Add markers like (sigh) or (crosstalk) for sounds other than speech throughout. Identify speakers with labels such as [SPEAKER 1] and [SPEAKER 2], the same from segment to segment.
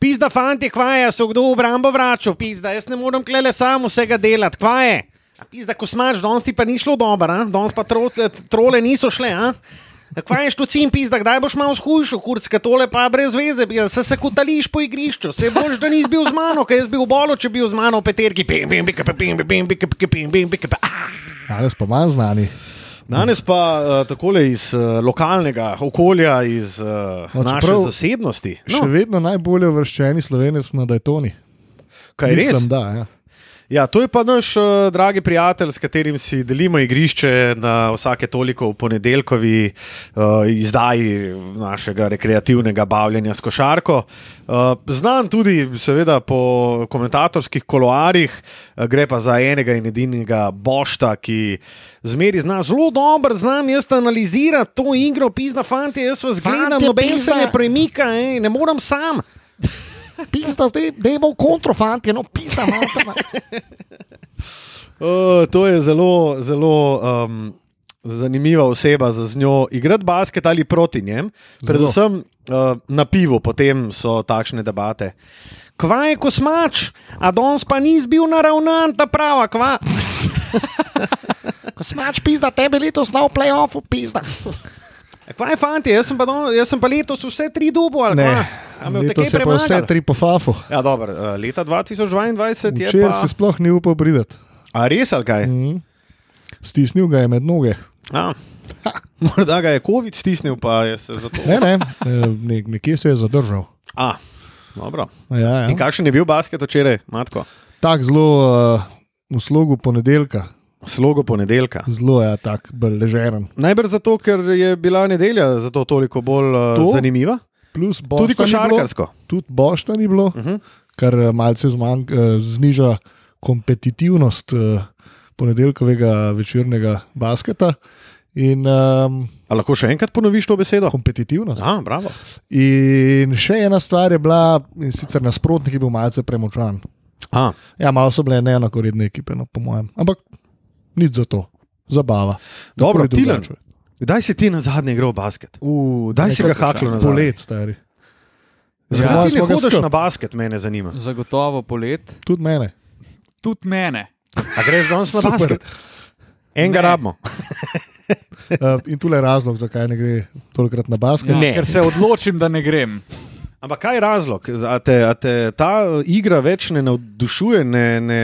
[SPEAKER 1] Pizda, fanti, kvaje, so kdo v obrambo vračal, pizda, jaz ne morem klele sam vsega delati, kvaje. A pizda, ko smaž, danes ti pa ni šlo dobro, danes pa tro, trole niso šle. A? Kvaj je štucin, pizda, kdaj boš malo shujšal, kurcka tole pa brez veze, se se kutališ po igrišču, se boš, da nisi bil z mano, ker jaz bil bolo, če bi bil z mano v peterki, pim, pim, pim, pim, pim, pim, pim, pim, pim, pim, pim,
[SPEAKER 2] Danes pa manj znani.
[SPEAKER 1] Danes pa uh, takole iz uh, lokalnega okolja, iz uh,
[SPEAKER 2] No,
[SPEAKER 1] naše
[SPEAKER 2] čeprav
[SPEAKER 1] zasebnosti.
[SPEAKER 2] Še vedno najbolje vrščeni slovenec na Daytoni.
[SPEAKER 1] kaj res?
[SPEAKER 2] Mislim, da. Ja.
[SPEAKER 1] Ja, to je pa naš uh, dragi prijatelj, s katerim si delimo igrišče na vsake toliko v ponedeljkovi uh, izdaji našega rekreativnega bavljenja s košarko. Uh, znan tudi, seveda, po komentatorskih koloarjih, uh, gre pa za enega in edinega Bošta, ki zmeri zna zelo dobro, znam jaz analizirati to igro, pizda, fanti, jaz vas gledam, noben se ne premika, ej, ne morem sam.
[SPEAKER 2] Pisa, zdaj dajmo v kontro, fanti, no, pisa, malo.
[SPEAKER 1] Uh, (laughs) to je zelo, zelo um, zanimiva oseba za z njo igrati basket ali proti njem, predvsem uh, na pivu, potem so takšne debate. Kva je kosmač, a danes pa nisi bil naravnan, ta prava, kva. (laughs)
[SPEAKER 2] Ko smač pisa, tebe letos na playoffu, pisa.
[SPEAKER 1] Kva je fanti, jaz sem pa, don, jaz sem pa letos vse tri dubo ali
[SPEAKER 2] Ne,
[SPEAKER 1] kva.
[SPEAKER 2] Letos
[SPEAKER 1] tekej
[SPEAKER 2] je pa vse
[SPEAKER 1] premagal?
[SPEAKER 2] tri po fafu.
[SPEAKER 1] Ja, dobro, uh, leta 2022 je
[SPEAKER 2] Včeraj
[SPEAKER 1] pa...
[SPEAKER 2] si sploh ni upal prideti.
[SPEAKER 1] A res ali kaj?
[SPEAKER 2] Mhm. Stisnil ga je med noge.
[SPEAKER 1] A, (laughs) morda ga je COVID stisnil, pa je se zato.
[SPEAKER 2] Ne, ne, eh, nek, nekje se je zadržal.
[SPEAKER 1] A, dobro.
[SPEAKER 2] Ja,
[SPEAKER 1] In
[SPEAKER 2] ja.
[SPEAKER 1] kakšen je bil basket včeraj, Matko?
[SPEAKER 2] Tak zelo uh, v slogu ponedeljka,
[SPEAKER 1] Slogo ponedeljka.
[SPEAKER 2] zelo je tak bolj ležeren.
[SPEAKER 1] Najbrž zato, ker je bila nedelja zato toliko bolj uh,
[SPEAKER 2] To?
[SPEAKER 1] zanimiva.
[SPEAKER 2] Plus
[SPEAKER 1] Tudi
[SPEAKER 2] ni bilo,
[SPEAKER 1] košarkarsko.
[SPEAKER 2] Tudi Bošta ni bilo,
[SPEAKER 1] Uh -huh.
[SPEAKER 2] kar eh, malce zmanj, uh, zniža kompetitivnost uh, ponedeljkovega večernega basketa. In um,
[SPEAKER 1] A lahko še enkrat ponoviš to besedo?
[SPEAKER 2] kompetitivnost.
[SPEAKER 1] A, bravo.
[SPEAKER 2] In še ena stvar je bila, in sicer nasprotnik je bil malce premočan.
[SPEAKER 1] A,
[SPEAKER 2] Ja, malo so bile neenakoredne ekipe, no, po mojem. Ampak nič za to, zabava.
[SPEAKER 1] Dobro,
[SPEAKER 2] drugače.
[SPEAKER 1] Kdaj si ti na zadnje igral basket?
[SPEAKER 3] Uh,
[SPEAKER 1] Daj si ga haklo
[SPEAKER 3] vprašanje.
[SPEAKER 1] nazaj.
[SPEAKER 2] Polet, stari.
[SPEAKER 1] Zakaj
[SPEAKER 2] Ja,
[SPEAKER 1] ti ne hodiš na basket, mene zanima.
[SPEAKER 3] Zagotovo polet,
[SPEAKER 2] Tudi mene.
[SPEAKER 3] tudi mene.
[SPEAKER 1] A greš danes na basket? Enega
[SPEAKER 3] Ne.
[SPEAKER 1] rabimo.
[SPEAKER 2] Uh, (laughs) in tu je razlog, zakaj ne gre tolikrat na basket.
[SPEAKER 3] Ja,
[SPEAKER 1] Ne.
[SPEAKER 3] ker se odločim, da ne grem.
[SPEAKER 1] Ampak kaj je razlog? A te, a te ta uh, igra več ne navdušuje, ne, ne,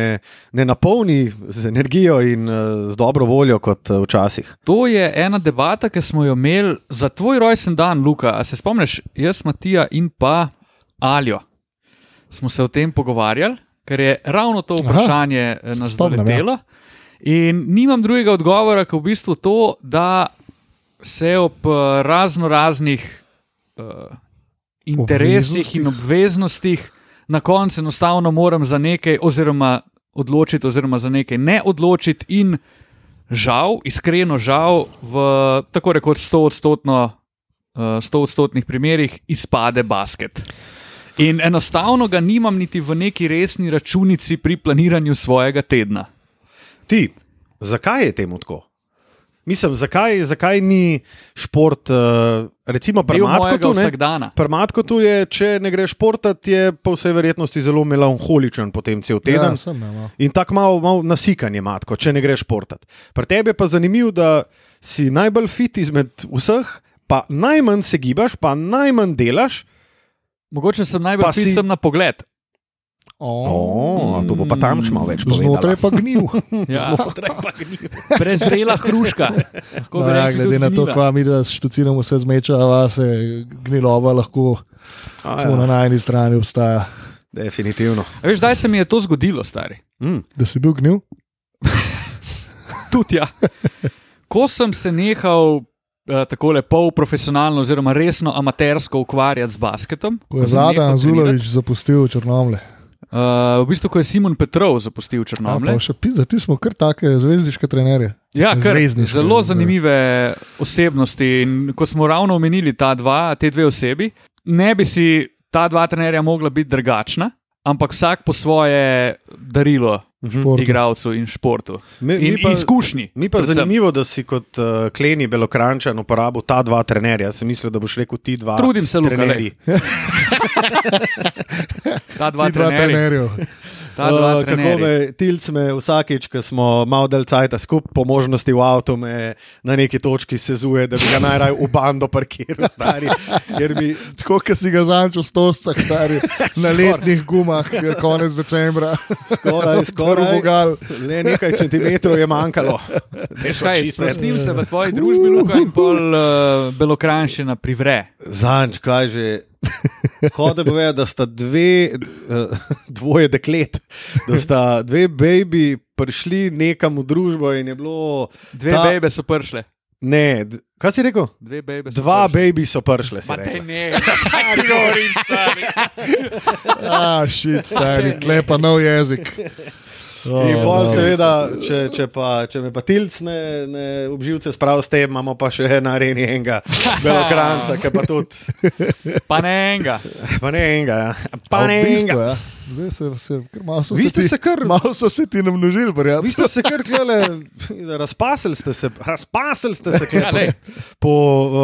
[SPEAKER 1] ne napolni z energijo in uh, z dobro voljo kot uh, včasih?
[SPEAKER 3] To je ena debata, ki smo jo imeli za tvoj rojsten dan, Luka. A se spomniš, jaz, Matija in pa Aljo smo se o tem pogovarjali, ker je ravno to vprašanje Aha, nas
[SPEAKER 2] ja.
[SPEAKER 3] doletelo. In nimam drugega odgovora, kot v bistvu to, da se ob eh, razno raznih uh, interesih in obveznostih na koncu enostavno moram za nekaj, oziroma odločiti, oziroma za nekaj ne odločiti, in žal, iskreno žal, v tako rekoč 100 odstotno. uh, 100 odstotnih primerih izpade basket. In enostavno ga nimam niti v neki resni računici pri planiranju svojega tedna.
[SPEAKER 1] Ti, zakaj je temu tako? Mislim, zakaj, zakaj ni šport, uh, recimo,
[SPEAKER 3] vsakdana.
[SPEAKER 1] Pri Matkotu je, če ne greš športati, je po vsej verjetnosti zelo melanholičen potem cel teden.
[SPEAKER 2] Ja, sem, ja, malo.
[SPEAKER 1] In tako malo, malo nasikanje, matko, če ne greš športati. Pri tebi je pa zanimivo, da si najbolj fit izmed vseh, pa najmanj se gibaš, pa najmanj delaš.
[SPEAKER 3] Mogoče sem najbolj fit
[SPEAKER 1] si-
[SPEAKER 3] sem na pogled.
[SPEAKER 1] O, to bo pa tam še malo več
[SPEAKER 2] Znotraj pa gnil. (laughs)
[SPEAKER 3] Ja,
[SPEAKER 1] Znotraj pa gnil.
[SPEAKER 3] prezrela hruška. Lahko bi
[SPEAKER 2] No, ja, glede na to, kva mi da štuciramo vse zmeča, se gnilova lahko
[SPEAKER 1] A,
[SPEAKER 2] samo na
[SPEAKER 1] ja,
[SPEAKER 2] najni strani obstaja.
[SPEAKER 1] definitivno.
[SPEAKER 3] A Veš, kdaj se mi je to zgodilo, stari?
[SPEAKER 1] Mm.
[SPEAKER 2] Da si bil gnil? (laughs)
[SPEAKER 3] Tudi ja. Ko sem se nehal uh, tako pol profesionalno, oziroma resno amatersko ukvarjati z basketom,
[SPEAKER 2] Ko je Vlada Anzulovič zapustil Črnomle.
[SPEAKER 3] Uh, v bistvu, ko je Simon Petrov zapustil
[SPEAKER 2] Ja,
[SPEAKER 3] Črnomle.
[SPEAKER 2] pa še ti smo kar take zvezdniške trenerje.
[SPEAKER 3] Ja, kar,
[SPEAKER 2] zvezdniške,
[SPEAKER 3] zelo
[SPEAKER 2] ja.
[SPEAKER 3] zanimive osebnosti. In ko smo ravno omenili ta dva, te dve osebi, ne bi si ta dva trenerja mogla biti drugačna, ampak vsak po svoje darilo
[SPEAKER 2] Športu.
[SPEAKER 3] igralcu in športu.
[SPEAKER 1] Mi,
[SPEAKER 3] In
[SPEAKER 1] mi pa,
[SPEAKER 3] izkušnji.
[SPEAKER 1] Mi pa
[SPEAKER 3] predvsem.
[SPEAKER 1] zanimivo, da si kot uh, kleni Belokrančan uporabil ta dva trenerja. Sem mislil, da boš rekel ti dva.
[SPEAKER 3] Trudim se, Luka,
[SPEAKER 1] trenerji. (laughs)
[SPEAKER 3] Ta dva
[SPEAKER 2] Ti dva
[SPEAKER 3] trenerja.
[SPEAKER 2] Trenerjev.
[SPEAKER 3] Ta dva
[SPEAKER 1] Uh, kako
[SPEAKER 3] trenerja.
[SPEAKER 1] me tilc me vsakič, ko smo malo del cajta skupaj, po možnosti v avtu, me na neki točki sezuje, da bi ga najraje v bando parkiral, stari. Ker bi
[SPEAKER 2] Tako, kot si ga zančil s toscah, stari na
[SPEAKER 1] Skoraj.
[SPEAKER 2] letnih gumah, konec decembra.
[SPEAKER 1] skoraj, (laughs) skoraj,
[SPEAKER 2] Vogal.
[SPEAKER 1] le nekaj centimetrov je manjkalo.
[SPEAKER 3] Kaj,
[SPEAKER 1] se-
[SPEAKER 3] sprostim se v tvoji družbi, Luka, in pol uh, belokranščina privre.
[SPEAKER 1] Zanč, kaj že. Hode povedati, da sta dve, eh, dvoje deklet, da sta dve baby prišli nekam v družbo in je bilo.
[SPEAKER 3] Dve
[SPEAKER 1] Ta-
[SPEAKER 3] bebe so prišle.
[SPEAKER 1] Ne, kaj si rekel?
[SPEAKER 3] Dve bebe so
[SPEAKER 1] Dva
[SPEAKER 3] prišle.
[SPEAKER 1] baby so prišle. si
[SPEAKER 3] Ma te
[SPEAKER 1] rekla.
[SPEAKER 3] ne, (laughs) kaj ti govoriš, stari?
[SPEAKER 2] Ah, šit, stari, klepa nov jezik. Oh,
[SPEAKER 1] In pol,
[SPEAKER 2] no.
[SPEAKER 1] seveda, če, če, pa, če me pa tilc ne, ne obživce sprav s tem, imamo pa še na areni enega (laughs) belokranca, ki pa tudi.
[SPEAKER 3] Pa ne enega.
[SPEAKER 1] Pa ne enega, ja. pa
[SPEAKER 2] A
[SPEAKER 1] ne
[SPEAKER 2] bistvu,
[SPEAKER 1] enega.
[SPEAKER 2] ja. Zdaj se, se, kar malo so
[SPEAKER 1] Vi
[SPEAKER 2] se ti,
[SPEAKER 1] se kar-
[SPEAKER 2] Malo so se ti namnožili,
[SPEAKER 1] Vi
[SPEAKER 2] verjamem.
[SPEAKER 1] ste se kar klele, razpasili ste se, razpasili ste se
[SPEAKER 3] Ja,
[SPEAKER 1] kle
[SPEAKER 3] lej.
[SPEAKER 1] po, po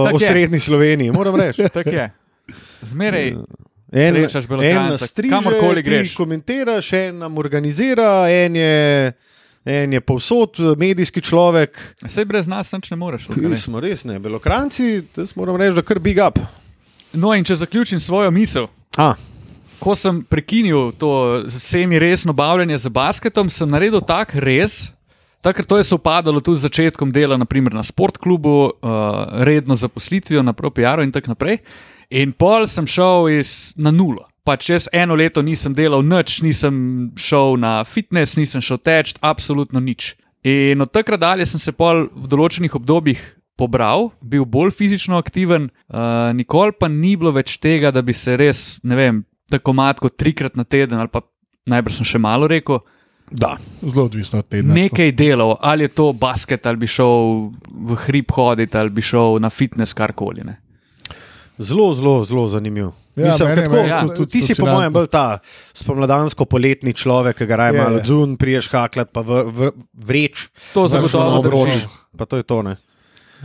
[SPEAKER 1] uh,
[SPEAKER 3] je.
[SPEAKER 1] osrednji Sloveniji, moram reči.
[SPEAKER 3] Tako je. Zmeraj.
[SPEAKER 1] En,
[SPEAKER 3] Srečaš
[SPEAKER 1] en striže,
[SPEAKER 3] kamorkoli greš.
[SPEAKER 1] komentiraš, en nam organizira, en je, en je povsod medijski človek.
[SPEAKER 3] Sej brez nas nič ne moreš.
[SPEAKER 1] Mi smo res ne, belokranci, jaz moram reči, da kar big up.
[SPEAKER 3] No, in če zaključim svojo misel.
[SPEAKER 1] A,
[SPEAKER 3] Ko sem prekinil to semi resno bavljanje z basketom, sem naredil tak res. Takrat to je sovpadalo tudi z začetkom dela, naprimer na sportklubu, uh, redno zaposlitvijo na ProPR-u in tako naprej. In pol sem šel iz, na nulo. Pa čez eno leto nisem delal nič, nisem šel na fitness, nisem šel teč, absolutno nič. In od takrat dalje sem se pol v določenih obdobjih pobral, bil bolj fizično aktiven, uh, nikoli pa ni bilo več tega, da bi se res, ne vem, tako matko trikrat na teden ali pa najbrž sem še malo rekel,
[SPEAKER 1] da.
[SPEAKER 2] Zelo odvisno od tedna.
[SPEAKER 3] nekaj delal, ali je to basket, ali bi šel v hrib hoditi, ali bi šel na fitness, karkoli. Ne.
[SPEAKER 1] Zelo, zelo, zelo zanimiv.
[SPEAKER 2] Ja,
[SPEAKER 1] Mislim,
[SPEAKER 2] mene-
[SPEAKER 1] tako,
[SPEAKER 2] mene
[SPEAKER 3] ja.
[SPEAKER 1] tudi,
[SPEAKER 2] tudi
[SPEAKER 1] ti si, po mojem, bolj ta spomladansko-poletni človek, ki ga raje
[SPEAKER 2] Je,
[SPEAKER 1] malo zun, priješ haklat, pa v, v, vreč,
[SPEAKER 3] To zagotovo
[SPEAKER 1] obroč.
[SPEAKER 3] drži.
[SPEAKER 1] Pa to je to, ne.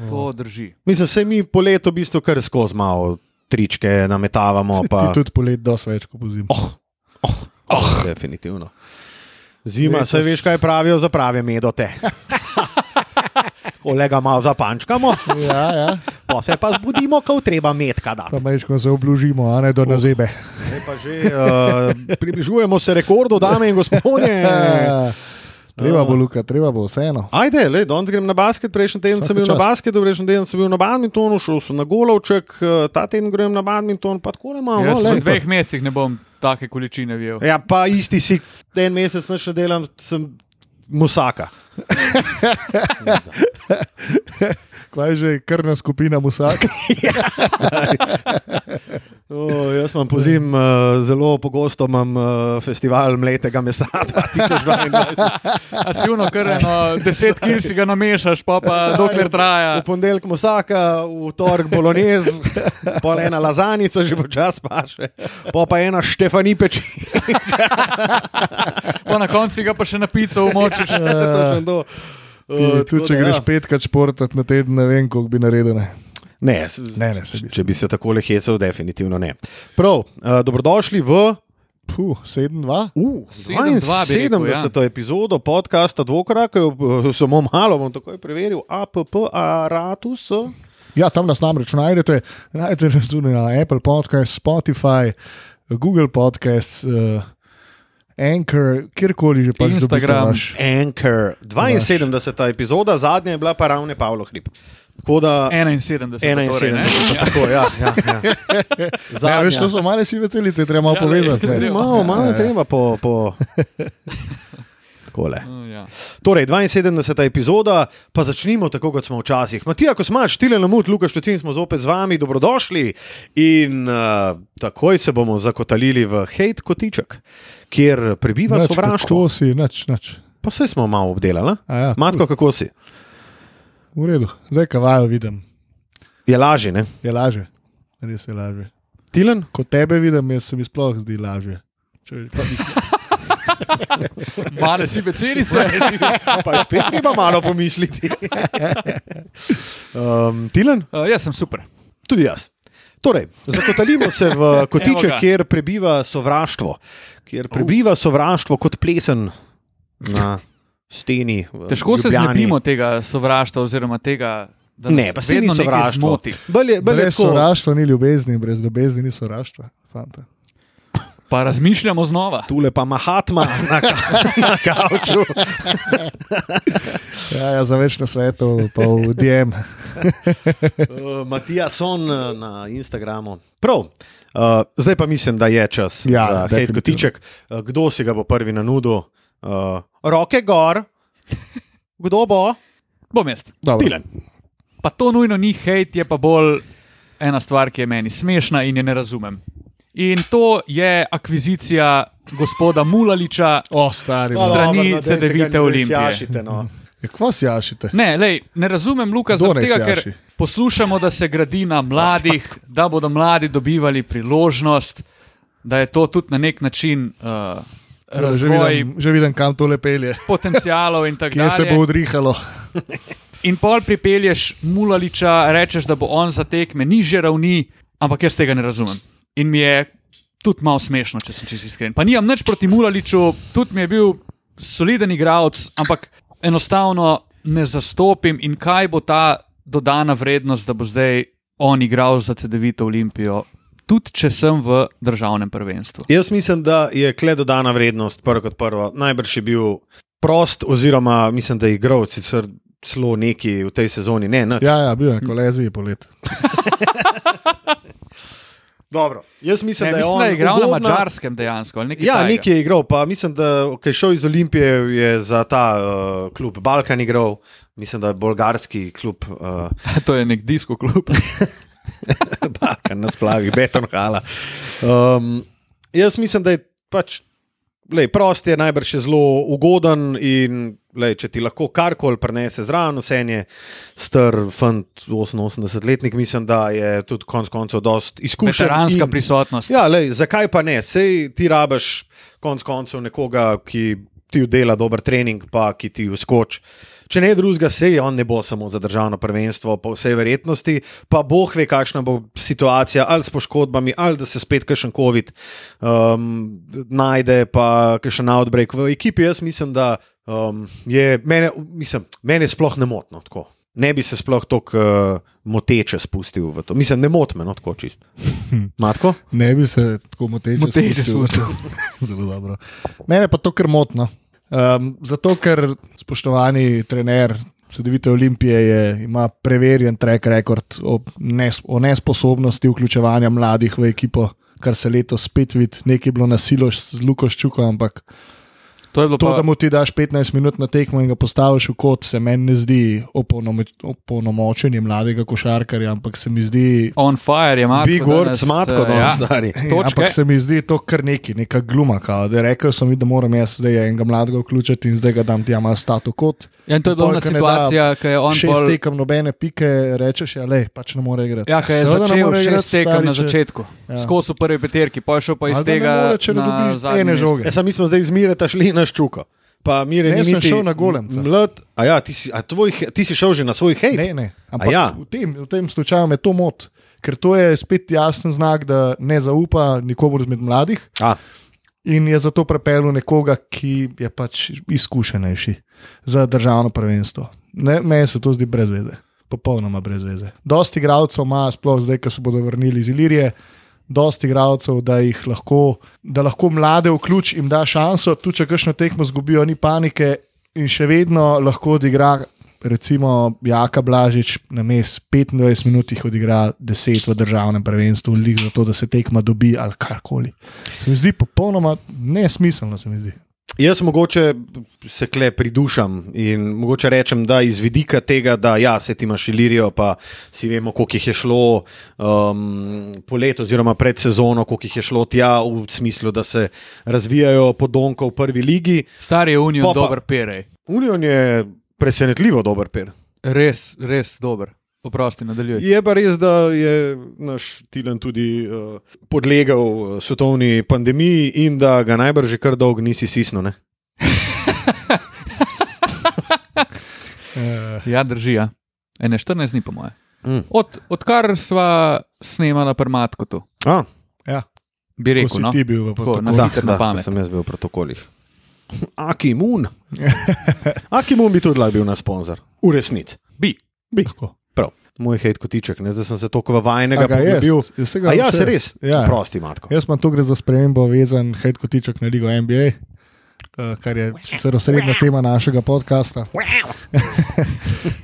[SPEAKER 3] To drži.
[SPEAKER 1] Mislim, se mi po letu v bistvu kar skozi malo tričke nametavamo.
[SPEAKER 2] Ti
[SPEAKER 1] Pa...
[SPEAKER 2] tudi polet dosti več kot pozim.
[SPEAKER 1] Oh, oh, oh, definitivno. Zima,
[SPEAKER 2] Letos-
[SPEAKER 1] saj veš, kaj pravijo za prave medote. (laughs) Kolega malo zapančkamo,
[SPEAKER 2] Ja, ja.
[SPEAKER 1] Pa se pa zbudimo, ko treba metka da.
[SPEAKER 2] Pa mečko se obložimo, a ne do nazebe.
[SPEAKER 1] Zdaj pa že uh, približujemo se rekordu, dame in gospodje. (laughs)
[SPEAKER 2] Treba bo, Luka, treba bo vseeno.
[SPEAKER 1] Ajde, le, danes grem na basket, prejšnji teden sem
[SPEAKER 2] Vsaka
[SPEAKER 1] bil na
[SPEAKER 2] čast.
[SPEAKER 1] basketu, prejšnji teden sem bil na badmintonu, šel sem na golovček, eh, ta teden grem na badminton, pa tako le malo.
[SPEAKER 3] Jaz
[SPEAKER 1] no,
[SPEAKER 3] v dveh mesecih ne bom take količine vijel.
[SPEAKER 1] Ja, pa isti si, en mesec ne delam, sem musaka. (laughs)
[SPEAKER 2] Kaj je že krvna skupina Musak? (laughs) (laughs)
[SPEAKER 1] O, jaz imam pozim, uh, zelo pogosto imam uh, festival mletega mesa (laughs) 2022.
[SPEAKER 3] A si uno, kar eno deset kil si ga namešaš, pa pa dokler traja.
[SPEAKER 1] V ponedeljek musaka, v torek bolonez, pol ena lazanica, že počasi paše, pa pa ena Štefani peči.
[SPEAKER 3] Pa na koncu ga pa še na pico umočiš.
[SPEAKER 1] Točno to.
[SPEAKER 2] Ti,
[SPEAKER 1] Uh,
[SPEAKER 2] tudi če greš petkrat športat na teden, ne vem, koliko bi naredil. Ne,
[SPEAKER 1] Ne,
[SPEAKER 2] ne, ne bi.
[SPEAKER 1] če bi se tako lehecal, definitivno ne. Prav, uh, dobrodošli v
[SPEAKER 2] Puh, 7-2.
[SPEAKER 1] uh,
[SPEAKER 3] 72 bi rekel,
[SPEAKER 1] 72. Ja. epizodo podcasta Dvokrak, uh, samo malo bom takoj preveril, APP, Aratus.
[SPEAKER 2] Ja, tam nas namreč najdete, najdete nas na Apple Podcast, Spotify, Google Podcast, uh, Anchor, kjerkoli že pač
[SPEAKER 3] Instagram.
[SPEAKER 2] dobite vaš.
[SPEAKER 1] Anchor. 72. epizoda, zadnja je bila pa ravno Pavlo Hrib. Tako da
[SPEAKER 3] 71. Torej,
[SPEAKER 1] 71,
[SPEAKER 3] ne?
[SPEAKER 1] tako, ja, ja, ja. (laughs)
[SPEAKER 2] Ja, veš, to so male sive celice, treba malo
[SPEAKER 3] Ja,
[SPEAKER 2] povezati.
[SPEAKER 3] lej,
[SPEAKER 2] ne.
[SPEAKER 3] lej.
[SPEAKER 1] Malo, malo
[SPEAKER 2] Ja, ja.
[SPEAKER 1] treba po. po... (laughs) Takole.
[SPEAKER 3] No, ja.
[SPEAKER 1] Torej, 72. epizoda, pa začnimo tako, kot smo včasih. Matija, ko smo štile na mut, Lukaš Štetin, smo zopet z vami, dobrodošli. In uh, takoj se bomo zakotalili v hate kotiček, kjer prebiva
[SPEAKER 2] Nič,
[SPEAKER 1] sovraštvo.
[SPEAKER 2] Kako si, nič, nič.
[SPEAKER 1] Pa vse smo malo obdelali.
[SPEAKER 2] A Ja,
[SPEAKER 1] Matko, kako si?
[SPEAKER 2] v redu, zdaj kavajo vidim,
[SPEAKER 1] Je lažje, ne?
[SPEAKER 2] je laže. Res je laže.
[SPEAKER 1] Tilen?
[SPEAKER 2] Ko tebe vidim, jaz se mi sploh zdi laže. Če, pa mislim,
[SPEAKER 3] Male si becelice. (laughs)
[SPEAKER 1] Pa spet treba malo pomisliti. um, Tilen?
[SPEAKER 3] Uh, jaz sem super.
[SPEAKER 1] Tudi jaz. Torej, zakotalimo se v (laughs) kotiček,
[SPEAKER 3] ga.
[SPEAKER 1] kjer prebiva sovraštvo, kjer prebiva sovraštvo kot plesen na steni. v
[SPEAKER 3] Težko se znebimo tega sovraštva, oziroma tega,
[SPEAKER 1] Ne, pa se ni sovraštvo.
[SPEAKER 3] zmoti.
[SPEAKER 1] Bolj je, bolj je
[SPEAKER 2] brez
[SPEAKER 1] tako,
[SPEAKER 2] sovraštva ni ljubezni, brez ljubezni ni sovraštva. fanta.
[SPEAKER 3] Pa razmišljamo znova.
[SPEAKER 1] tule pa Mahatma na, ka (laughs) na kavču. (laughs)
[SPEAKER 2] Ja, ja, za več na svetu, pa v DM.
[SPEAKER 1] Uh, (laughs) Matija Son uh, na Instagramu. Prav. Uh, zdaj pa mislim, da je čas
[SPEAKER 2] Ja,
[SPEAKER 1] za hate
[SPEAKER 2] definitivno.
[SPEAKER 1] kotiček. Uh, kdo si ga bo prvi na nudu? Uh, roke gor. Kdo bo?
[SPEAKER 3] Bom jaz.
[SPEAKER 2] Dobro.
[SPEAKER 1] Tilen.
[SPEAKER 3] Pa to nujno ni hate, je pa bolj ena stvar, ki je meni smešna in je ne razumem. In to je akvizicija gospoda Mulaliča.
[SPEAKER 2] O, stari.
[SPEAKER 3] Strani
[SPEAKER 1] no,
[SPEAKER 3] CD-vite Olimpije.
[SPEAKER 1] sjašite, No.
[SPEAKER 2] Kva si jašite?
[SPEAKER 3] Ne, lej, ne razumem, Luka, zaradi tega, ker poslušamo, da se gradi na mladih, da bodo mladi dobivali priložnost, da je to tudi na nek način uh,
[SPEAKER 2] Že
[SPEAKER 3] razvoj
[SPEAKER 2] vidim, že vidim, kam to le pelje. (laughs)
[SPEAKER 3] potencialov in tako
[SPEAKER 2] Kje se bo odrihalo.
[SPEAKER 3] In pol pripelješ Mulaliča, rečeš, da bo on za tekme niže ravni, ampak jaz tega ne razumem. In mi je tudi malo smešno, če sem čisto iskren. Pa nimam nič proti Mulaliču, tudi mi je bil soliden igralec, ampak enostavno ne zastopim in kaj bo ta dodana vrednost, da bo zdaj on igral za CD-vito Olimpijo, tudi če sem v državnem prvenstvu.
[SPEAKER 1] Jaz mislim, da je kle dodana vrednost, prvo kot prvo. Najbrž je bil prost, oziroma mislim, da je igral sicer celo neki v tej sezoni. Ne, nič.
[SPEAKER 2] Ja, ja, bil je na koleziji polet. (laughs)
[SPEAKER 1] Dobro. Jaz mislim,
[SPEAKER 3] Ne,
[SPEAKER 1] da je
[SPEAKER 3] mislim,
[SPEAKER 1] on
[SPEAKER 3] da je igral
[SPEAKER 1] ugodna...
[SPEAKER 3] na mačarskem dejansko. nekaj
[SPEAKER 1] Ja,
[SPEAKER 3] takega.
[SPEAKER 1] nekaj je igral, pa mislim, da je šel iz Olimpije, je za ta uh, klub Balkan igral, mislim, da je bolgarski klub uh, (laughs)
[SPEAKER 3] To je nek disko klub. (laughs)
[SPEAKER 1] Balkan na splavih, betonhala. Um, jaz mislim, da je pač. Lej, prost je najbrž zelo ugoden in lej, če ti lahko karkoli prenese zraven, vse je star, fant, 88-letnik, mislim, da je tudi konec koncev dost izkušen.
[SPEAKER 3] Veteranska
[SPEAKER 1] in-
[SPEAKER 3] prisotnost.
[SPEAKER 1] Ja, lej, zakaj pa ne? Sej ti rabaš konec koncev nekoga, ki ti dela dober trening, pa ki ti uskoči. Če ne drugega, sej on ne bo samo za državno prvenstvo, po vsej verjetnosti, pa boh ve, kakšna bo situacija, ali s poškodbami, ali da se spet kakšen COVID um, najde, pa kakšen outbreak v ekipi. Jaz mislim, da um, je mene, mislim, mene sploh ne motno tako. Ne bi se sploh tako uh, moteče spustil v to. Mislim, ne moti me, no tako čisto. (laughs) Matko?
[SPEAKER 2] Ne bi se tako moteče,
[SPEAKER 3] Moteče
[SPEAKER 2] spustil. (laughs) Zelo dobro. Mene pa to kar motno. Um, zato, ker spoštovani trener Sedevite Olimpije je, ima preverjen track record o, nes, o nesposobnosti vključevanja mladih v ekipo, kar se letos spet vidi, nekaj je bilo nasilo z Luko Ščukom, ampak
[SPEAKER 3] To je bilo
[SPEAKER 2] to,
[SPEAKER 3] pa,
[SPEAKER 2] da mu ti daš 15 minut na tekmo in ga postaviš v kot, se meni ne zdi opolnomo- opolnomočenje mladega košarkarja, ampak se mi zdi
[SPEAKER 3] on fire je Matko.
[SPEAKER 1] Big Word,
[SPEAKER 3] danes,
[SPEAKER 1] smatko,
[SPEAKER 3] eh,
[SPEAKER 1] da
[SPEAKER 3] ja.
[SPEAKER 1] stari.
[SPEAKER 3] Točke.
[SPEAKER 2] Ampak se mi zdi to kar neki, neka gluma. Kao, da rekel sem, mi, da moram jaz zdaj enega mladega vključiti in zdaj ga dam tja malo stato kot.
[SPEAKER 3] Ja, in to je bila ona
[SPEAKER 2] da
[SPEAKER 3] situacija, ki je on
[SPEAKER 2] Šest
[SPEAKER 3] pol,
[SPEAKER 2] tekem, nobene pike, rečeš, ja, le, pač ne more igrati.
[SPEAKER 3] ja, ki je
[SPEAKER 2] Seveda ne
[SPEAKER 3] začel
[SPEAKER 2] more igrati,
[SPEAKER 3] šest tekem
[SPEAKER 2] stari,
[SPEAKER 3] na
[SPEAKER 2] če-
[SPEAKER 3] začetku.
[SPEAKER 2] Ja.
[SPEAKER 3] Skozi v prvi peterki, pa je šel pa iz
[SPEAKER 2] Ali da ne
[SPEAKER 3] tega
[SPEAKER 2] more, če ne
[SPEAKER 3] na
[SPEAKER 2] dobi
[SPEAKER 3] zadnje
[SPEAKER 2] žoge.
[SPEAKER 1] Ja, sam mi smo zdaj izmireta šli na ščuko. Pa Mire,
[SPEAKER 2] Ne,
[SPEAKER 1] ni
[SPEAKER 2] sem
[SPEAKER 1] niti
[SPEAKER 2] šel na Golemca.
[SPEAKER 1] Mlad, a ja, ti si, a tvoj, ti si šel že na svoj hejt?
[SPEAKER 2] Ne, ne. Ampak
[SPEAKER 1] ja?
[SPEAKER 2] ja. v, tem, v tem slučaju me to moti, ker to je spet jasen znak, da ne zaupa nikomor izmed mladih.
[SPEAKER 1] A,
[SPEAKER 2] In je zato prepeljal nekoga, ki je pač izkušenejši za državno prvenstvo. Ne, meni se to zdi brez veze, popolnoma brez veze. Dosti igralcev ima, sploh zdaj, ko se bodo vrnili iz Ilirije, dosti igralcev, da jih lahko, da lahko mlade vključ in da šanso, tudi če kakšno tekmo zgubijo, ni panike in še vedno lahko odigra. Recimo Jaka Blažič na mest 25 minut odigra 10 v državnem prvenstvu, lik za to, da se tekma dobi ali karkoli. Se mi zdi popolnoma nesmiselno. Se mi zdi.
[SPEAKER 1] Jaz mogoče se kle pridušam in mogoče rečem, da iz vidika tega, da ja, se ti imaš ilirijo, pa si vemo, koliko jih je šlo um, po letu oziroma pred sezono, koliko jih je šlo tja v smislu, da se razvijajo podonko v prvi ligi.
[SPEAKER 3] Star je Union
[SPEAKER 1] pa-
[SPEAKER 3] dober perej.
[SPEAKER 1] Union je presenetljivo dober per.
[SPEAKER 3] Res, res dober. Oprosti, nadaljuj.
[SPEAKER 1] Je pa res, da je naš Tilan tudi uh, podlegal uh, svetovni pandemiji in da ga najbrž že kar dolgo nisi sisno. Ne? (laughs)
[SPEAKER 3] Ja, drži. Ja. Ene 14 dni, po moje.
[SPEAKER 1] Mm.
[SPEAKER 3] Od, odkar sva snemala prmatko tu,
[SPEAKER 1] A,
[SPEAKER 2] ja,
[SPEAKER 3] bi
[SPEAKER 2] ko
[SPEAKER 3] rekel.
[SPEAKER 2] si
[SPEAKER 3] No?
[SPEAKER 2] ti bil v
[SPEAKER 3] Tako, na
[SPEAKER 1] da,
[SPEAKER 3] pamet.
[SPEAKER 1] ko sem jaz bil v protokolih. Akimun. (laughs) Akimun bi tudi lahko bil na sponzor. V resnici.
[SPEAKER 3] Bi.
[SPEAKER 2] Lahko.
[SPEAKER 1] Moj hejt kotiček, ne zdaj sem se toliko vajnega
[SPEAKER 2] A ga je?
[SPEAKER 1] A ja, se res.
[SPEAKER 2] Ja.
[SPEAKER 1] Prosti, matko.
[SPEAKER 2] Jaz imam tu gre za spremembo vezan hejt kotiček na Ligo NBA, eh, kar je sicer osrednja tema našega podcasta. (laughs)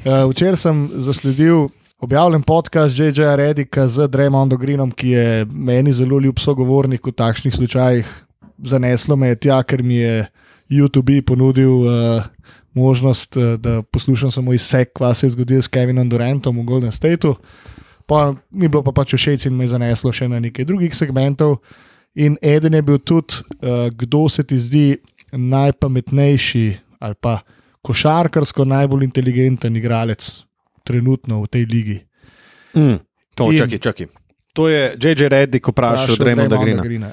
[SPEAKER 2] Eh, Včeraj sem zasledil objavljen podcast J.J. Redika z Dremondom Greenom, ki je meni zelo ljub sogovornik v takšnih slučajih. Zaneslo me je tja, ker mi je YouTube ponudil uh, možnost, uh, da poslušam samo izsek, kaj se je zgodilo s Kevinom Durantom v Golden Stateu. Pa mi je bilo pa pač všeč in me je zaneslo še na nekaj drugih segmentov. In eden je bil tudi, uh, kdo se ti zdi najpametnejši ali pa košarkarsko najbolj inteligenten igralec trenutno v tej ligi.
[SPEAKER 1] Mm. To,
[SPEAKER 2] In-
[SPEAKER 1] čakaj, čakaj. To je J.J. Reddick vprašal Draymonda Greena.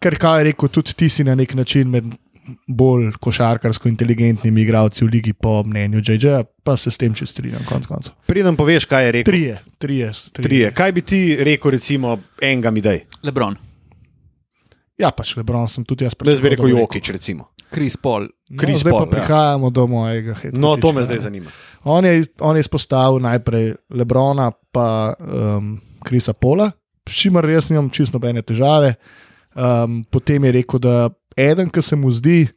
[SPEAKER 2] Ker kaj je rekel, tudi ti si na nek način med bolj košarkarsko inteligentnimi igralci v ligi, po mnenju J.J., pa se s tem čez strinjam, konc koncev.
[SPEAKER 1] Preden poveš, kaj je rekel.
[SPEAKER 2] Trije, trije, trije.
[SPEAKER 1] Trije. Kaj bi ti rekel, recimo, enega mi daj?
[SPEAKER 3] Lebron,
[SPEAKER 2] Ja, pač Lebron sem tudi jaz
[SPEAKER 1] Jaz bi rekel Jokič, recimo.
[SPEAKER 3] Chris Paul.
[SPEAKER 2] No,
[SPEAKER 1] Chris
[SPEAKER 2] zdaj
[SPEAKER 1] Paul,
[SPEAKER 2] pa
[SPEAKER 1] ja.
[SPEAKER 2] prihajamo do mojega hita.
[SPEAKER 1] No, to me zdaj zanima.
[SPEAKER 2] On je, on je izpostavil najprej Lebrona, pa um, Krisa Pola, s čimer jaz nimam čisto nobene težave. Um, potem je rekel, da eden, ki se mu zdi,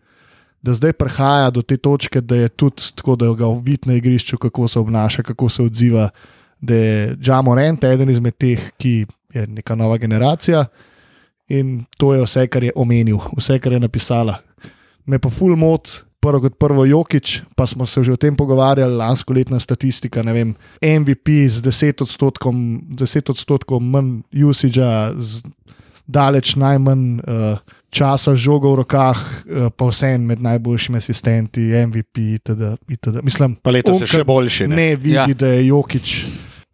[SPEAKER 2] da zdaj prihaja do te točke, da je tudi tako, da ga vidi na igrišču, kako se obnaša, kako se odziva, da je Džamo Rent eden izmed teh, ki je neka nova generacija. In to je vse, kar je omenil, vse, kar je napisala. Me pa full mod, prvo kot prvo Jokič, pa smo se že o tem pogovarjali, lansko letna statistika, ne vem, MVP z 10 odstotkom, 10 odstotkov manj usage, z daleč najmanj uh, časa žoga v rokah, uh, pa vse en med najboljšimi asistenti, MVP itd. itd. Mislim,
[SPEAKER 1] Pa letos je
[SPEAKER 2] on,
[SPEAKER 1] še
[SPEAKER 2] ki
[SPEAKER 1] boljši. Ne?
[SPEAKER 2] Ne vidi,
[SPEAKER 3] Ja.
[SPEAKER 2] da je Jokič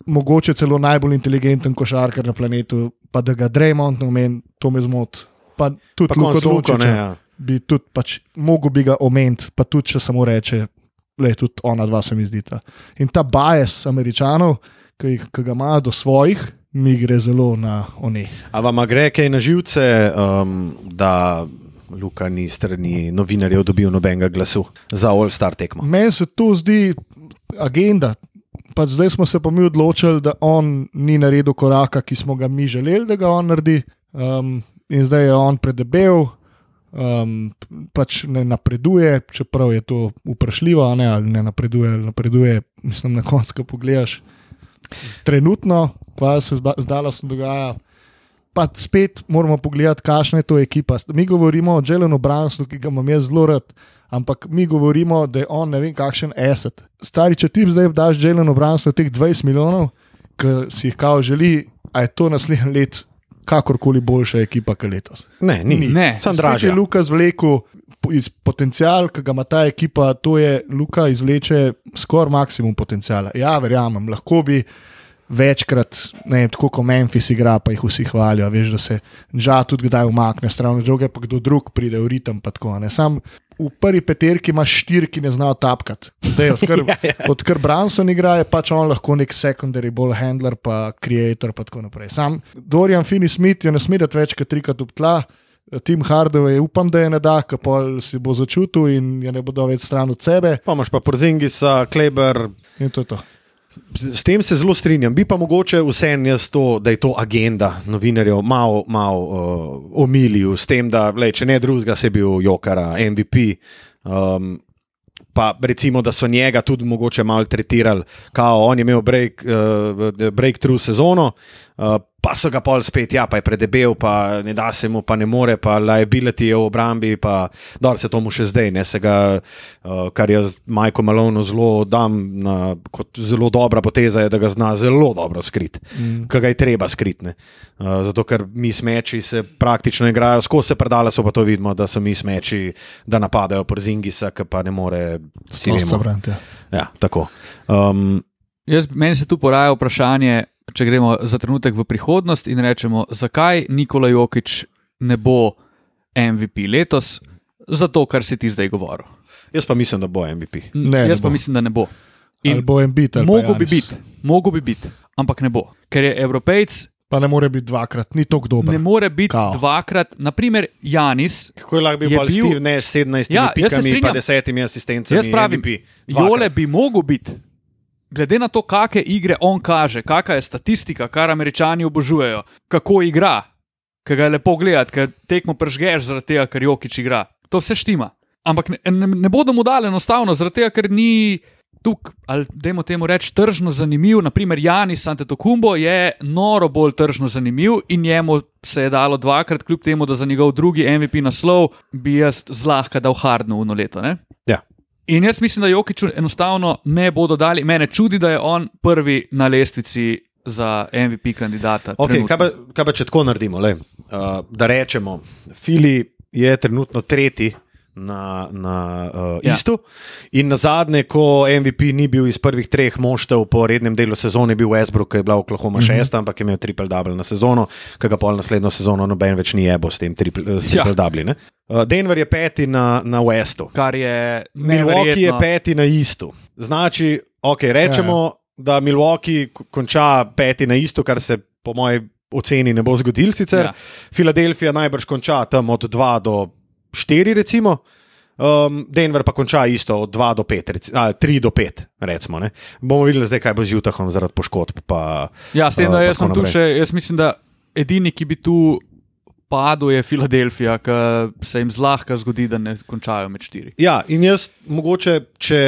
[SPEAKER 2] mogoče celo najbolj inteligenten košarkar na planetu, pa da ga Draymond ne omeni, to me zmoti. Pa tudi
[SPEAKER 1] Pa Luko, ne.
[SPEAKER 2] Dončiča
[SPEAKER 1] Ja.
[SPEAKER 2] bi tudi, pač, mogel bi ga omeniti, pa tudi če samo reče, le tudi ona dva se mi zdita. In ta bias američanov, ki, jih- ki ga imajo do svojih, mi gre zelo na oni.
[SPEAKER 1] A vam gre kaj na živce, um, da Luka ni strani novinarjev dobil nobenega glasu za All-Star tekmo?
[SPEAKER 2] Meni se to zdi agenda. Pač zdaj smo se pa mi odločili, da on ni naredil koraka, ki smo ga mi želeli, da ga on naredi, um, in zdaj je on predebel, um, pač ne napreduje, čeprav je to vprašljivo, ne, ali ne napreduje, ali napreduje. Mislim, na koncu, ko pogledaš, trenutno, kaj se zdaj se dogaja. Pa spet moramo pogledati, kakšna je to ekipa. Mi govorimo o Jelenu Bransonu, ki ga imam jaz zelo rad, ampak mi govorimo, da je on ne vem kakšen asset. Stari, če ti zdaj daš Jelenu Bransonu teh 20 milijonov, ki si jih kao želi, a je to naslednji let kakorkoli boljša ekipa, kot letos.
[SPEAKER 1] Ne, ni.
[SPEAKER 2] Ni.
[SPEAKER 3] Ne,
[SPEAKER 1] Sam
[SPEAKER 2] Spet
[SPEAKER 1] dražje.
[SPEAKER 2] je Luka zvlekel po- iz potencial, ki ga ima ta ekipa, to je Luka izvleče skoraj maksimum potenciala. Ja, verjamem, lahko bi večkrat, ne vem, tako kot Memphis igra, pa jih vsi hvalijo, veš, da se žal tudi kdaj umakne stran, druge pa kdo drug pride v ritem. pa tako, ne. Sam v prvi peterki imaš štiri, ki ne znajo tapkati. Zdaj, odkar, (laughs) odkar Branson igra, je pač on lahko nek secondary ball handler, pa creator, pa tako naprej. Sam Dorian Finney Smith je ne sme dati več kot trikrat v tla. Tim Hardaway, upam, da je ne da, ker pol si bo začutil in je ne bodo več stran od sebe.
[SPEAKER 1] Pa imaš pa Porzingisa, Kleber.
[SPEAKER 2] In to je to.
[SPEAKER 1] S tem se zelo strinjam. Bi pa mogoče vseeno jaz to, da je to agenda novinarjev malo mal, uh, omilil, s tem, da lej, če ne drugega, se je bil Jokara, MVP. Um, pa recimo, da so njega tudi mogoče malo tretirali, kao on je imel break, uh, breakthrough sezono, uh, pa so ga pol spet, ja, pa je predebel, pa ne da se mu, pa ne more, pa liability je v obrambi, pa dobro se to mu še zdaj, ne se ga, uh, kar jaz Majko Malonu zelo dam na, kot zelo dobra poteza, je, da ga zna zelo dobro skrit, mm. kaj ga je treba skritne. Uh, zato, ker mi smeči se praktično igrajo, skozi se predala so pa to vidimo, da so mi smeči, da napadajo Porzingisa, ki pa ne more. vsi vemo.
[SPEAKER 2] Ja.
[SPEAKER 1] Ja, tako. Um,
[SPEAKER 3] Jaz, meni se tu poraja vprašanje, če gremo za trenutek v prihodnost in rečemo, zakaj Nikola Jokič ne bo MVP letos, zato kar si ti zdaj govoril.
[SPEAKER 1] Jaz pa mislim, da bo MVP.
[SPEAKER 2] Ne,
[SPEAKER 3] Jaz
[SPEAKER 2] ne
[SPEAKER 3] pa
[SPEAKER 2] bo.
[SPEAKER 3] mislim, da ne bo.
[SPEAKER 2] Ali
[SPEAKER 3] In
[SPEAKER 2] bo Embiid ali pa
[SPEAKER 3] mogo bi biti, mogo bi biti, ampak ne bo. Ker je Evropejc,
[SPEAKER 2] Pa ne more biti dvakrat, ni tako dober.
[SPEAKER 3] ne more biti
[SPEAKER 2] Kao.
[SPEAKER 3] dvakrat, naprimer Janis.
[SPEAKER 1] Kako je lahko bil
[SPEAKER 3] Je
[SPEAKER 1] bolj
[SPEAKER 3] bil-
[SPEAKER 1] Steve Nash s 17
[SPEAKER 3] Ja,
[SPEAKER 1] pikami in
[SPEAKER 3] strinjam.
[SPEAKER 1] 10 asistencami?
[SPEAKER 3] Jaz pravim,
[SPEAKER 1] MVP? Dvakrat.
[SPEAKER 3] Jole bi mogel biti. Glede na to, kakšne igre on kaže, kakšna je statistika, kar američani obožujejo, kako igra, ki ga je lepo gledati, ker tekmo prežgeš zaradi tega, ker Jokič igra. To vse štima. Ampak ne, ne, ne bodo mu dali enostavno, zaradi tega, ker ni tukaj, ali dajmo temu reči, tržno zanimiv. Naprimer, Janis Antetokumbo je noro bolj tržno zanimiv in njemu se je dalo dvakrat, kljub temu, da za njegov drugi MVP naslov bi jaz zlahka dal hardno uno leto.
[SPEAKER 1] Ja.
[SPEAKER 3] In jaz mislim, da Jokiču enostavno ne bodo dali. Mene čudi, da je on prvi na lestvici za MVP kandidata.
[SPEAKER 1] Okay,
[SPEAKER 3] trenutno.
[SPEAKER 1] kaj, pa, kaj pa če tako naredimo? Le, uh, da rečemo, Fili je trenutno tretji na, na uh,
[SPEAKER 3] Ja.
[SPEAKER 1] ja. istu. In na zadnje, ko MVP ni bil iz prvih treh moštev po rednem delu sezone, bil Westbrook, ki je bila Oklahoma mm
[SPEAKER 3] Mhm.
[SPEAKER 1] -hmm. ampak je imel triple double na sezono, ki ga pol naslednjo sezono noben več ni jebo s tem triple, s
[SPEAKER 3] Ja.
[SPEAKER 1] triple double. ne. Uh, Denver je peti na, na Westu.
[SPEAKER 3] Kar je
[SPEAKER 1] Milwaukee je peti na istu. Znači, okay, rečemo, ja. da Milwaukee konča peti na istu, kar se po moji oceni ne bo zgodil. Sicer
[SPEAKER 3] Ja.
[SPEAKER 1] Filadelfija najbrž konča tam od 2 do 4, recimo. Um, Denver pa konča isto od 2 do 5, reci, a, 3 do 5, recimo. Ne. Bomo videli, zdaj, kaj bo z Jutahom zaradi poškodb. Pa,
[SPEAKER 3] Ja, s tem,
[SPEAKER 1] uh,
[SPEAKER 3] da
[SPEAKER 1] pa
[SPEAKER 3] jaz
[SPEAKER 1] tako
[SPEAKER 3] sem tu še, jaz mislim, da edini, ki bi tu padel, je Filadelfija, ki se jim zlahka zgodi, da ne končajo med štiri.
[SPEAKER 1] Ja, in jaz mogoče, če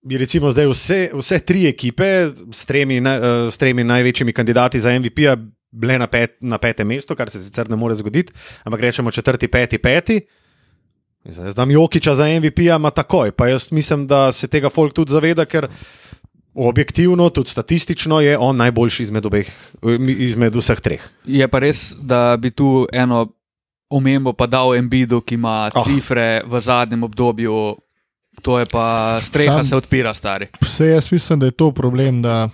[SPEAKER 1] bi recimo zdaj vse, vse tri ekipe s tremi, na- eh, s tremi največjimi kandidati za MVP-ja bile na, pet, na petem mestu, kar se sicer ne more zgoditi, ampak rečemo četrti, peti, peti. Zdaj znam Jokiča za MVP-ja, ima takoj. Pa jaz mislim, da se tega folk tudi zaveda, ker objektivno, tudi statistično je on najboljši izmed, obeh, izmed vseh treh.
[SPEAKER 3] Je pa res, da bi tu eno omembo pa dal Embidu, ki ima
[SPEAKER 1] Oh.
[SPEAKER 3] cifre v zadnjem obdobju. To je pa streha,
[SPEAKER 2] Sam-
[SPEAKER 3] se odpira, stari.
[SPEAKER 2] Vse jaz mislim, da je to problem, da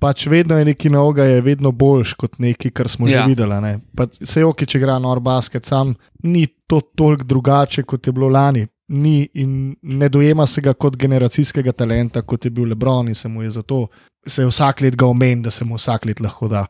[SPEAKER 2] pač vedno je neki noga, je vedno boljš kot neki, kar smo
[SPEAKER 3] Ja.
[SPEAKER 2] že videli. ne. Pa Se oki, če igra nor basket, sam ni to toliko drugače, kot je bilo lani. Ni in ne dojema se ga kot generacijskega talenta, kot je bil Lebron in se mu je zato, se je vsak let ga omenil, da se mu vsak let lahko da.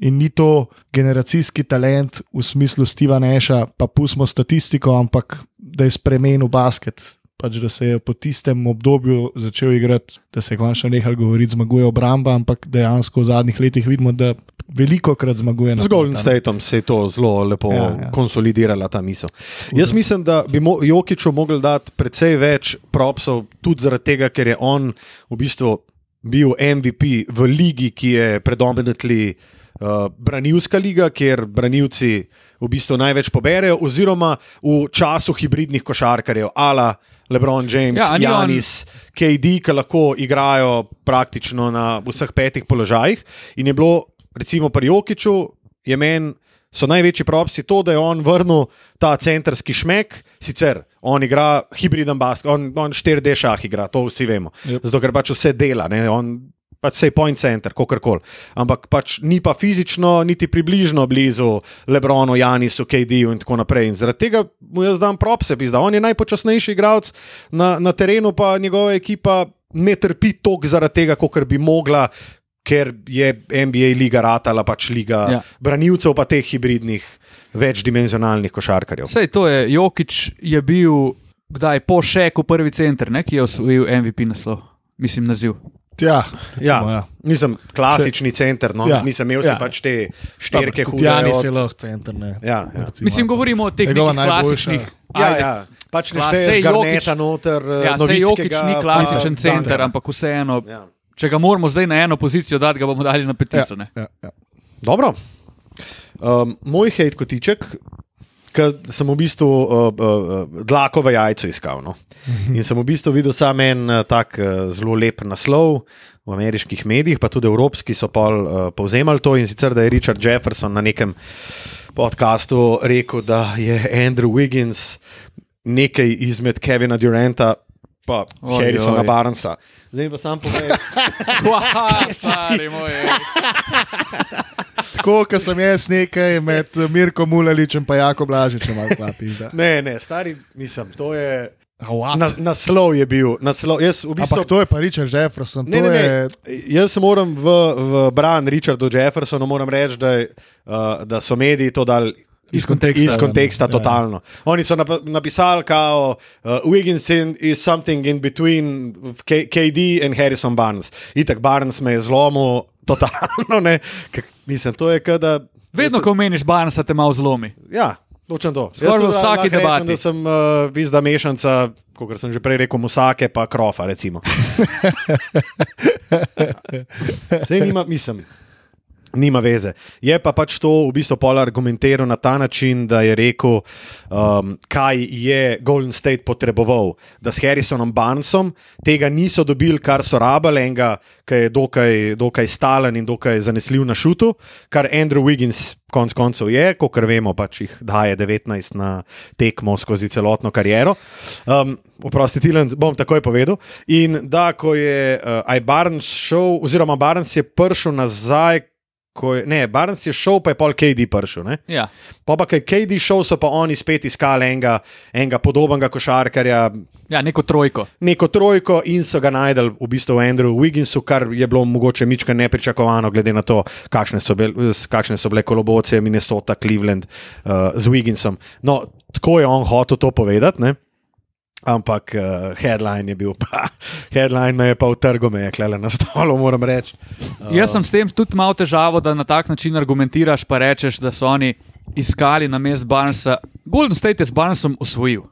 [SPEAKER 2] In ni to generacijski talent v smislu Steva Neša, pa pustimo statistiko, ampak da je spremenil basket. Pač, da se je po tistem obdobju začel igrati, da se je končno nehal govoriti, zmaguje obramba, ampak dejansko v zadnjih letih vidimo, da veliko krat zmaguje na
[SPEAKER 1] Z Golden Stateom se je to zelo lepo
[SPEAKER 2] Ja,
[SPEAKER 1] ja, konsolidirala ta misel. Jaz mislim, da bi mo- Jokiču mogli dati precej več propsov, tudi zaradi tega, ker je on v bistvu bil MVP v ligi, ki je predominantly uh, branilska liga, kjer branilci v bistvu največ poberejo, oziroma v času hibridnih košarkarjev, ala LeBron James,
[SPEAKER 3] Ja, a ni
[SPEAKER 1] ja,
[SPEAKER 3] on-
[SPEAKER 1] Janis, KD, ki lahko igrajo praktično na vseh petih položajih. In je bilo, recimo, pri Jokiču, je meni. So največji propsi to, da je on vrnil ta centrski šmek, sicer on igra hibriden basket, on, on 4D šah igra, to vsi vemo.
[SPEAKER 2] Yep.
[SPEAKER 1] Zato ker pač vse dela, ne? on pač se je point center, kako koli. Ampak pač ni pa fizično, niti približno blizu Lebronu, Janisu, KD-ju in tako naprej. In zaradi tega mu jaz dam propse, pizda. On je najpočasnejši igralec na, na terenu, pa njegova ekipa ne trpi tok zaradi tega, kot bi mogla. Ker je NBA liga ratala pač liga
[SPEAKER 3] ja.
[SPEAKER 1] branilcev, pa teh hibridnih, večdimenzionalnih košarkarjev.
[SPEAKER 3] Sej to je, Jokič je bil, kdaj po šeku prvi center, ne, ki je osvojil MVP naslov, mislim naziv.
[SPEAKER 2] Ja,
[SPEAKER 1] Ja,
[SPEAKER 2] recimo, ja.
[SPEAKER 1] nisem klasični center, no,
[SPEAKER 2] Ja,
[SPEAKER 1] ja, nisem imel
[SPEAKER 2] ja.
[SPEAKER 1] ja. pač te štirke hude. od-
[SPEAKER 2] je lahko center. Ne,
[SPEAKER 1] Ja, ja.
[SPEAKER 2] recimo.
[SPEAKER 3] Mislim, govorimo o teh klasičnih.
[SPEAKER 1] Ja, ja. Pač ne šteješ garneta noter,
[SPEAKER 3] Ja, sej Jokič
[SPEAKER 1] Novickega,
[SPEAKER 3] ni klasičen
[SPEAKER 1] pa-
[SPEAKER 3] center, ampak vseeno,
[SPEAKER 1] Ja.
[SPEAKER 3] če ga moramo zdaj na eno pozicijo dati, ga bomo dali na petico. ne.
[SPEAKER 2] Ja, ja.
[SPEAKER 1] Dobro. Um, moj hate kotiček, ker sem v bistvu uh, uh, dlako v jajcu iskal. No? In sem v bistvu videl samo en uh, tak uh, zelo lep naslov v ameriških medijih, pa tudi evropski so pol uh, povzemali to in sicer, da je Richard Jefferson na nekem podkastu rekel, da je Andrew Wiggins nekaj izmed Kevina Duranta. Pa
[SPEAKER 3] Oj,
[SPEAKER 1] Harrisona
[SPEAKER 3] oj.
[SPEAKER 1] Zdaj pa sam povem.
[SPEAKER 3] Wow, stari moj.
[SPEAKER 2] Tako, kot sem jaz nekaj med Mirko Mulaličem in Jako Blažičem, pizda.
[SPEAKER 1] Ne, ne, stari, mislim, to je. Na, naslov je bil. Naslov, jaz, v bistvu,
[SPEAKER 2] Ampak to je pa Richard Jefferson.
[SPEAKER 1] Ne, ne, ne.
[SPEAKER 2] Je,
[SPEAKER 1] Jaz moram v, v bran Richardu Jeffersonu moram reči, da, je, uh, da so mediji to dali.
[SPEAKER 2] Iz konteksta,
[SPEAKER 1] Iz konteksta,
[SPEAKER 2] ja.
[SPEAKER 1] totalno. Oni so nap napisali, kao uh, Wiggins in- is something in between K KD and Harrison Barnes. Itak Barnes me je zlomil, totalno ne. K mislim, to je kada.
[SPEAKER 3] Vedno, ko meniš Barnesa, te malo zlomi.
[SPEAKER 1] Ja, točno to.
[SPEAKER 3] Skoraj
[SPEAKER 1] Jaz
[SPEAKER 3] v vsaki
[SPEAKER 1] rečem,
[SPEAKER 3] debati.
[SPEAKER 1] Da sem uh, vizda mešanca, kot sem že prej rekel, musake pa krofa. Sej (laughs) nima, mislim. Nima veze. Je pa pač to v bistvu pol argumentiral na ta način, da je rekel, um, kaj je Golden State potreboval. Da s Harrisonom Barnesom tega niso dobili, kar so rabili, enega, ki je dokaj, dokaj stalen in dokaj zanesljiv na šutu, kar Andrew Wiggins konec koncev je, kot vemo, pač jih daje 19 na tekmo skozi celotno kariero. Um, Oprosti, Tilan, bom takoj povedal. In da, ko je uh, Barnes šel, oziroma Barnes je prišel nazaj, je, ne, Barnes je šel, pa je pol KD prišel. Ne?
[SPEAKER 3] Ja.
[SPEAKER 1] Pa pa, kaj KD šel, so pa oni spet iskali enega, enega podobnega košarkarja,
[SPEAKER 3] ja, neko trojko.
[SPEAKER 1] neko trojko in so ga najdel v bistvu v Andrewu Wigginsu, kar je bilo mogoče mička nepričakovano, glede na to, kakšne so, bel, s- kakšne so bile kolobocije Minnesota, Cleveland uh, z Wigginsom. No, tako je on hotel to povedati. Ne? Ampak uh, headline je bil, pa, (laughs) headline me je pa v trgu, me je klele na stolu, moram reči. Uh,
[SPEAKER 3] Jaz sem s tem tudi malo težavo, da na tak način argumentiraš, pa rečeš, da so oni iskali na mest Barnesa. Golden State je s Barnesom usvojil.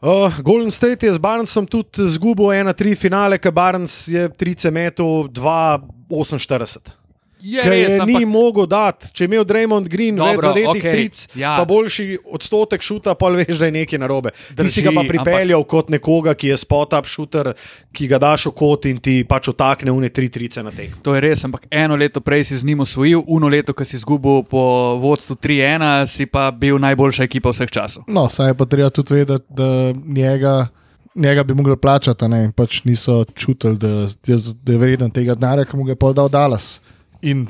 [SPEAKER 1] Uh, Golden State je z Barnesom tudi zgubil 1-3 finale, ker Barnes je 30 metrov 2-48.
[SPEAKER 3] Je
[SPEAKER 1] je
[SPEAKER 3] res,
[SPEAKER 1] ni
[SPEAKER 3] ampak
[SPEAKER 1] mogel dati, če je imel Draymond Green več
[SPEAKER 3] Dobro,
[SPEAKER 1] zadetih
[SPEAKER 3] okej,
[SPEAKER 1] tric,
[SPEAKER 3] ja.
[SPEAKER 1] pa boljši odstotek šuta, pa veš, da je nekaj narobe. Ti si
[SPEAKER 3] Drži,
[SPEAKER 1] ga pa pripeljal ampak... kot nekoga, ki je spot-up šuter, ki ga daš v kot in ti pač otakne une tri trice na teh.
[SPEAKER 3] to je res, ampak eno leto prej si z njim usvojil, uno leto, ko si izgubil po vodstvu 3-1, si pa bil najboljša ekipa vseh časov.
[SPEAKER 2] no, saj je pa treba tudi vedeti, da njega, njega bi mogli plačati, a ne, in pač niso čutili, da, je da je vreden tega denarja, ki mu ga je pol dal Dallas. In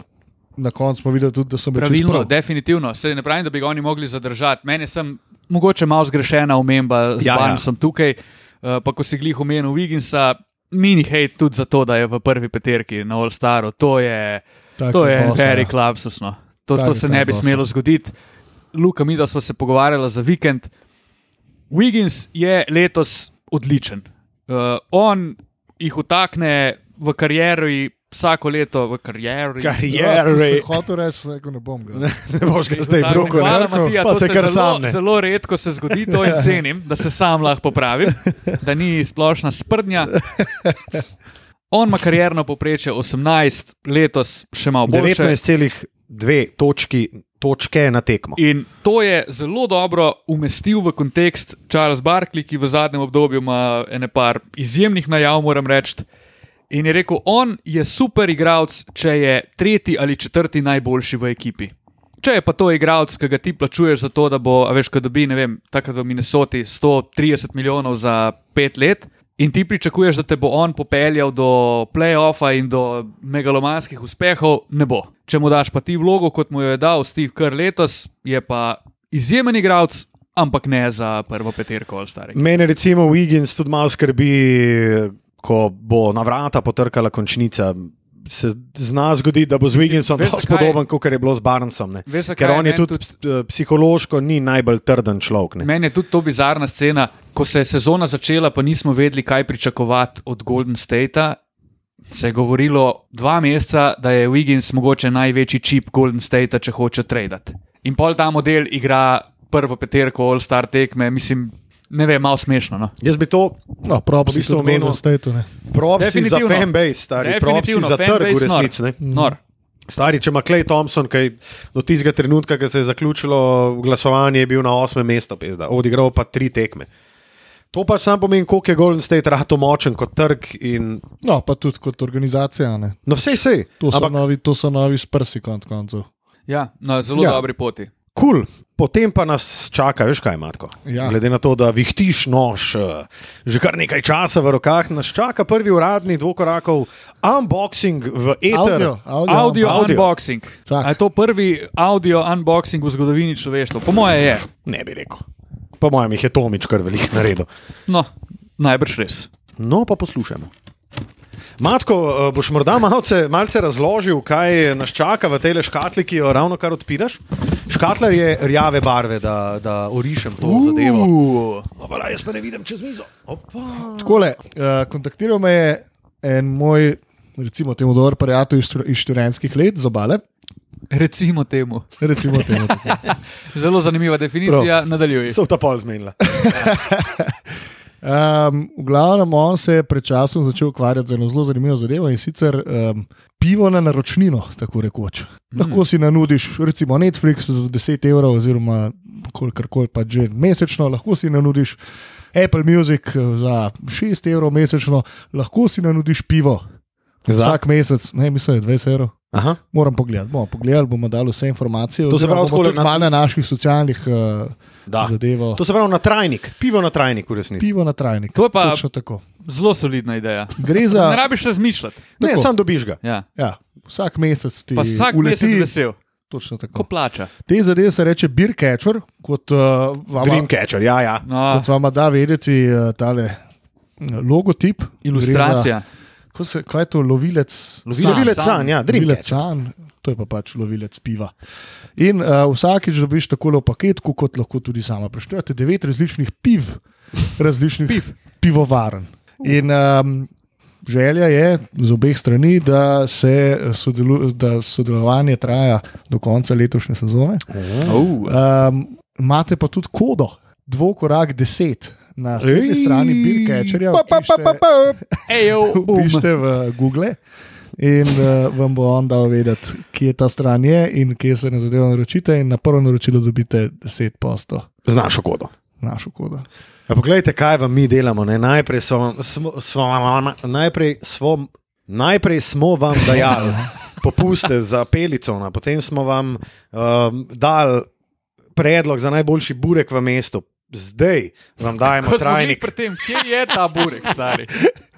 [SPEAKER 2] na koncu smo videli tudi, da so bili čisto
[SPEAKER 3] Pravilno,
[SPEAKER 2] prav.
[SPEAKER 3] definitivno. Se ne pravim, da bi ga oni mogli zadržati. Meni je mogoče malo zgrešena omemba z
[SPEAKER 1] Ja,
[SPEAKER 3] ja,
[SPEAKER 1] ja.
[SPEAKER 3] Barnesom tukaj, uh, pa ko si glih omenil Wigginsa, mini hate tudi za to, da je v prvi peterki na All Staru. To je,
[SPEAKER 2] Tak
[SPEAKER 3] to je very
[SPEAKER 2] ja.
[SPEAKER 3] klapsusno. To,
[SPEAKER 2] Tak
[SPEAKER 3] to se ne bi
[SPEAKER 2] boss,
[SPEAKER 3] smelo zgoditi. Luka, mi da smo se pogovarjali za vikend. Wiggins je letos odličen. Uh, on jih utakne v karieri vsako leto, v karieri.
[SPEAKER 2] Ja,
[SPEAKER 1] Karieri.
[SPEAKER 2] sem hotel reči, rekel, ne bom ga. (laughs)
[SPEAKER 1] Ne boš ga zdaj
[SPEAKER 3] Tako,
[SPEAKER 1] brukal,
[SPEAKER 3] hvala,
[SPEAKER 1] ne?
[SPEAKER 3] Matija,
[SPEAKER 1] pa se kar
[SPEAKER 3] zelo,
[SPEAKER 1] sam ne.
[SPEAKER 3] Zelo redko se zgodi to in cenim, da se sam lahko popravim, da ni splošna sprdnja. On ima karjerno povprečje 18, letos še malo boljše.
[SPEAKER 1] 19,2 točki, točke na tekmo.
[SPEAKER 3] In to je zelo dobro umestil v kontekst Charles Barkley, ki v zadnjem obdobju ima ene par izjemnih najav, moram reči. In je rekel, on je super igralec, če je tretji ali četrti najboljši v ekipi. Če je pa to igralec, ki ga ti plačuješ za to, da bo, veš, ko dobi, ne vem, takrat v Minnesoti 130 milijonov za pet let. In ti pričakuješ, da te bo on popeljal do playoffa in do megalomanskih uspehov, ne bo. Če mu daš pa ti vlogo, kot mu jo je dal Steve Kerr letos, je pa izjemen igralec, ampak ne za prvo peterko ali starega.
[SPEAKER 1] Mene recimo Wiggins tudi malo skrbi, ko bo na vrata potrkala končnica. Se zna zgoditi, da bo z Wigginsom dosti
[SPEAKER 3] zakaj?
[SPEAKER 1] podoben, kot je bilo z Barnesom. ne.
[SPEAKER 3] Veš,
[SPEAKER 1] Ker on je
[SPEAKER 3] meni
[SPEAKER 1] tudi eh, psihološko ni najbolj trden človek. ne.
[SPEAKER 3] Meni je tudi to bizarna scena, ko se je sezona začela, pa nismo vedeli, kaj pričakovati od Golden Statea. Se je govorilo dva meseca, da je Wiggins mogoče največji čip Golden Statea, če hoče tradati. In pol ta model igra prvo peterko All-Star tekme, mislim, ne vem, malo smešno. No?
[SPEAKER 1] Jaz bi to
[SPEAKER 2] No, prav
[SPEAKER 1] V
[SPEAKER 2] bi
[SPEAKER 1] bistvu omenil- propsi za fanbase, stari, propsi za trg v
[SPEAKER 3] fanbase nor.
[SPEAKER 1] resnici. ne.
[SPEAKER 3] Nor.
[SPEAKER 1] Stari, če ima Clay Thompson, ki do tistega trenutka, ko se je zaključilo glasovanje, je bil na osmem mestu, pizda, odigral pa tri tekme. To pač sam pomeni, koliko je Golden State rato močen kot trg. In,
[SPEAKER 2] No, pa tudi kot organizacija. Ne.
[SPEAKER 1] no, vse, vse.
[SPEAKER 2] To so,
[SPEAKER 1] Ampak,
[SPEAKER 2] novi, to so novi sprsi, konc koncev.
[SPEAKER 3] Ja, na zelo
[SPEAKER 1] Ja.
[SPEAKER 3] ja. dobri poti.
[SPEAKER 1] Kul. Cool. Potem pa nas čaka, veš kaj, Matko.
[SPEAKER 2] Ja.
[SPEAKER 1] Glede na to, da vihtiš nož eh, že kar nekaj časa v rokah, nas čaka prvi uradni dvokorakov unboxing v eter.
[SPEAKER 2] Audio, audio,
[SPEAKER 3] Audio,
[SPEAKER 1] Audio.
[SPEAKER 3] unboxing.
[SPEAKER 2] Tak.
[SPEAKER 3] A je to prvi audio unboxing v zgodovini človeštva? Po moje je.
[SPEAKER 1] Ne bi rekel. Po mojem jih je Tomič kar veliko naredil.
[SPEAKER 3] No, najbrž res.
[SPEAKER 1] No, pa poslušajmo. Matko, eh, boš morda malce, malce razložil, kaj nas čaka v tej škatli, ki jo ravno kar odpiraš? Škatlar je rjave barve, da, da orišem to zadevo.
[SPEAKER 3] Uh,
[SPEAKER 1] Opa, jaz pa ne vidim čez mizo.
[SPEAKER 2] Takole, uh, kontaktiral me je en moj, recimo, temu dober prijatelj iz, iz študentskih let, z obale.
[SPEAKER 3] recimo temu.
[SPEAKER 2] Recimo temu. (laughs)
[SPEAKER 3] Zelo zanimiva definicija, nadaljuj.
[SPEAKER 1] So ta pol zmenila. (laughs)
[SPEAKER 2] Um, v glavnem, on se je pred časom začel ukvarjati z eno zelo zanimivo zadevo in sicer um, pivo na naročnino, tako rekoč. Lahko si nanudiš, recimo Netflix za 10 evrov, oziroma kolikor pa že mesečno, lahko si nanudiš Apple Music eh, za 6 evrov mesečno, lahko si nanudiš pivo.
[SPEAKER 1] Za?
[SPEAKER 2] Vsak mesec, ne mislim, da je 20 evrov.
[SPEAKER 1] Aha.
[SPEAKER 2] Moram pogledati, bomo pogledali, bomo dali vse informacije.
[SPEAKER 1] To se pravi,
[SPEAKER 2] tudi
[SPEAKER 1] na-
[SPEAKER 2] malo na naših socialnih uh,
[SPEAKER 1] Da.
[SPEAKER 2] zadevah.
[SPEAKER 1] To se pravi na trajnik, pivo na trajnik, v resnici.
[SPEAKER 2] Pivo na trajnik.
[SPEAKER 3] To je pa-
[SPEAKER 2] Točno tako.
[SPEAKER 3] Zelo solidna ideja.
[SPEAKER 2] Gre za.
[SPEAKER 3] Ne rabiš razmišljati.
[SPEAKER 1] Ne,
[SPEAKER 2] Tako.
[SPEAKER 1] sam dobiš ga.
[SPEAKER 3] Ja.
[SPEAKER 2] Ja, vsak mesec ti
[SPEAKER 3] Pa vsak
[SPEAKER 2] uleti.
[SPEAKER 3] mesec vesel,
[SPEAKER 2] Točno
[SPEAKER 3] ko
[SPEAKER 2] tako.
[SPEAKER 3] plača.
[SPEAKER 2] Te zadeve se reče beer catcher, kot uh, vama,
[SPEAKER 1] Dreamcatcher, ja, ja.
[SPEAKER 3] No,
[SPEAKER 2] kot vama da vedeti uh, tale uh, logotip.
[SPEAKER 3] ilustracija.
[SPEAKER 2] Za, ko se, kaj je to, lovilec?
[SPEAKER 3] Lovilec
[SPEAKER 1] Lovilec
[SPEAKER 3] san.
[SPEAKER 1] ja,
[SPEAKER 2] Lovilec
[SPEAKER 1] Dreamcatcher.
[SPEAKER 2] san, to je pa pač lovilec piva. In uh, vsakič dobiš tako v paketku, kot lahko tudi sama preštejete, devet različnih piv, različnih
[SPEAKER 3] Piv.
[SPEAKER 2] pivovarn. In um, želja je z obeh strani, da se sodelu, da sodelovanje traja do konca letošnje sezone.
[SPEAKER 3] Oh.
[SPEAKER 2] Um, imate pa tudi kodo, dvokorak 10 na spletni strani Birkečerja.
[SPEAKER 3] Ejo, bum.
[SPEAKER 2] Pišite v Google in uh, vam bo on dal vedeti, kje ta stran je in kje se na zadevo naročite. In na prvo naročilo dobite 10 posto
[SPEAKER 1] Z našo kodo.
[SPEAKER 2] našo kodo.
[SPEAKER 1] Ja, poglejte, kaj vam mi delamo. Ne? Najprej, smo, vam- smo, smo, najprej, smo, najprej smo vam dajali (laughs) popuste za pelicona, potem smo vam um, dali predlog za najboljši burek v mestu. Zdaj vam dajemo trajnik.
[SPEAKER 3] tem, kje je ta burek, stari?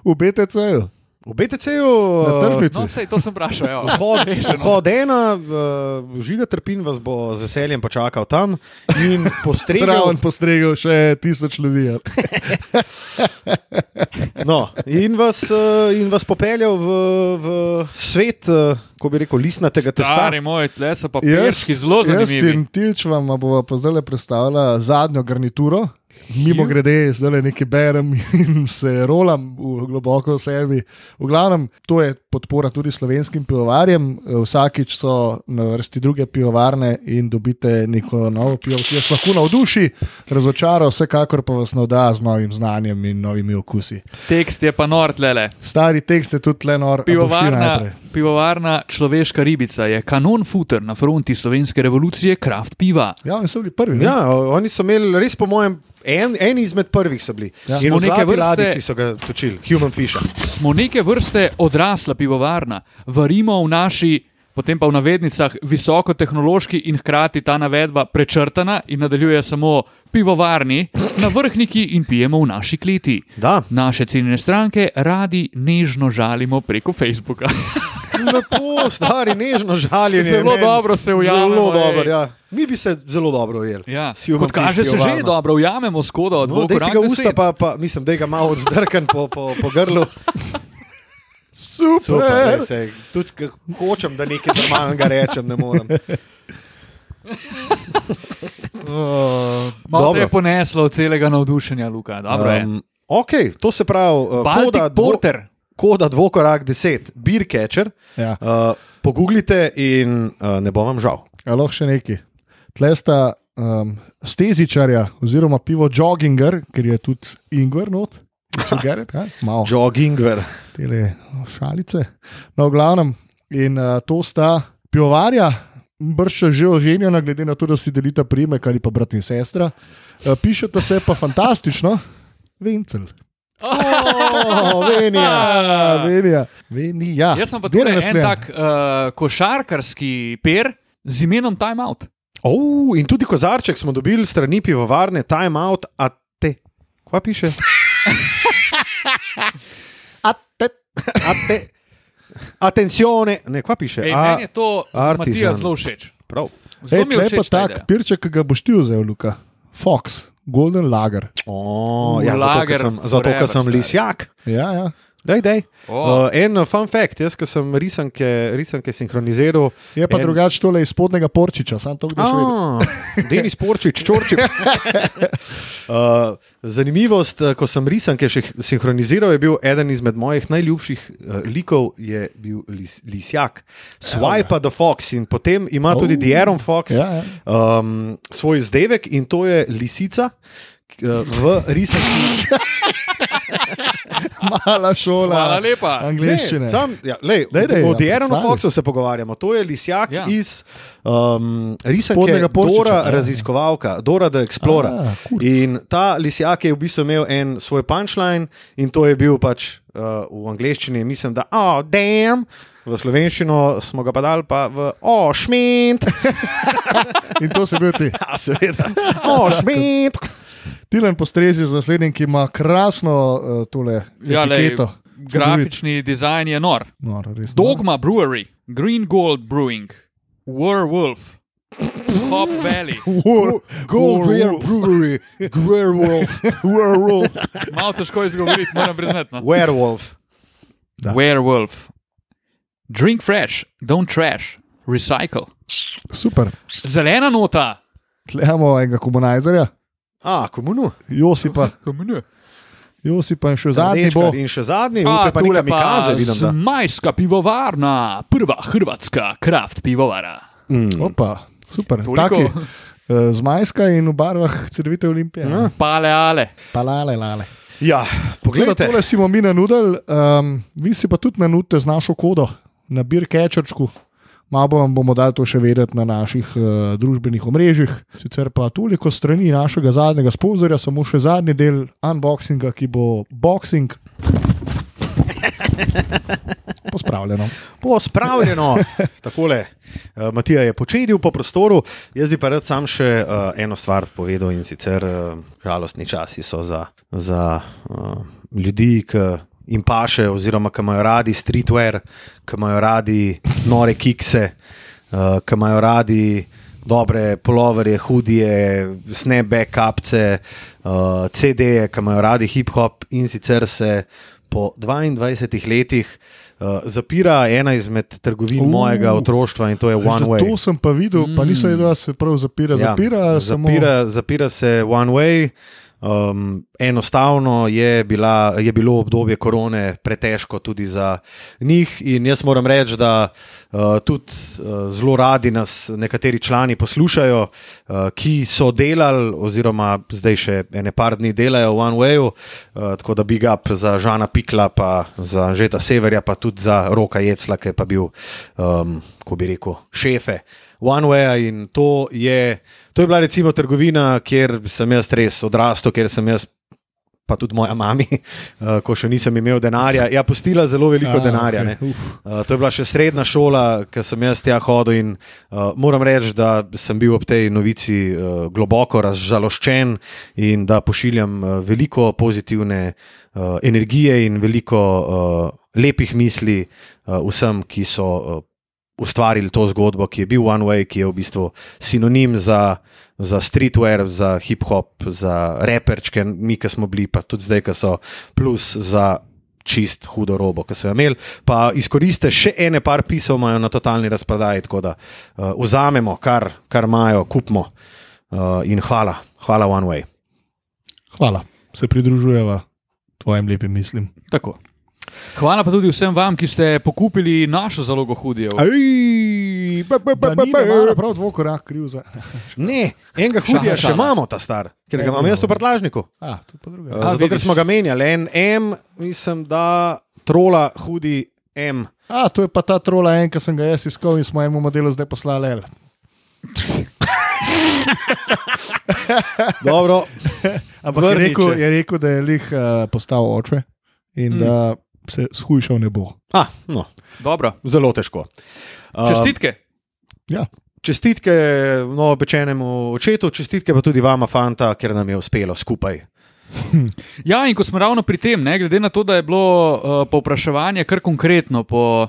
[SPEAKER 2] V BTC-ju,
[SPEAKER 1] V BTC-ju
[SPEAKER 2] na tržnici.
[SPEAKER 3] No, sej, to sem vprašal. evo.
[SPEAKER 1] Vhod,
[SPEAKER 3] Rešeno.
[SPEAKER 1] vhod ena, uh, žiga trpin vas bo z veseljem počakal tam in (laughs) postregel.
[SPEAKER 2] Zraven postregel še tisoč ljudi. ja. (laughs)
[SPEAKER 1] No, in, vas, uh, in vas popeljal v, v svet, uh, ko bi rekel, listnatega testa.
[SPEAKER 3] Stari moj, tle so pa peški zelo
[SPEAKER 2] jaz
[SPEAKER 3] zanimivi.
[SPEAKER 2] in Tilč vam bo pa zdaj predstavila zadnjo garnituro. Mimo grede, zdaj le nekaj berem in (laughs) se rolam v globoko v sebi. V glavnem, to je podpora tudi slovenskim pivovarjem. Vsakič so na vrsti druge pivovarne in dobite neko novo pivo, ki vas lahko navduši, razočara, vsekakor pa vas navda z novim znanjem in novimi okusi.
[SPEAKER 3] Tekst je pa nor tlele.
[SPEAKER 2] Stari tekst je tudi le nor.
[SPEAKER 3] Pivovarna? Pivovarna človeška ribica je kanon futer na fronti slovenske revolucije, kraft piva.
[SPEAKER 2] Ja, oni so bili prvi. ne?
[SPEAKER 1] Ja, oni so imeli res, po mojem, en, en izmed prvih so bili.
[SPEAKER 2] Ja.
[SPEAKER 1] In
[SPEAKER 3] Smo neke vrste-
[SPEAKER 1] so ga točili, Human Fish.
[SPEAKER 3] Smo neke vrste odrasla pivovarna, varimo v naši, potem pa v navednicah, visokotehnološki in hkrati ta navedba prečrtana in nadaljuje samo pivovarni, na vrhniki in pijemo v naši kleti.
[SPEAKER 1] Da,
[SPEAKER 3] Naše cenjene stranke radi nežno žalimo preko Facebooka. (laughs)
[SPEAKER 1] lepo, stari, nežno žaljenje.
[SPEAKER 3] Zelo
[SPEAKER 1] meni
[SPEAKER 3] dobro se ujamemo,
[SPEAKER 1] Zelo dobro, ja. Mi bi se zelo dobro ujeli.
[SPEAKER 3] Ja. Kot kaže, se že
[SPEAKER 1] pivovarna.
[SPEAKER 3] dobro ujamemo skodo od
[SPEAKER 1] No, Dej si ga usta, pa, pa mislim, da ga malo odzdrkan po, po, po grlu.
[SPEAKER 2] Super.
[SPEAKER 1] Super, se, tudi ko hočem, da nekaj normalnega rečem, ne morem. (laughs)
[SPEAKER 3] Malo
[SPEAKER 1] Dobro.
[SPEAKER 3] te je poneslo od celega navdušenja, Luka. Dobro je.
[SPEAKER 1] Um, ok, to se pravi, uh,
[SPEAKER 3] Baltic
[SPEAKER 1] koda, dvo,
[SPEAKER 3] Porter.
[SPEAKER 1] koda dvokorak 10, beer catcher.
[SPEAKER 2] Ja.
[SPEAKER 1] Uh, pogooglite in uh, ne bo vam žal.
[SPEAKER 2] A lahko še nekaj. Tle sta um, stezičarja, oziroma pivo jogginger, ker je tudi ingver not. Cigaret, kaj? Malo
[SPEAKER 1] Joggingver.
[SPEAKER 2] tele šalice. No, v glavnem, in uh, to sta pivovarja, brša že oženjena, glede na to, da si delita primek ali pa brat in sestra. Uh, pišete se pa fantastično, Vencel. Oh, Venija, (laughs) Venija, Venija.
[SPEAKER 3] Jaz sem pa tudi en tak uh, košarkarski per z imenom Time Out.
[SPEAKER 1] Oh, in tudi kozarček smo dobili strani pivovarne, time out, a te. Kva piše? (laughs)
[SPEAKER 2] A te,
[SPEAKER 1] A te. Atencione, ne, kva piše?
[SPEAKER 3] Ej,
[SPEAKER 1] A,
[SPEAKER 3] meni je to. Matija zelo všeč.
[SPEAKER 1] prav.
[SPEAKER 3] Zelo
[SPEAKER 2] Ej,
[SPEAKER 3] mi je všeč ta
[SPEAKER 2] tak pirček, ki ga boš ti vzel, Luka. Fox, Golden Lager.
[SPEAKER 1] O, ja, zato, ker
[SPEAKER 3] Lager
[SPEAKER 1] sem, zato, ker sem lisjak.
[SPEAKER 2] Ja, ja.
[SPEAKER 1] Dej, dej.
[SPEAKER 3] O.
[SPEAKER 1] Uh, en fun fact, jaz, sem risanke, risanke sinhroniziral.
[SPEAKER 2] Je pa
[SPEAKER 1] En-
[SPEAKER 2] drugače tole iz spodnega porčiča, sam to kdo še vedel.
[SPEAKER 1] Ah, Denis Porčič, Čorčič. (laughs) uh, zanimivost, ko sem risanke še sinhroniziral, je bil eden izmed mojih najljubših uh, likov, je bil lis, Lisjak. Swipe the Fox in potem ima tudi
[SPEAKER 2] Oh.
[SPEAKER 1] Dieron Fox
[SPEAKER 2] Ja, ja.
[SPEAKER 1] um, svoj izdevek in to je lisica. V risanki (laughs)
[SPEAKER 2] Mala šola.
[SPEAKER 3] Hvala lepa.
[SPEAKER 2] Angliščine.
[SPEAKER 1] Ne, sam, ja, lej,
[SPEAKER 2] Dej, dej,
[SPEAKER 1] o
[SPEAKER 2] ja,
[SPEAKER 1] Dieronu
[SPEAKER 2] predstavi.
[SPEAKER 1] Foxu se pogovarjamo. To je lisjak
[SPEAKER 3] Ja.
[SPEAKER 1] ja. iz um, risanke Dora,
[SPEAKER 2] ja.
[SPEAKER 1] raziskovalka, Dora the Explorer.
[SPEAKER 2] A, kurc.
[SPEAKER 1] in ta lisjak je v bistvu imel en svoj punchline in to je bil pač uh, v angleščini, mislim, da oh, damn. V slovenščino smo ga pa dali pa v oh, šmint. (laughs)
[SPEAKER 2] In to se bil ti. (laughs)
[SPEAKER 1] Ja, seveda. Oh, šmint.
[SPEAKER 2] Tilen postrezi z naslednjim, ki ima krasno uh, tole
[SPEAKER 3] Ja, lej,
[SPEAKER 2] etiketo.
[SPEAKER 3] grafični dizajn je nor.
[SPEAKER 2] No, res,
[SPEAKER 3] Dogma Brewery, Green Gold Brewing, Werewolf, Hop Valley. (laughs)
[SPEAKER 2] War,
[SPEAKER 1] Gold Rare Brewery, Werewolf.
[SPEAKER 2] werewolf. (laughs)
[SPEAKER 3] Malo težko izgovoriti, moram priznati. No.
[SPEAKER 1] Werewolf.
[SPEAKER 2] Da.
[SPEAKER 3] Werewolf. Drink fresh, don't trash, recycle.
[SPEAKER 2] Super.
[SPEAKER 3] Zelena nota.
[SPEAKER 2] Tle imamo enega komunajzerja,
[SPEAKER 1] A, komunu.
[SPEAKER 2] Josipa, (laughs)
[SPEAKER 3] Komune.
[SPEAKER 2] Josipa in še zadnji bo.
[SPEAKER 1] In še zadnji,
[SPEAKER 3] A,
[SPEAKER 1] upaj pa nekaj mikaze, vidim. Da.
[SPEAKER 3] Zmajska pivovarna, prva hrvatska kraft pivovara.
[SPEAKER 1] Mm.
[SPEAKER 2] Opa, super. Taki, uh, zmajska in v barvah Crvite Olimpije.
[SPEAKER 1] Ja.
[SPEAKER 3] Pale ale.
[SPEAKER 2] Palale, lale.
[SPEAKER 1] Ja,
[SPEAKER 2] Glede,
[SPEAKER 1] poglejte.
[SPEAKER 2] tole si bomo mi nanudili, um, vi si pa tudi nanudite z našo kodo na Birkečerčku. Malo vam bomo dali to še vedeti na naših uh, družbenih omrežjih. Sicer pa toliko strani našega zadnjega sponzorja, samo še zadnji del unboxinga, ki bo boxing. Pospravljeno.
[SPEAKER 1] Pospravljeno. (laughs) Takole, uh, Matija je počedil po prostoru, jaz bi pa rad sam še uh, eno stvar povedal in sicer uh, žalostni časi so za, za uh, ljudi, ki jim paše, oziroma ki imajo radi streetwear, ki imajo radi nore kikse, uh, ki imajo radi. Dobre poloverje, hudije, snapback, kapce, uh, CD-je, ki imajo radi hip-hop, in sicer se po 22 letih uh, zapira ena izmed trgovin
[SPEAKER 2] Uh.
[SPEAKER 1] uh, mojega otroštva in to je One Way.
[SPEAKER 2] To sem pa videl, pa nisem vedel, da se prav zapira. Zapira, ja, samo...
[SPEAKER 1] zapira, zapira se One Way. Um, enostavno je, bila, je bilo obdobje korone pretežko tudi za njih, in jaz moram reči, da uh, tudi uh, zelo radi nas nekateri člani poslušajo, uh, ki so delali, oziroma zdaj še ene par dni delajo v One Wayu, uh, tako da big up za Žana Pikla, pa za Žeta Severja, pa tudi za Roka Jecla, ki je pa bil, um, ko bi rekel, šefe. OneWay in to je, to je bila recimo trgovina, kjer sem jaz res odrastel, kjer sem jaz, pa tudi moja mama, (laughs) uh, ko še nisem imel denarja, ja, postila zelo veliko
[SPEAKER 2] A,
[SPEAKER 1] denarja. Okay, uh, to je bila še srednja šola, ki sem jaz tja hodil in uh, moram reči, da sem bil ob tej novici uh, globoko razžaloščen in da pošiljam uh, veliko pozitivne uh, energije in veliko uh, lepih misli uh, vsem, ki so. Uh, ustvarili to zgodbo, ki je bil One Way, ki je v bistvu sinonim za, za streetwear, za hip-hop, za reperčke, mi, ki smo bili, pa tudi zdaj, ki so plus za čist hudo robo, ki so jo imeli. Pa izkoriste še ene par pisov, imajo na totalni razprodaji, tako da uh, vzamemo, kar, kar imajo, kupimo. Uh, in hvala, hvala One Way.
[SPEAKER 2] Hvala, se pridružujeva tvojim lepim mislim.
[SPEAKER 3] Tako. Hvala pa tudi vsem vam, ki ste pokupili našo zalogo hudijev.
[SPEAKER 2] Prav dvokorak kriv za. (laughs)
[SPEAKER 1] Ne, enega hudija še imamo, ta star, ker ga imam jaz v prtlažniku. Uh,
[SPEAKER 3] A,
[SPEAKER 1] Zato, ker smo ga menjali, en M, mislim, da trola hudi M.
[SPEAKER 2] A, to je pa ta trola en, ki sem ga jaz iskal in smo jemu modelu zdaj poslali L. (laughs)
[SPEAKER 1] Dobro, (laughs)
[SPEAKER 2] Ampak je rekel, je rekel, da je lih uh, postal oče in mm. da se shujšal ne bo.
[SPEAKER 1] ah, no,
[SPEAKER 3] Dobro.
[SPEAKER 1] zelo težko. Uh,
[SPEAKER 3] Čestitke.
[SPEAKER 2] Ja,
[SPEAKER 1] čestitke novopečenemu očetu, čestitke pa tudi vama, fanta, ker nam je uspelo skupaj. (laughs)
[SPEAKER 3] Ja, in ko smo ravno pri tem, ne, glede na to, da je bilo uh, povpraševanje kar konkretno po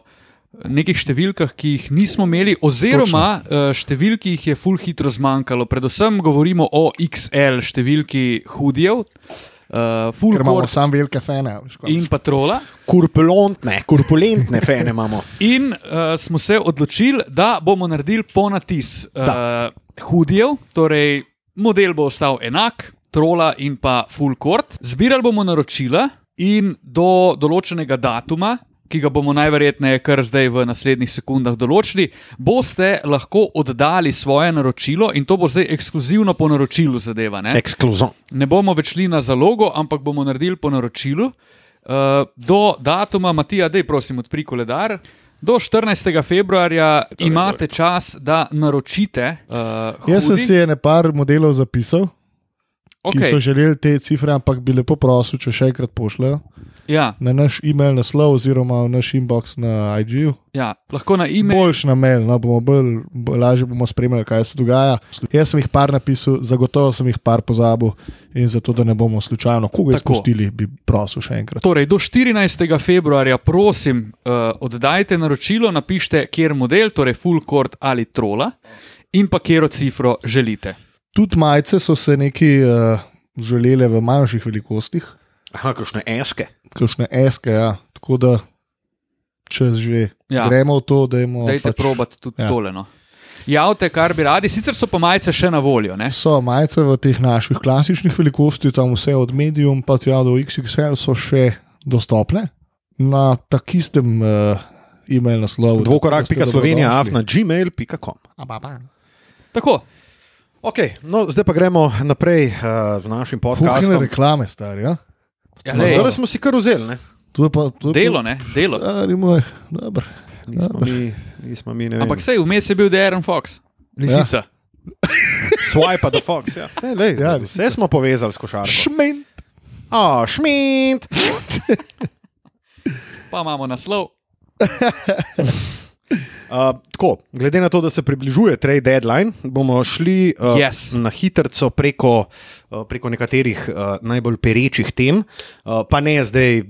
[SPEAKER 3] nekih številkah, ki jih nismo imeli, oziroma uh, številk, ki jih je full hitro zmanjkalo. Predvsem govorimo o XL številki hudijev, uh, full
[SPEAKER 2] Ker imamo
[SPEAKER 3] court
[SPEAKER 2] sam velike fene.
[SPEAKER 3] in patrola.
[SPEAKER 1] Kurpulentne, kurpulentne fene imamo. (laughs)
[SPEAKER 3] In uh, smo se odločili, da bomo naredili ponatis uh, hudijev, torej model bo ostal enak, trola in pa full court. Zbirali bomo naročila in do določenega datuma. Ki ga bomo najverjetneje kar zdaj v naslednjih sekundah določili, boste lahko oddali svoje naročilo in to bo zdaj ekskluzivno po naročilu zadeva. Ne,
[SPEAKER 1] Ekskluzivno.
[SPEAKER 3] ne bomo več šli na zalogo, ampak bomo naredili po naročilu. Uh, do datuma, Matija, dej prosim, odpri koledar. Do 14. februarja imate čas, da naročite. Uh,
[SPEAKER 2] Jaz sem si ene par modelov zapisal, okay. ki so želeli te cifre, ampak bi lepo prosil, če še enkrat pošljajo
[SPEAKER 3] ja,
[SPEAKER 2] na naš e-mail naslov oziroma v naš inbox na IG-ju.
[SPEAKER 3] ja, lahko na e-mail.
[SPEAKER 2] Boljš na mail, no, bomo bolj, bolj lažje bomo spremljali, kaj se dogaja. Jaz sem jih par napisal, zagotovo sem jih par pozabil in zato, da ne bomo slučajno koga
[SPEAKER 3] Tako.
[SPEAKER 2] izpustili, bi prosil še enkrat.
[SPEAKER 3] Torej, do 14. februarja, prosim, uh, oddajte naročilo, napišite, kjer model, torej full court ali trola, in pa kjero cifro želite.
[SPEAKER 2] Tudi majice so se neki uh, želele v manjših velikostih,
[SPEAKER 1] Aha, kakšne eske.
[SPEAKER 2] kakšne eske. Ja. Tako da, če že
[SPEAKER 3] Ja.
[SPEAKER 2] gremo v to, da imamo.
[SPEAKER 3] Dajte pač, probati tudi ja. tole. No. Javite, kar bi radi, sicer so pa majice še na voljo. Ne?
[SPEAKER 2] So majice v teh naših klasičnih velikostih, tam vse od medium pa tja do XXL so še dostopne na tak istem uh, e-mail naslovu.
[SPEAKER 1] Dvokorak, pika
[SPEAKER 2] tako da ste
[SPEAKER 1] Slovenija,
[SPEAKER 2] dobrodošli.
[SPEAKER 1] afna, gmail.com.
[SPEAKER 3] Tako,
[SPEAKER 1] Okay, no, zdaj pa gremo naprej uh, z našim
[SPEAKER 2] Fuhne
[SPEAKER 1] podcastom.
[SPEAKER 2] reklame, stari. Ja?
[SPEAKER 3] Ja,
[SPEAKER 1] No,
[SPEAKER 3] lej.
[SPEAKER 1] zdaj smo si kar vzeli, ne?
[SPEAKER 2] To je pa, to je
[SPEAKER 3] delo,
[SPEAKER 2] pa,
[SPEAKER 3] ne, delo.
[SPEAKER 2] Stari moj, dobro.
[SPEAKER 1] Nismo mi, nismo mi, ne vem.
[SPEAKER 3] Ampak sej vmes je bil Darren Fox, lisica. Ja. (laughs)
[SPEAKER 1] Swipe the Fox. Ja. Ne, lej, Ja, vse smo povezali s košarko.
[SPEAKER 2] Šment.
[SPEAKER 1] Oh, šmint.
[SPEAKER 3] Pa imamo naslov. (laughs)
[SPEAKER 1] Uh, tako, glede na to, da se približuje trade deadline, bomo šli uh,
[SPEAKER 3] Yes.
[SPEAKER 1] na hitro preko, uh, preko nekaterih uh, najbolj perečih tem, uh, pa ne zdaj,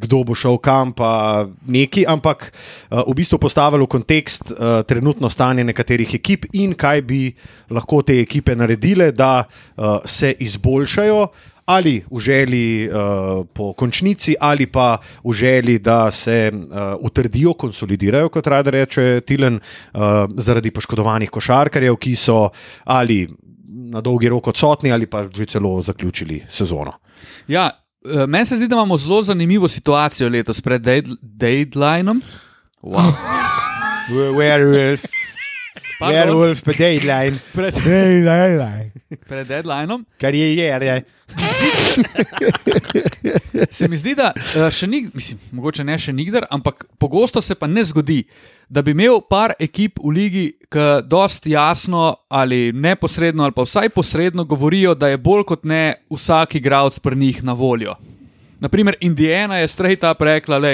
[SPEAKER 1] kdo bo šel kam, pa neki, ampak uh, v bistvu postavili v kontekst uh, trenutno stanje nekaterih ekip in kaj bi lahko te ekipe naredile, da uh, se izboljšajo. Ali v želji uh, po končnici, ali pa v želji, da se uh, utrdijo, konsolidirajo, kot rade reče Tilen, uh, zaradi poškodovanih košarkarjev, ki so ali na dolgi rok odsotni, ali pa že celo zaključili sezono.
[SPEAKER 3] Ja, meni se zdi, da imamo zelo zanimivo situacijo letos pred dead- deadlineom. Wow.
[SPEAKER 1] Werewolf,
[SPEAKER 3] Pardon,
[SPEAKER 1] pa deadline, (laughs)
[SPEAKER 3] pred,
[SPEAKER 2] Ej, lej, lej.
[SPEAKER 3] pred deadlineom.
[SPEAKER 1] kariere. (laughs)
[SPEAKER 3] Se mi zdi, da eh, še ni, mislim, mogoče ne še nikdar, ampak pogosto se pa ne zgodi, da bi imel par ekip v ligi, ki dosti jasno ali neposredno ali pa vsaj posredno govorijo, da je bolj kot ne vsak igralec pri njih na voljo. Naprimer, Indiana je straight up rekla, da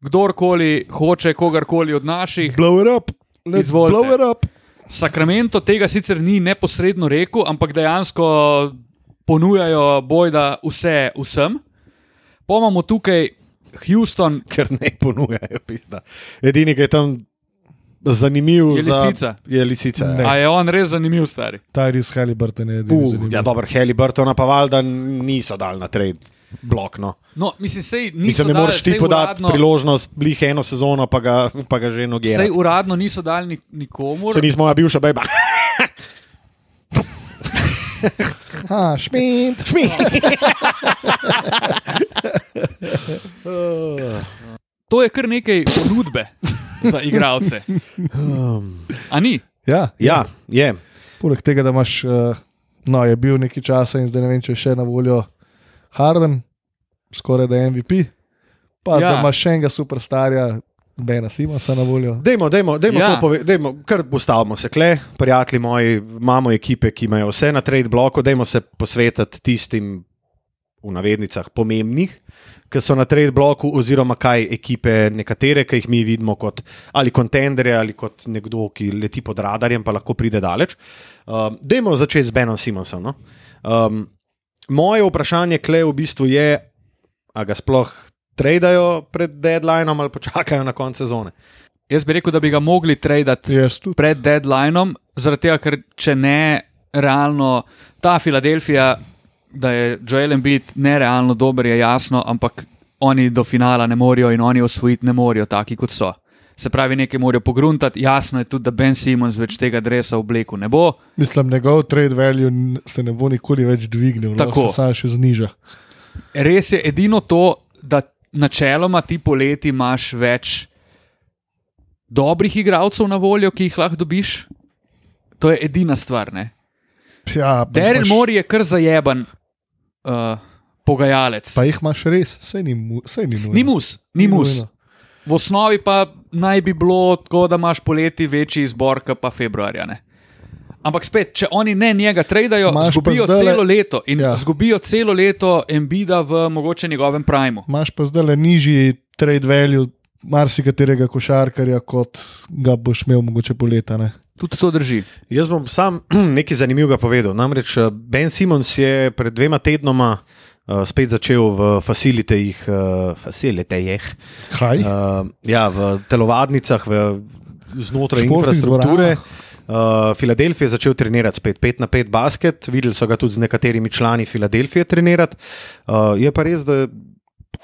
[SPEAKER 3] kdorkoli hoče kogarkoli od naših,
[SPEAKER 2] Blow it up. Let's
[SPEAKER 3] Izvolite.
[SPEAKER 2] blow it up.
[SPEAKER 3] Sacramento tega sicer ni neposredno rekel, ampak dejansko ponujajo bojda vse vsem. Pa imamo tukaj Houston,
[SPEAKER 1] Ker ne ponujajo. pizda. Edini, ki je tam zanimiv,
[SPEAKER 3] Je
[SPEAKER 1] za-
[SPEAKER 3] lisica.
[SPEAKER 1] je lisica. Ja.
[SPEAKER 3] a je on res zanimiv, stari.
[SPEAKER 2] Halliburton je edini
[SPEAKER 1] Uh,
[SPEAKER 2] zanimiv.
[SPEAKER 1] ja, dobro, Halliburtona pa valjda niso dal na trade blok. No.
[SPEAKER 3] No, mislim, sej
[SPEAKER 1] Mislim, ne moreš ti podati
[SPEAKER 3] uradno,
[SPEAKER 1] priložnost, blih eno sezono, pa ga, pa ga že nogiraš.
[SPEAKER 3] Sej uradno niso dali nik nikomur.
[SPEAKER 1] Se nismo moja bivša beba. (laughs)
[SPEAKER 2] Ha, šmint. (laughs)
[SPEAKER 3] To je kar nekaj ponudbe za igralce. (laughs) A ni?
[SPEAKER 2] Ja,
[SPEAKER 1] Ja, je.
[SPEAKER 2] Poleg tega, da imaš, uh, no, je bil nekaj časa in zdaj ne vem, če je še na voljo Harden, skoraj da je MVP, pa ja. Da imaš še enega superstarja, Bena Simasa na voljo.
[SPEAKER 1] Dajmo, dajmo, dajmo
[SPEAKER 3] Ja.
[SPEAKER 1] to pove, dajmo, kar ustavimo se kle, prijatelji moji, imamo ekipe, ki imajo vse na trade bloku, dajmo se posvetiti tistim, v navednicah, pomembnih, ki so na trade bloku, oziroma kaj ekipe, nekatere, ki jih mi vidimo kot ali kontendere, ali kot nekdo, ki leti pod radarjem, pa lahko pride daleč. Um, Dajmo začeti z Benom Simonsom. No? Um, moje vprašanje, klej v bistvu je, a ga sploh tradajo pred deadlineom ali počakajo na konec sezone.
[SPEAKER 3] Jaz bi rekel, da bi ga mogli tradati
[SPEAKER 2] tudi.
[SPEAKER 3] pred deadlineom, zaradi tega, ker če ne, realno ta Filadelfija, da je Joel Embiid nerealno dober, je jasno, ampak oni do finala ne morejo in oni osvojiti ne morejo, taki kot so. Se pravi, nekaj morajo pogruntati, jasno je tudi, da Ben Simons več tega dresa v obleku ne bo.
[SPEAKER 2] Mislim, njegov trade value se ne bo nikoli več dvignil,
[SPEAKER 3] Tako.
[SPEAKER 2] lahko se še zniža.
[SPEAKER 3] Res je edino to, da načeloma ti poleti imaš več dobrih igralcev na voljo, ki jih lahko dobiš. To je edina stvar. Ne?
[SPEAKER 2] Ja, pa
[SPEAKER 3] Daryl
[SPEAKER 2] imaš-
[SPEAKER 3] Mori je kar zajeban uh, pogajalec.
[SPEAKER 2] Pa jih imaš res, sej ni, mu- sej ni nujno.
[SPEAKER 3] Ni mus, ni mus.
[SPEAKER 2] nujno.
[SPEAKER 3] V osnovi pa naj bi bilo tako, da imaš poleti večji izbor, kot pa februarja. Ne? Ampak spet, če oni ne njega tradajo, izgubijo celo leto in
[SPEAKER 2] Ja.
[SPEAKER 3] ja. izgubijo celo leto Embida v mogoče njegovem primu.
[SPEAKER 2] Imaš pa zdaj le nižji trade value marsikaterega košarkarja, kot ga boš imel mogoče poleta. Ne?
[SPEAKER 3] Tudi to drži.
[SPEAKER 1] Jaz bom sam (clears throat) nekaj zanimivega povedal. Namreč eh, Ben Simons je pred dvema tednoma uh, spet začel v facilitejih, uh, facilitejih
[SPEAKER 2] Kaj?
[SPEAKER 1] uh, ja, v telovadnicah, v, znotraj
[SPEAKER 2] Športnih
[SPEAKER 1] infrastrukture. Uh, Filadelfija je začel trenirati spet 5 na 5 basket, videli so ga tudi z nekaterimi člani Filadelfije trenirati. Uh, je pa res, da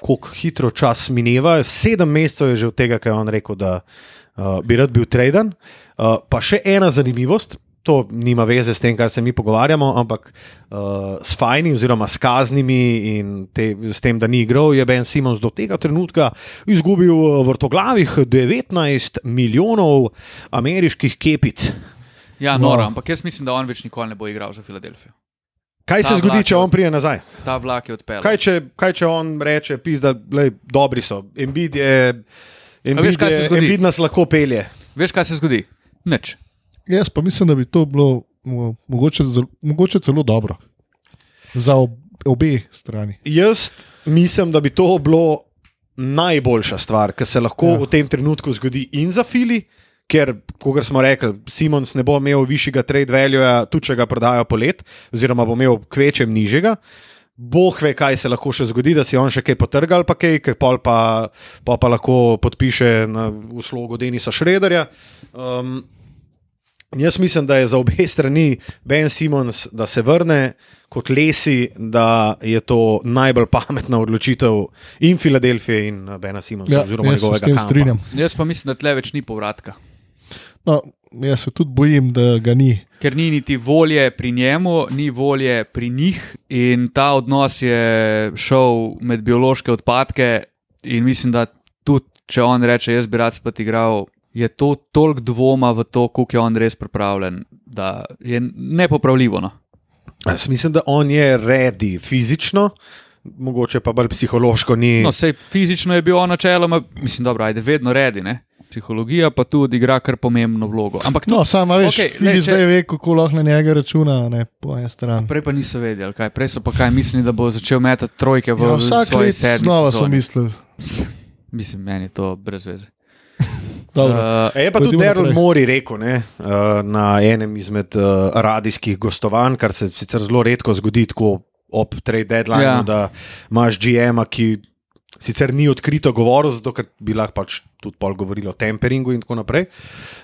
[SPEAKER 1] kako hitro čas mineva, sedem mesecev je že od tega, kaj je on rekel, da uh, bi rad bil traden. Uh, pa še ena zanimivost. To nima veze s tem, kar se mi pogovarjamo, ampak uh, s fajni, oziroma s kaznimi in te, s tem, da ni igral, je Ben Simons do tega trenutka izgubil uh, vrtoglavih 19 milijonov ameriških kepic.
[SPEAKER 3] Ja, noro, ampak jaz mislim, da on več nikoli ne bo igral za Filadelfijo.
[SPEAKER 1] Kaj
[SPEAKER 3] Ta
[SPEAKER 1] se zgodi, če on prije nazaj?
[SPEAKER 3] Ta vlak je odpeljal.
[SPEAKER 1] Kaj če, kaj če on reče, pizda, lej, dobri so, Embiid je.
[SPEAKER 3] veš,
[SPEAKER 1] Embiid,
[SPEAKER 3] kaj se
[SPEAKER 1] je? Embiid nas lahko pelje.
[SPEAKER 3] Veš, kaj se zgodi? Nič.
[SPEAKER 2] Jaz pa mislim, da bi to bilo mo- mogoče, mogoče celo dobro. Za ob, obe strani.
[SPEAKER 1] Jaz mislim, da bi to bilo najboljša stvar, ki se lahko
[SPEAKER 2] Ja.
[SPEAKER 1] v tem trenutku zgodi in za Fili, ker, kot smo rekli, Simons ne bo imel višjega trade value, tudi če ga prodajo po let, oziroma bo imel kvečem nižjega. Bog ve, kaj se lahko še zgodi, da si on še kaj potrga ali pa kaj, ker pol pa, pol pa lahko podpiše na, v slogu Denisa Šrederja. Um, jaz mislim, da je za obe strani Ben Simons, da se vrne kot lesi, da je to najbolj pametna odločitev in Filadelfije in uh, Bena Simonsa,
[SPEAKER 2] Ja,
[SPEAKER 1] oziroma
[SPEAKER 2] jaz se
[SPEAKER 1] njegovega
[SPEAKER 2] tem
[SPEAKER 1] kampa.
[SPEAKER 2] strinjam.
[SPEAKER 3] Jaz pa mislim, da tle več ni povratka.
[SPEAKER 2] No, jaz se tudi bojim, da ga ni.
[SPEAKER 3] Ker ni niti volje pri njemu, ni volje pri njih, in ta odnos je šel med biološke odpadke. In mislim, da tudi če on reče, jaz bi rad spet igral, je to toliko dvoma v to, kako je on res pripravljen, da je nepopravljivo. No.
[SPEAKER 1] Jaz mislim, da on je redi fizično, mogoče pa bolj psihološko ni.
[SPEAKER 3] No, sej fizično je bil on načeloma, mislim, dobro, ajde, vedno redi. Ne? Psihologija pa tu odigra kar pomembno vlogo. Ampak
[SPEAKER 2] No, samo veš, okay,
[SPEAKER 3] ne, če-
[SPEAKER 2] zdaj ve, kako lahko na njega računa, ne po eni strani.
[SPEAKER 3] Prej pa niso vedeli, kaj. Prej so pa kaj mislili, da bo začel metati trojke v
[SPEAKER 2] Ja, vsak let
[SPEAKER 3] sedmi
[SPEAKER 2] znova sem mislil.
[SPEAKER 3] Mislim, meni je to brez veze.
[SPEAKER 2] Dobro.
[SPEAKER 3] Uh,
[SPEAKER 1] Je pa tudi Daryl. Mori rekel ne, uh, na enem izmed uh, radijskih gostovanj, kar se sicer zelo redko zgodi tako ob trade deadline,
[SPEAKER 3] Ja.
[SPEAKER 1] da imaš GM-a, ki sicer ni odkrito govoril, zato ker bi lahko pač tudi pol govorili o temperingu in tako naprej.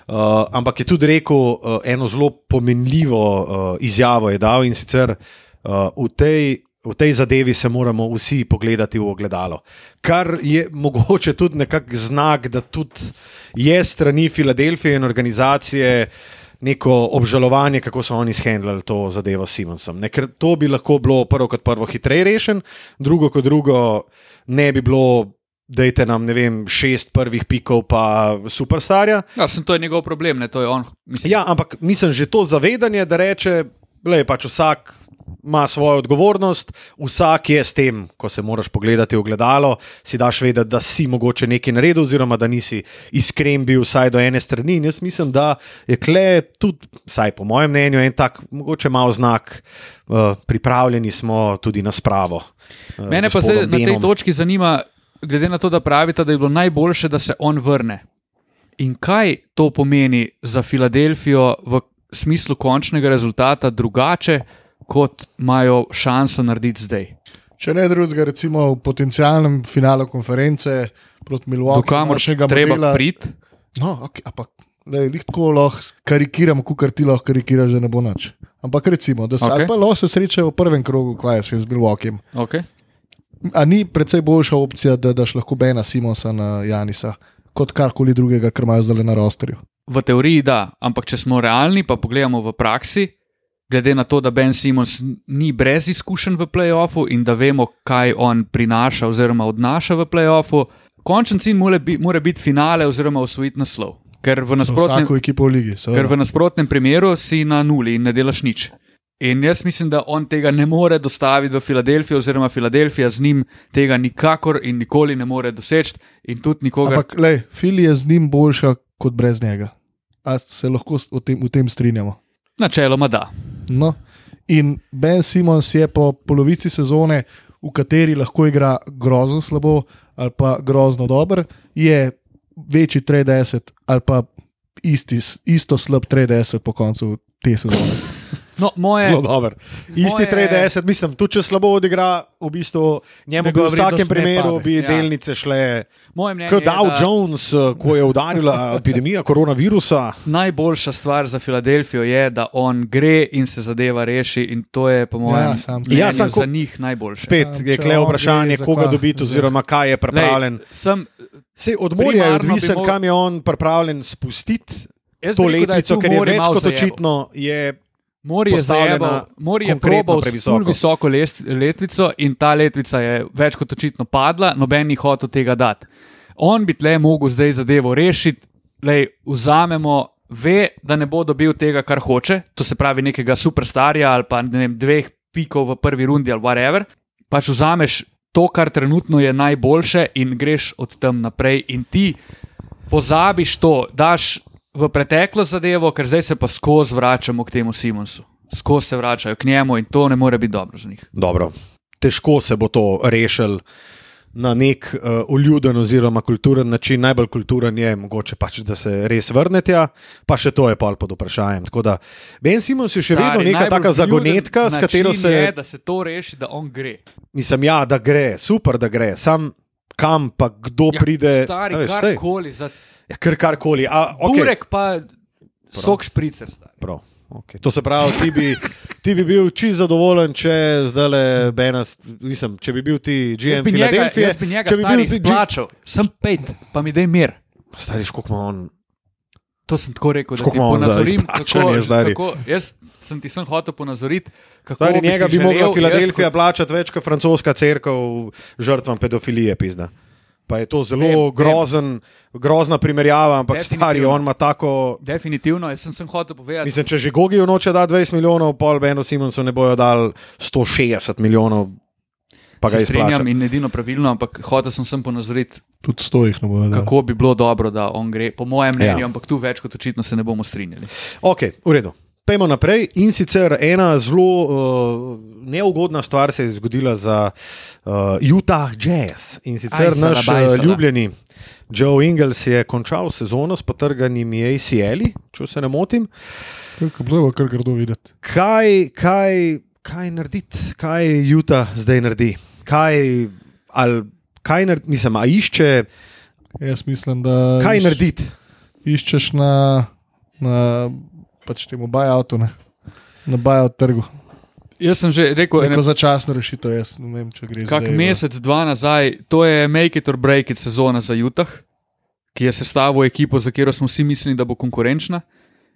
[SPEAKER 1] Uh, ampak je tudi rekel uh, eno zelo pomenljivo uh, izjavo je dal in sicer uh, v tej. V tej zadevi se moramo vsi pogledati v ogledalo. Kar je mogoče tudi nekakšen znak, da tudi je strani Filadelfije in organizacije neko obžalovanje, kako so oni shendlali to zadevo s Simonsom. Ne, ker to bi lahko bilo prvo kot prvo hitreje rešen, drugo kot drugo ne bi bilo. Dajte nam, ne vem, šest prvih pikov, pa superstarja.
[SPEAKER 3] ja, sem, to je njegov problem, ne to je on. Mislim,
[SPEAKER 1] Ja, ampak mislim, že to zavedanje, da reče, da je pač vsak ima svojo odgovornost, vsak je s tem, ko se moraš pogledati v gledalo, si daš vedeti, da si mogoče nekaj naredil, oziroma da nisi iskren bil vsaj do ene strani. In jaz mislim, da je kle tudi, vsaj po mojem mnenju, en tak, mogoče malo znak, uh, pripravljeni smo tudi na spravo. Uh,
[SPEAKER 3] Mene pa zdaj na tej točki zanima, glede na to, da pravite, da je bilo najboljše, da se on vrne. In kaj to pomeni za Filadelfijo v smislu končnega rezultata drugače, kot imajo šanso narediti zdaj?
[SPEAKER 2] Če ne drugega, recimo v potencialnem finalu konference proti Milwaukee,
[SPEAKER 3] kamor še ga treba priti.
[SPEAKER 2] No, okay, ampak da je lahko lahko karikiramo, kot ti lahko karikiraš, že ne bo noč. Ampak recimo, da se okay. lahko srečajo v prvem krogu, kaj je z Milwaukeeem.
[SPEAKER 3] Okay.
[SPEAKER 2] A ni predvsej boljša opcija, da daš lahko Bena Simonsa na Janisa, kot karkoli drugega, kar imajo zdaj na rosterju.
[SPEAKER 3] V teoriji da, ampak če smo realni, pa pogledamo v praksi, glede na to, da Ben Simons ni brez izkušenj v playoffu in da vemo, kaj on prinaša oziroma odnaša v playoffu, končen cilj mora, bi, mora biti finale oziroma osvojiti naslov. Ker v nasprotnem,
[SPEAKER 2] v ligi.
[SPEAKER 3] ker v
[SPEAKER 2] seveda.
[SPEAKER 3] nasprotnem primeru si na nuli in ne delaš nič. In jaz mislim, da on tega ne more dostaviti v Filadelfijo, oziroma Filadelfija z njim tega nikakor in nikoli ne more doseči, in tudi nikogar.
[SPEAKER 2] Ampak, lej, Fili je z njim boljša kot brez njega. A se lahko o tem, v tem strinjamo?
[SPEAKER 3] Načeloma da.
[SPEAKER 2] No. In Ben Simons je po polovici sezone, v kateri lahko igra grozno slabo ali pa grozno dober, je večji 30 ali pa isti, isto slab 30 po koncu te sezone.
[SPEAKER 3] No, moje,
[SPEAKER 1] Zelo dober. Isti
[SPEAKER 3] Moje-
[SPEAKER 1] 30, mislim, tudi če slabo odigra, v bistvu njemu bi v vsakem primeru bi
[SPEAKER 3] Ja.
[SPEAKER 1] delnice šle.
[SPEAKER 3] moje mnenje
[SPEAKER 1] Kot
[SPEAKER 3] je,
[SPEAKER 1] Dow
[SPEAKER 3] da
[SPEAKER 1] Jones, ko je udarila epidemija koronavirusa.
[SPEAKER 3] najboljša stvar za Filadelfijo je, da on gre in se zadeva reši, in to je, po mojem,
[SPEAKER 2] Ja, sam-
[SPEAKER 1] Ja, sam ko-
[SPEAKER 3] za njih najboljše.
[SPEAKER 1] Spet
[SPEAKER 2] Ja,
[SPEAKER 1] je
[SPEAKER 2] on
[SPEAKER 1] vprašanje, koga dobiti, oziroma kaj je pripravljen.
[SPEAKER 3] Lej, sem,
[SPEAKER 1] Se od morja je odvisen,
[SPEAKER 3] mo-
[SPEAKER 1] kam je on pripravljen spustiti
[SPEAKER 3] jaz
[SPEAKER 1] to letvico, ker je več kot očitno. Je
[SPEAKER 3] Mori je zajebal, Mori je probal ful visoko lest, letvico in ta letvica je več kot očitno padla, noben ni hotel tega dati. On bi tle mogel zdaj zadevo rešiti, lej, vzamemo, ve, da ne bo dobil tega, kar hoče, to se pravi nekega superstarja ali pa ne vem, dveh pikov v prvi rundi ali whatever. Pač vzameš to, kar trenutno je najboljše in greš od tam naprej in ti pozabiš to, daš v preteklo zadevo, ker zdaj se pa skozi vračamo k temu Simonsu. Skozi se vračajo k njemu in to ne more biti dobro za njih.
[SPEAKER 1] dobro. Težko se bo to rešil na nek uh, uljuden oziroma kulturen način. Najbolj kulturen je mogoče pač, da se res vrnete, pa še to je pol pod vprašanjem. Tako da Ben Simons je še
[SPEAKER 3] Stari,
[SPEAKER 1] vedno neka taka zagonetka, s katero se.
[SPEAKER 3] Je, da se to reši, da on gre.
[SPEAKER 1] Mislim, ja, da gre, super, da gre. Sam kam pa kdo
[SPEAKER 3] Ja,
[SPEAKER 1] pride.
[SPEAKER 3] Stari,
[SPEAKER 1] veš,
[SPEAKER 3] karkoli, za
[SPEAKER 1] ja, kar karkoli. A,
[SPEAKER 3] okay. Burek pa sok špricer.
[SPEAKER 1] Prav, okay. To se pravi, ti bi, ti bi bil čist zadovoljen, če zdaj le Benas, mislim, če bi bil ti GM Filadelfije. če bi bil ti
[SPEAKER 3] izplačal, sem pet, pa mi daj mir.
[SPEAKER 1] Stari, koliko ima on.
[SPEAKER 3] To sem tako rekel, da ti ponazorim, kako,
[SPEAKER 1] stari?
[SPEAKER 3] kako, jaz sem ti sem hotel ponazoriti, kako
[SPEAKER 1] Stari
[SPEAKER 3] bi
[SPEAKER 1] njega bi mogla
[SPEAKER 3] želel,
[SPEAKER 1] Filadelfija
[SPEAKER 3] jaz
[SPEAKER 1] plačati več kot francoska crkva žrtvam pedofilije, pizda. Pa je to zelo
[SPEAKER 3] Vem, vem.
[SPEAKER 1] grozen, grozna primerjava, ampak stari, on ima tako.
[SPEAKER 3] Definitivno, jaz sem, sem hotel povedati.
[SPEAKER 1] Mislim, če že Gogi noče da 20 milijonov, pol Benu Simonsu ne bojo dali 160 milijonov, pa ga
[SPEAKER 3] se strinjam in edino pravilno, ampak hotel sem sem ponazoriti,
[SPEAKER 2] Tudi stojih ne bo vedel.
[SPEAKER 3] kako bi bilo dobro, da on gre, po mojem mnenju,
[SPEAKER 1] Ja.
[SPEAKER 3] ampak tu več kot očitno se ne bomo strinjali.
[SPEAKER 1] Ok, v redu. Pejmo naprej. In sicer ena zelo uh, neugodna stvar se je zgodila za uh, Utah Jazz. In sicer
[SPEAKER 3] Aj,
[SPEAKER 1] naš
[SPEAKER 3] baj,
[SPEAKER 1] uh,
[SPEAKER 3] sada.
[SPEAKER 1] ljubljeni Joe Ingles je končal sezono s potrganimi ACL-i, če se ne motim.
[SPEAKER 2] Kako bilo, kar grdo videti.
[SPEAKER 1] Kaj, kaj, kaj narediti, kaj Utah zdaj naredi? Kaj, ali, kaj naredi, mislim, a išče,
[SPEAKER 2] Jaz mislim, da
[SPEAKER 1] kaj
[SPEAKER 2] iš-
[SPEAKER 1] narediti?
[SPEAKER 2] iščeš na, na pač temu buyoutu, ne? na buyout trgu.
[SPEAKER 3] Jaz sem že rekel,
[SPEAKER 2] Neko
[SPEAKER 3] ene,
[SPEAKER 2] začasno rešitev, jaz ne vem, če gre
[SPEAKER 3] kak
[SPEAKER 2] zdaj
[SPEAKER 3] mesec, dva nazaj, to je make it or break it sezona za Utah, ki je sestavil ekipo, za katero smo vsi mislili, da bo konkurenčna.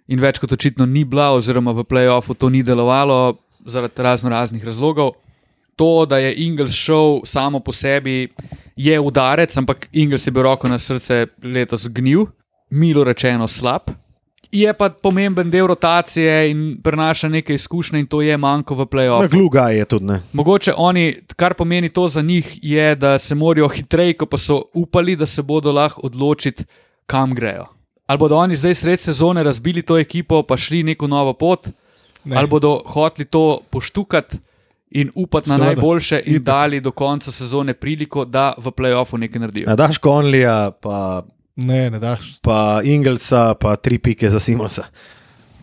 [SPEAKER 3] In več kot očitno ni bila, oziroma v playoffu to ni delovalo zaradi razno raznih razlogov. To, da je Ingles šel samo po sebi, je udarec, ampak Ingles je bil roko na srce letos gnil, milo rečeno slab. Je pa pomemben del rotacije in prenaša nekaj izkušnje, in to je manjko v
[SPEAKER 1] Na
[SPEAKER 3] play-offu.
[SPEAKER 1] gluga je tudi ne.
[SPEAKER 3] Mogoče oni, kar pomeni to za njih, je, da se morajo hitreje, ko pa so upali, da se bodo lahko odločiti, kam grejo. Ali bodo oni zdaj sred sezone razbili to ekipo, pa šli neko novo pot,
[SPEAKER 2] Ne.
[SPEAKER 3] ali bodo hoteli to poštukati in upati na
[SPEAKER 2] Seveda.
[SPEAKER 3] najboljše in
[SPEAKER 2] Itak.
[SPEAKER 3] dali do konca sezone priliko, da v play-offu nekaj naredijo.
[SPEAKER 1] A daš Konlija, pa,
[SPEAKER 2] Ne, ne daš.
[SPEAKER 1] pa Ingelsa, pa tri pike za Simosa.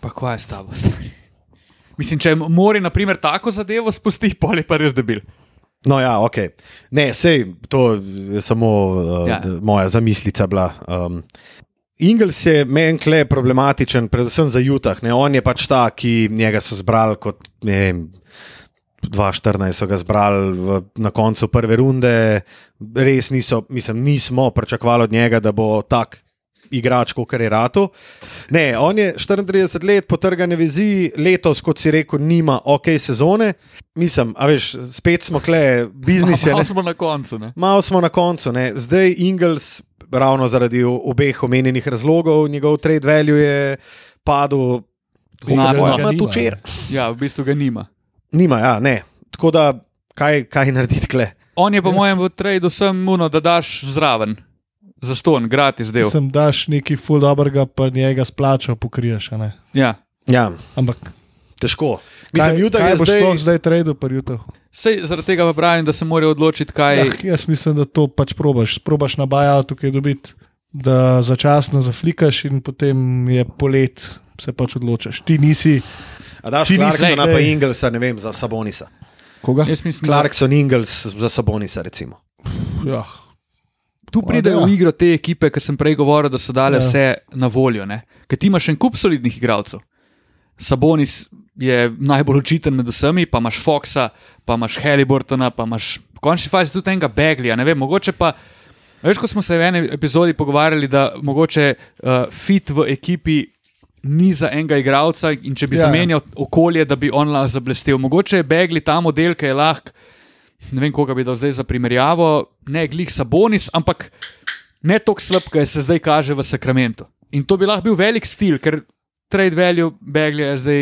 [SPEAKER 3] Pa kaj je s tabo? Mislim, če mora, na primer, tako zadevo spusti, pol je pa res debil.
[SPEAKER 1] No, ja, ok. Ne, sej, to je samo uh,
[SPEAKER 3] Ja.
[SPEAKER 1] ja. moja zamislica bila. Um, Ingels je meni kle problematičen, predvsem za Jutah. Ne? On je pač ta, ki njega so zbrali kot ne vem. 2014 so ga zbrali v, na koncu prve runde, res niso, mislim, nismo pričakovali od njega, da bo tak igrač, kot je Ratu. Ne, on je 34 let, potrgane vezi, letos, kot si rekel, nima ok sezone. Mislim, a veš, spet smo kle, biznis je. (laughs)
[SPEAKER 3] Malo
[SPEAKER 1] ne.
[SPEAKER 3] smo na koncu. Ne?
[SPEAKER 1] Malo smo na koncu. Ne. Zdaj Ingels, ravno zaradi obeh omenjenih razlogov, njegov trade value je padel. Znano,
[SPEAKER 2] Ga
[SPEAKER 1] ima tu čer.
[SPEAKER 3] Ja, v bistvu ga nima.
[SPEAKER 1] Nima, ja, ne. Tako da, kaj, kaj narediti kle?
[SPEAKER 3] On je po
[SPEAKER 2] Jaz-
[SPEAKER 3] mojem v tradu sem muno, da daš zraven, za ston, gratis del.
[SPEAKER 2] Sem daš neki full dobrega, pa njega splačal pokriješ. a ne.
[SPEAKER 3] Ja.
[SPEAKER 1] Ja,
[SPEAKER 2] Ampak
[SPEAKER 1] težko. Mislim,
[SPEAKER 2] kaj,
[SPEAKER 1] Jutah
[SPEAKER 2] kaj
[SPEAKER 1] je zdaj.
[SPEAKER 2] zdaj trade pa jutah?
[SPEAKER 3] Sej, zaradi tega pa pravim, da se morajo odločiti, kaj
[SPEAKER 2] Ja, jaz mislim, da to pač probaš. Probaš na buyout tukaj dobiti, da začasno zaflikaš in potem je polet, se pač odločaš. Ti nisi.
[SPEAKER 1] A daš Clarksona pa Ingelsa, ne vem, za Sabonisa.
[SPEAKER 2] Koga?
[SPEAKER 3] Mislim, da
[SPEAKER 1] Clarkson Ingels za Sabonisa, recimo.
[SPEAKER 2] Ja.
[SPEAKER 3] tu pridejo v igro te ekipe, ki sem prej govoril, da so dale
[SPEAKER 2] Ja.
[SPEAKER 3] vse na voljo. ne. Ker ti imaš en kup solidnih igralcev. Sabonis je najbolj očiten med vsemi, pa imaš Foxa, pa imaš Halliburtona, pa imaš v končni fazi tudi enega Beglija. Ne vem, mogoče pa. Veš, ko smo se v eni epizodi pogovarjali, da mogoče uh, fit v ekipi ni za enega igralca in če bi
[SPEAKER 2] Ja.
[SPEAKER 3] ja. zamenjal okolje, da bi on lahko zablestel. Mogoče je Begli ta model, ki je lahko, ne vem, koga bi dal zdaj za primerjavo, ne glih Sabonis, ampak ne tako slab, kot se zdaj kaže v Sakramentu. In to bi lahko bil velik stil, ker trade value Begli je zdaj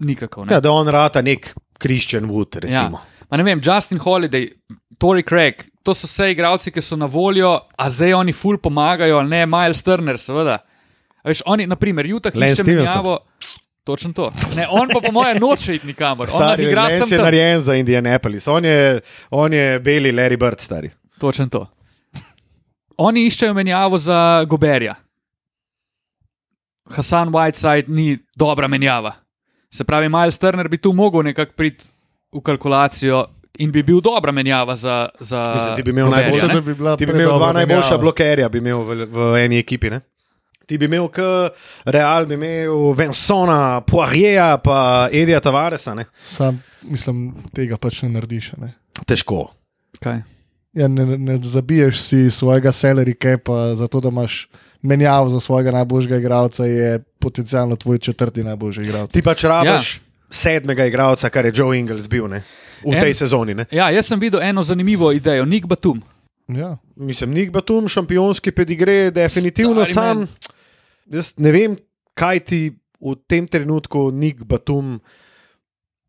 [SPEAKER 3] nikakov. Ne?
[SPEAKER 1] Ja, da on rata nek Christian Wood, recimo.
[SPEAKER 3] Ja. Ma ne vem, Justin Holiday, Tory Craig, to so vse igralci, ki so na voljo, a zdaj oni ful pomagajo, ne Miles Turner, seveda. Veš, oni, naprimer, Utah
[SPEAKER 1] Lance
[SPEAKER 3] išče
[SPEAKER 1] Stevenson.
[SPEAKER 3] menjavo. Točno to. Ne, on pa po mojem noče iti nikamor. On
[SPEAKER 1] Stari,
[SPEAKER 3] igra sem
[SPEAKER 1] je
[SPEAKER 3] tam.
[SPEAKER 1] narejen za Indianapolis, on je, on je beli Larry Bird, stari.
[SPEAKER 3] Točno to. Oni iščejo menjavo za Goberja. Hasan Whiteside ni dobra menjava. Se pravi, Miles Turner bi tu mogel nekako priti v kalkulacijo in bi bil dobra menjava za. za
[SPEAKER 1] Mislim, ti bi imel
[SPEAKER 3] Goberja,
[SPEAKER 2] da bi bila
[SPEAKER 1] Ti bi imel dva najboljša
[SPEAKER 2] menjava.
[SPEAKER 1] blokerja, bi imel v, v eni ekipi. Ne? Ti bi imel, k Real, bi imel Vensona, Poirierja, pa Edija Tavaresa. Ne?
[SPEAKER 2] Sam, mislim, tega pač ne narediš. a Ne?
[SPEAKER 1] Težko.
[SPEAKER 3] Kaj?
[SPEAKER 2] Ja, ne, ne- zabiješ si svojega salary capa, zato da imaš menjav za svojega najboljšega igralca, je potencialno tvoj četrti najboljši igralec.
[SPEAKER 1] Ti pač rabiš ja. sedmega igralca, kar je Joe Ingles bil ne? v
[SPEAKER 3] En-
[SPEAKER 1] tej sezoni. Ne?
[SPEAKER 3] Ja, jaz sem videl eno zanimivo idejo, Nick Batum.
[SPEAKER 2] Ja.
[SPEAKER 1] Mislim, Nik Batum, šampionski pedigre, definitivno
[SPEAKER 3] Stari
[SPEAKER 1] sam.
[SPEAKER 3] men.
[SPEAKER 1] Jaz ne vem, kaj ti v tem trenutku Nik Batum,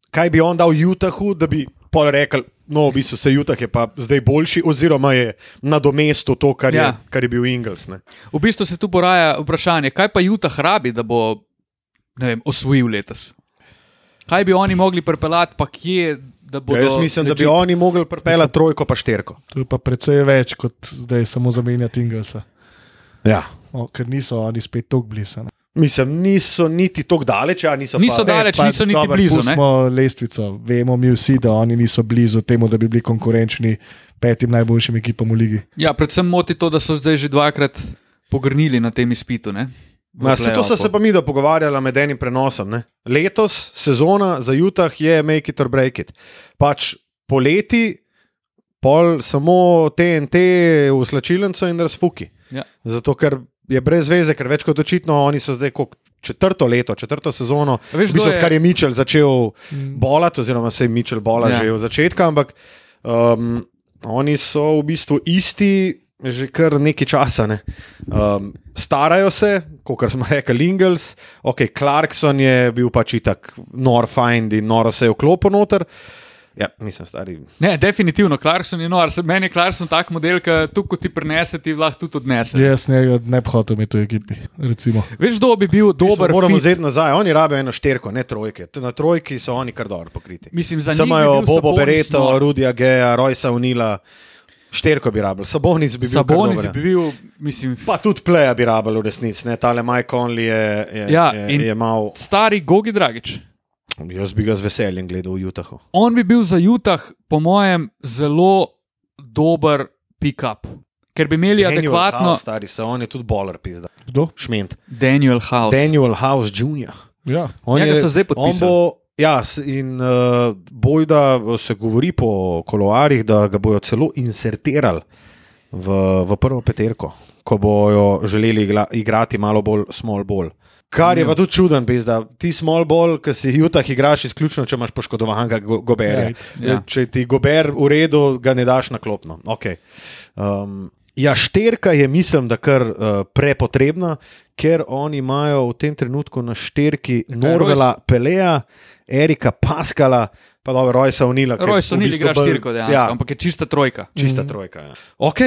[SPEAKER 1] kaj bi on dal Utahu, da bi pol rekel. No, v bistvu se Jutah je pa zdaj boljši, oziroma je nadomestil to, kar, ja.
[SPEAKER 3] Ja.
[SPEAKER 1] je, kar je bil Ingles. Ne?
[SPEAKER 3] V bistvu se tu poraja vprašanje, kaj pa Utah rabi, da bo vem, osvojil letos. Kaj bi oni mogli pripeljati, pa kje, da bodo.
[SPEAKER 1] Ja, jaz mislim, da bi
[SPEAKER 3] legit-
[SPEAKER 1] oni mogli pripeljati trojko, pa šterko.
[SPEAKER 2] To je pa precej več kot zdaj samo zamenjati Ingelsa,
[SPEAKER 1] Ja.
[SPEAKER 2] O, ker niso oni spet tako blizu.
[SPEAKER 1] Mislim, niso niti tako daleč, a niso,
[SPEAKER 3] Niso
[SPEAKER 1] pa,
[SPEAKER 3] daleč, niso niti blizu, ne?
[SPEAKER 2] Smo lestvico, vemo mi vsi, da oni niso blizu temu, da bi bili konkurenčni petim najboljšim ekipam v ligi.
[SPEAKER 3] Ja, predvsem moti to, da so zdaj že dvakrat pogrnili na tem izpitu. ne,
[SPEAKER 1] Ma, se to so se pa mi da pogovarjali med enim prenosom. Ne? Letos sezona za Utah je make it or break it. Pač poleti, pol samo TNT v slačilnico in razfuki.
[SPEAKER 3] Ja.
[SPEAKER 1] Zato ker je brez veze, ker več kot očitno oni so zdaj koliko, četrto leto, četrto sezono,
[SPEAKER 3] A veš,
[SPEAKER 1] v bistvu, odkar je Mičel začel bolati, oziroma se je Mičel bola
[SPEAKER 3] Ja.
[SPEAKER 1] že od začetka, ampak um, oni so v bistvu isti. že kar nekaj časa. Ne. Um, starajo se, kot smo rekli, Ingels, ok, Clarkson je bil pač itak nor find in noro se je vklopil noter. Ja, mislim, stari.
[SPEAKER 3] Ne, definitivno, Clarkson je nor. Se- Meni je Clarkson tak model, ki tu, ko ti prenese, ti lahko tudi odnese.
[SPEAKER 2] Jaz njega ne bi hotel imeti v ekipi. Recimo.
[SPEAKER 3] Veš, kdo bi bil dober?
[SPEAKER 1] Moramo vzeti nazaj, oni rabijo eno šterko, ne trojke. Na trojki so oni kar dobro pokriti.
[SPEAKER 3] Mislim, za
[SPEAKER 1] Samo
[SPEAKER 3] njih bi
[SPEAKER 1] imajo
[SPEAKER 3] bil
[SPEAKER 1] Bobo Bereto,
[SPEAKER 3] nor.
[SPEAKER 1] Rudija Geja, Rojsa Unila, šterko bi rabili. Sabonis bi bil.
[SPEAKER 3] Sabonis bi bil, mislim,
[SPEAKER 1] Pa tudi pleja bi rabili v resnici, ne tale Mike Conley je, je,
[SPEAKER 3] Ja,
[SPEAKER 1] je, je mal.
[SPEAKER 3] stari Gogi Dragič.
[SPEAKER 1] Jaz bi ga z veseljem gledal v Utahu.
[SPEAKER 3] On bi bil za Utah, po mojem, zelo dober pick-up. Ker bi imeli adekvatno.
[SPEAKER 1] House, stari se, on je tudi boler, pizda.
[SPEAKER 2] Kdo?
[SPEAKER 1] Šment.
[SPEAKER 3] Daniel House.
[SPEAKER 1] Daniel House Jr.
[SPEAKER 2] Ja.
[SPEAKER 1] On
[SPEAKER 3] Njega
[SPEAKER 1] je-
[SPEAKER 3] zdaj
[SPEAKER 1] bo, ja, in uh, bojda se govori po koloarjih, da ga bojo celo insertirali v, v prvo peterko, ko bojo želeli igla, igrati malo bolj small ball. Kar je pa tudi čuden, da ti small ball, ki si jutah igraš izključno, če imaš poškodovanega go goberja.
[SPEAKER 2] Right.
[SPEAKER 3] Ja.
[SPEAKER 1] Če ti gober v redu, ga ne daš na klopno. Okay. Um, ja, šterka je, mislim, da kar uh, prepotrebna, ker oni imajo v tem trenutku na šterki Norvela, Peleja, Erika Paskala, pa dobro, Rojsa Unila.
[SPEAKER 3] Roj
[SPEAKER 1] v
[SPEAKER 3] so nili
[SPEAKER 1] bistvu
[SPEAKER 3] igraš
[SPEAKER 1] bolj-
[SPEAKER 3] štirko, dejansko,
[SPEAKER 1] Ja,
[SPEAKER 3] ampak je čista trojka.
[SPEAKER 1] čista mm. trojka. Ja. Ok,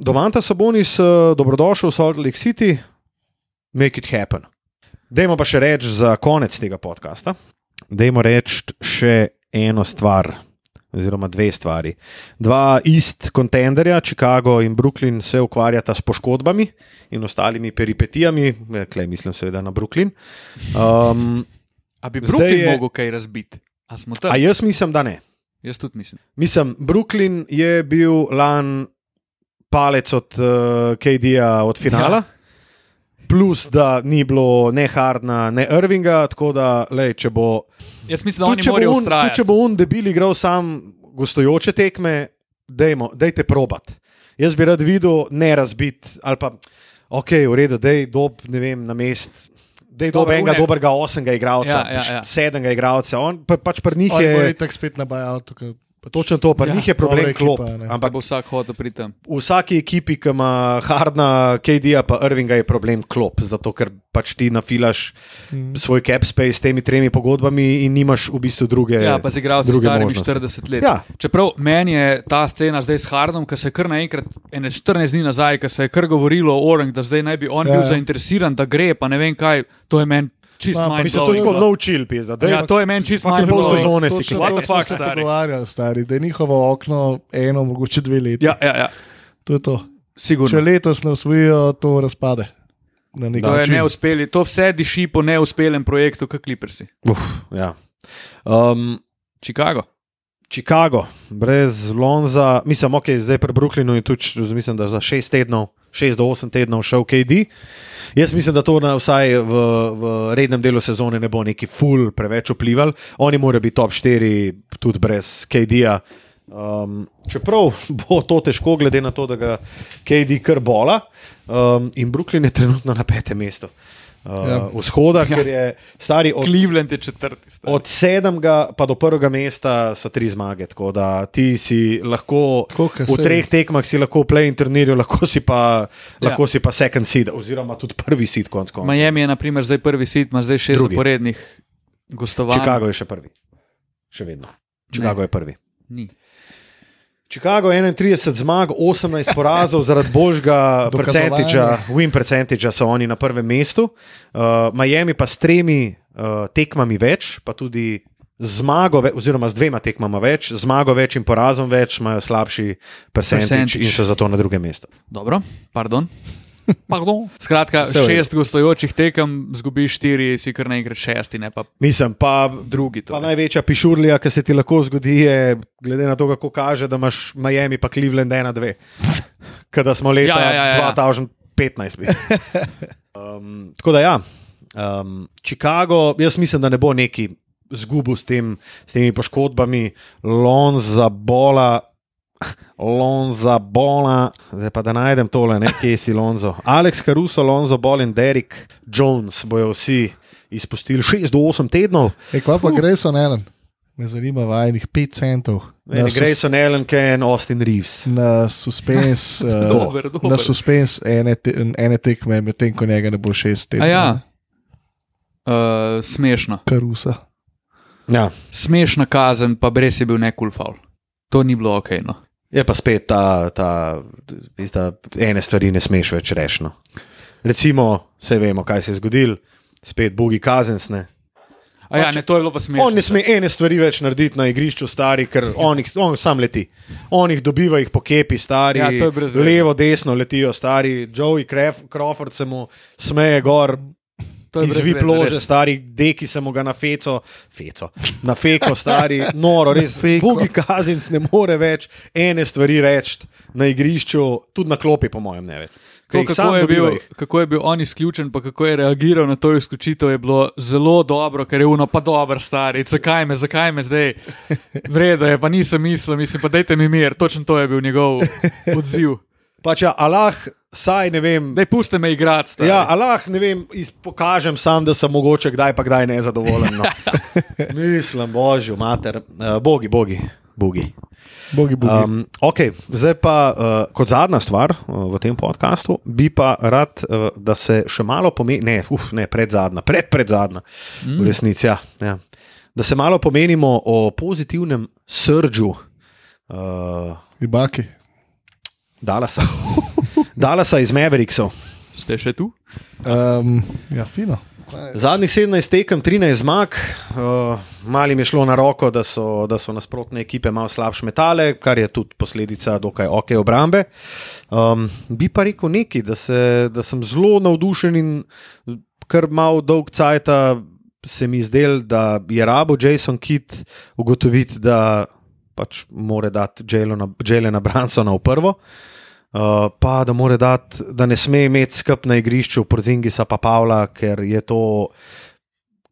[SPEAKER 1] Domanta Sabonis, uh, dobrodošel v Salt Lake City, make it happen. Dajmo pa še reči za konec tega podcasta. Dajmo reči še eno stvar, oziroma dve stvari. Dva ist kontenderja, Chicago in Brooklyn, se ukvarjata s poškodbami in ostalimi peripetijami, klej mislim seveda na Brooklyn. Um,
[SPEAKER 3] A bi Brooklyn
[SPEAKER 1] je-
[SPEAKER 3] mogel kaj razbiti? A
[SPEAKER 1] a jaz mislim, da ne.
[SPEAKER 3] Jaz tudi mislim.
[SPEAKER 1] Mislim, Brooklyn je bil lan palec od uh, KD-ja od finala. Ja. Plus, da ni bilo ne Hardna, ne Irvinga, tako da, lej, če bo
[SPEAKER 3] Jaz mislim, da
[SPEAKER 1] Tudi
[SPEAKER 3] oni
[SPEAKER 1] če, bo
[SPEAKER 3] morajo
[SPEAKER 1] un, tudi če bo un debil igral sam gostujoče tekme, dejmo, dejte probat. Jaz bi rad videl ne razbit ali pa, ok, v redu, dej dob, ne vem, na mest. Dej dob
[SPEAKER 3] Dobro,
[SPEAKER 1] enega dobrega osmega igralca,
[SPEAKER 3] Ja, ja, ja.
[SPEAKER 1] sedmega igralca. On pa, pač pri njih
[SPEAKER 2] On bo
[SPEAKER 1] je
[SPEAKER 2] itak spet na bajautu. Pač-
[SPEAKER 1] točno to, pri
[SPEAKER 3] Ja,
[SPEAKER 1] njih je problem
[SPEAKER 2] dobra
[SPEAKER 1] klop.
[SPEAKER 2] ekipa, ne.
[SPEAKER 3] Pa
[SPEAKER 1] Ampak
[SPEAKER 3] bo vsak hotel priti
[SPEAKER 1] v vsaki ekipi, ki ima Hardna, KD-ja pa Irvinga, je problem klop, zato ker pač ti nafilaš
[SPEAKER 2] Mm.
[SPEAKER 1] svoj cap space s temi tremi pogodbami in nimaš v bistvu druge.
[SPEAKER 3] Ja, pa z igralci
[SPEAKER 1] druge
[SPEAKER 3] starimi
[SPEAKER 1] možnosti.
[SPEAKER 3] 40 let.
[SPEAKER 1] Ja.
[SPEAKER 3] Čeprav meni je ta scena zdaj s Hardom, ki se je kar naenkrat, ene 14 dni nazaj, ki se je kar govorilo o Orang, da zdaj naj bi on
[SPEAKER 2] Ja,
[SPEAKER 3] ja. bil
[SPEAKER 2] ja.
[SPEAKER 3] zainteresiran, da gre, pa ne vem kaj, to je meni čist
[SPEAKER 2] Ma, pa
[SPEAKER 3] mind
[SPEAKER 1] Mislim, to je tako no chill, pizda. Daj,
[SPEAKER 3] Ja, to je meni čist mind
[SPEAKER 1] pol sezone si klepet.
[SPEAKER 3] What the
[SPEAKER 2] to smo
[SPEAKER 3] fuck,
[SPEAKER 2] se
[SPEAKER 3] stari?
[SPEAKER 2] pogovarjali, stari, da je njihovo okno eno, mogoče dve leti.
[SPEAKER 3] Ja, ja, ja.
[SPEAKER 2] To je to.
[SPEAKER 3] sigurno.
[SPEAKER 2] Če letos ne usvojijo, to razpade. Na nek
[SPEAKER 3] To je neuspeli, to vse diši po neuspelem projektu, kot Clippersi.
[SPEAKER 1] Uf, ja. um,
[SPEAKER 3] Chicago.
[SPEAKER 1] Chicago, brez Lonza, mislim, ok, zdaj pri Brooklynu je tudi, mislim, da za 6 tednov, 6 do 8 tednov šel KD. Jaz mislim, da to na, vsaj v, v rednem delu sezone ne bo neki full preveč vplival. Oni morajo biti top 4 tudi brez KD-ja. Um, čeprav bo to težko, glede na to, da ga KD kar bola. Um, in Brooklyn je trenutno na petem mestu. Uh,
[SPEAKER 2] Ja.
[SPEAKER 1] ja. Vzhoda, ker je stari od
[SPEAKER 3] Cleveland je četrti. stari.
[SPEAKER 1] Od sedmega pa do prvega mesta so tri zmage, tako da ti si lahko v treh tekmah si lahko v play-in turnirju, lahko si pa,
[SPEAKER 3] Ja.
[SPEAKER 1] lahko si pa second seed, oziroma tudi prvi seed konc koncev.
[SPEAKER 3] Miami je naprimer zdaj prvi sit, ima zdaj šest
[SPEAKER 1] Drugi.
[SPEAKER 3] zaporednih gostovanj.
[SPEAKER 1] Chicago je še prvi, še vedno. Chicago
[SPEAKER 3] Ne.
[SPEAKER 1] je prvi.
[SPEAKER 3] Ni.
[SPEAKER 1] Chicago 31 zmag, 18 porazov, zaradi
[SPEAKER 2] Dokazovanje.
[SPEAKER 1] percentaža, win percentaža so oni na prvem mestu. Uh, Miami pa s tremi uh, tekmami več, pa tudi zmago, ve, oziroma z dvema tekmama več, zmago več in porazom več, imajo slabši percentaž
[SPEAKER 3] Percentage.
[SPEAKER 1] in so zato na drugem mestu.
[SPEAKER 3] Dobro, pardon. (laughs) Pardon. Skratka,
[SPEAKER 1] Vse
[SPEAKER 3] šest gostujočih tekem, zgubiš štiri, si kar naenkrat šesti, ne pa
[SPEAKER 1] Mislim, pa,
[SPEAKER 3] drugi.
[SPEAKER 1] pa
[SPEAKER 3] torej.
[SPEAKER 1] največja pišurlija, ki se ti lahko zgodi, je, glede na to, kako kaže, da imaš Miami pa Cleveland 1-2. Kada smo leta
[SPEAKER 3] Ja, ja, ja, ja.
[SPEAKER 1] 2015. mislim. (laughs) Um, tako da ja, um, Chicago, jaz mislim, da ne bo neki zgubo s, tem, s temi poškodbami, Lonza bola. Lonza bola, zdaj pa da najdem tole, ne, kje si Lonzo. Alex Caruso, Lonzo Bol in Derek Jones bojo vsi izpustili 6 do 8 tednov.
[SPEAKER 2] E, kva pa gre so na en? Me zanima vajnih 5 centov.
[SPEAKER 1] Ne, Grayson Allen, Ken, Austin Reeves.
[SPEAKER 2] Na suspens, uh, (laughs)
[SPEAKER 3] Dober, dober.
[SPEAKER 2] na suspens ene, te, ene tekme, medtem ko njega ne bo šest
[SPEAKER 3] A
[SPEAKER 2] tednov.
[SPEAKER 3] ja, uh, smešno.
[SPEAKER 2] Karusa.
[SPEAKER 1] Ja.
[SPEAKER 3] Smešna kazen, pa brez je bil nekul faul. To ni bilo ok. No.
[SPEAKER 1] Je pa spet ta, ta, ta ene stvari ne smeš več reči. No. Recimo, vse vemo, kaj se je zgodilo, spet Bogi Kazensne.
[SPEAKER 3] A ja, ne, to je bilo pa smešno.
[SPEAKER 1] On ne sme ene stvari več narediti na igrišču, stari, ker on, jih, on sam leti. On jih dobiva, jih po kepi, stari,
[SPEAKER 3] Ja,
[SPEAKER 1] levo, desno letijo, stari. Joey Crawford se mu smeje gor, izvi plože, stari, deki se mu ga na feco, feco, na feko, stari, noro, res. Bogi Kazinc ne more več ene stvari reči na igrišču, tudi na klopi, po mojem, ne več.
[SPEAKER 3] To, kako, je bil, kako je bil on izključen, pa kako je reagiral na to izključitev, je bilo zelo dobro, ker je uno, pa dober, stari, zakaj me, zakaj me zdaj, vredno je, pa nisem mislil, mislim, pa dajte mi mir, točno to je bil njegov odziv.
[SPEAKER 1] Pač ja, Allah, saj ne vem.
[SPEAKER 3] Daj, puste me igrati. stari.
[SPEAKER 1] Ja, Allah, ne vem, pokažem sam, da sem mogoče kdaj pa kdaj nezadovoljen. No. (laughs) Mislim, božjo, mater, uh, bogi, bogi, bogi.
[SPEAKER 2] Bogi, bogi. Um,
[SPEAKER 1] okay, zdaj pa uh, kot zadnja stvar uh, v tem podkastu, bi pa rad, uh, da se še malo pomeni, ne, uf, ne predzadnja, pred predzadnja, mm. v resnici. Ja, ja. Da se malo pomenimo o pozitivnem srču uh,
[SPEAKER 2] Ribaki.
[SPEAKER 1] Dalasa. (laughs) Dalasa iz Mavericksov.
[SPEAKER 3] Ste še tu?
[SPEAKER 2] Um, ja, fino.
[SPEAKER 1] Zadnjih 17 tekem, 13 zmag, uh, malim je šlo na roko, da so, da so nasprotne ekipe malo slabše metale, kar je tudi posledica dokaj ok obrambe. Um, bi pa rekel nekaj, da, se, da sem zelo navdušen in kar malo dolg cajt se mi zdel, da je rabo Jason Kidd ugotoviti, da pač mora dati Jelena Bransona v prvo. Uh, pa da, dati, da ne sme imeti skrb na igrišču Porzingisa pa Pavla, ker je to,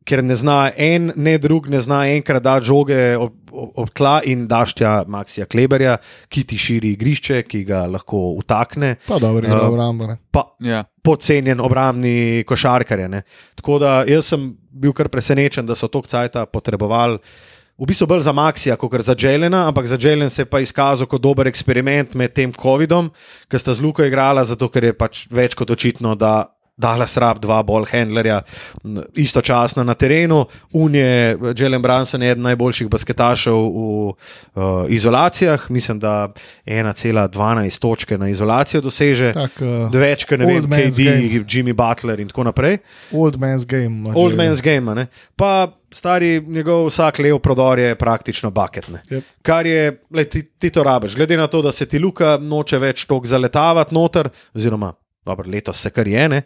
[SPEAKER 1] ker ne zna en, ne drug, ne zna enkrat dati žoge ob, ob, ob tla in daštja Maksija Kleberja, ki ti širi igrišče, ki ga lahko utakne.
[SPEAKER 2] Pa dobro,
[SPEAKER 1] Uh,
[SPEAKER 2] uh, obrambo. ne.
[SPEAKER 1] Pa
[SPEAKER 3] Ja.
[SPEAKER 1] podcenjen obrambni košarkar. je, ne. Tako da jaz sem bil kar presenečen, da so to kcajta potrebovali. V bistvu bolj za Maxija, kot za Jelena, ampak za Jelen se je pa izkazal kot dober eksperiment med tem COVID-om, ki sta z Luko igrala, zato ker je pač več kot očitno, da Dallas rab dva ball handlerja istočasno na terenu. Un je, Jelen Branson je eden najboljših basketašev v uh, izolacijah, mislim, da 1,12 točke na izolacijo doseže.
[SPEAKER 2] Tak, uh,
[SPEAKER 1] Več, kot ne vem, KD,
[SPEAKER 2] game.
[SPEAKER 1] Jimmy Butler in tako naprej.
[SPEAKER 2] Old man's game. ima
[SPEAKER 1] Old
[SPEAKER 2] Jalen.
[SPEAKER 1] man's game. Ne? Pa stari njegov vsak lev prodor je praktično bucket. ne.
[SPEAKER 2] Yep.
[SPEAKER 1] Kar je, le, ti, ti to rabiš. Glede na to, da se ti Luka noče več tok zaletavati noter, oziroma dobro, letos se kar je. ne.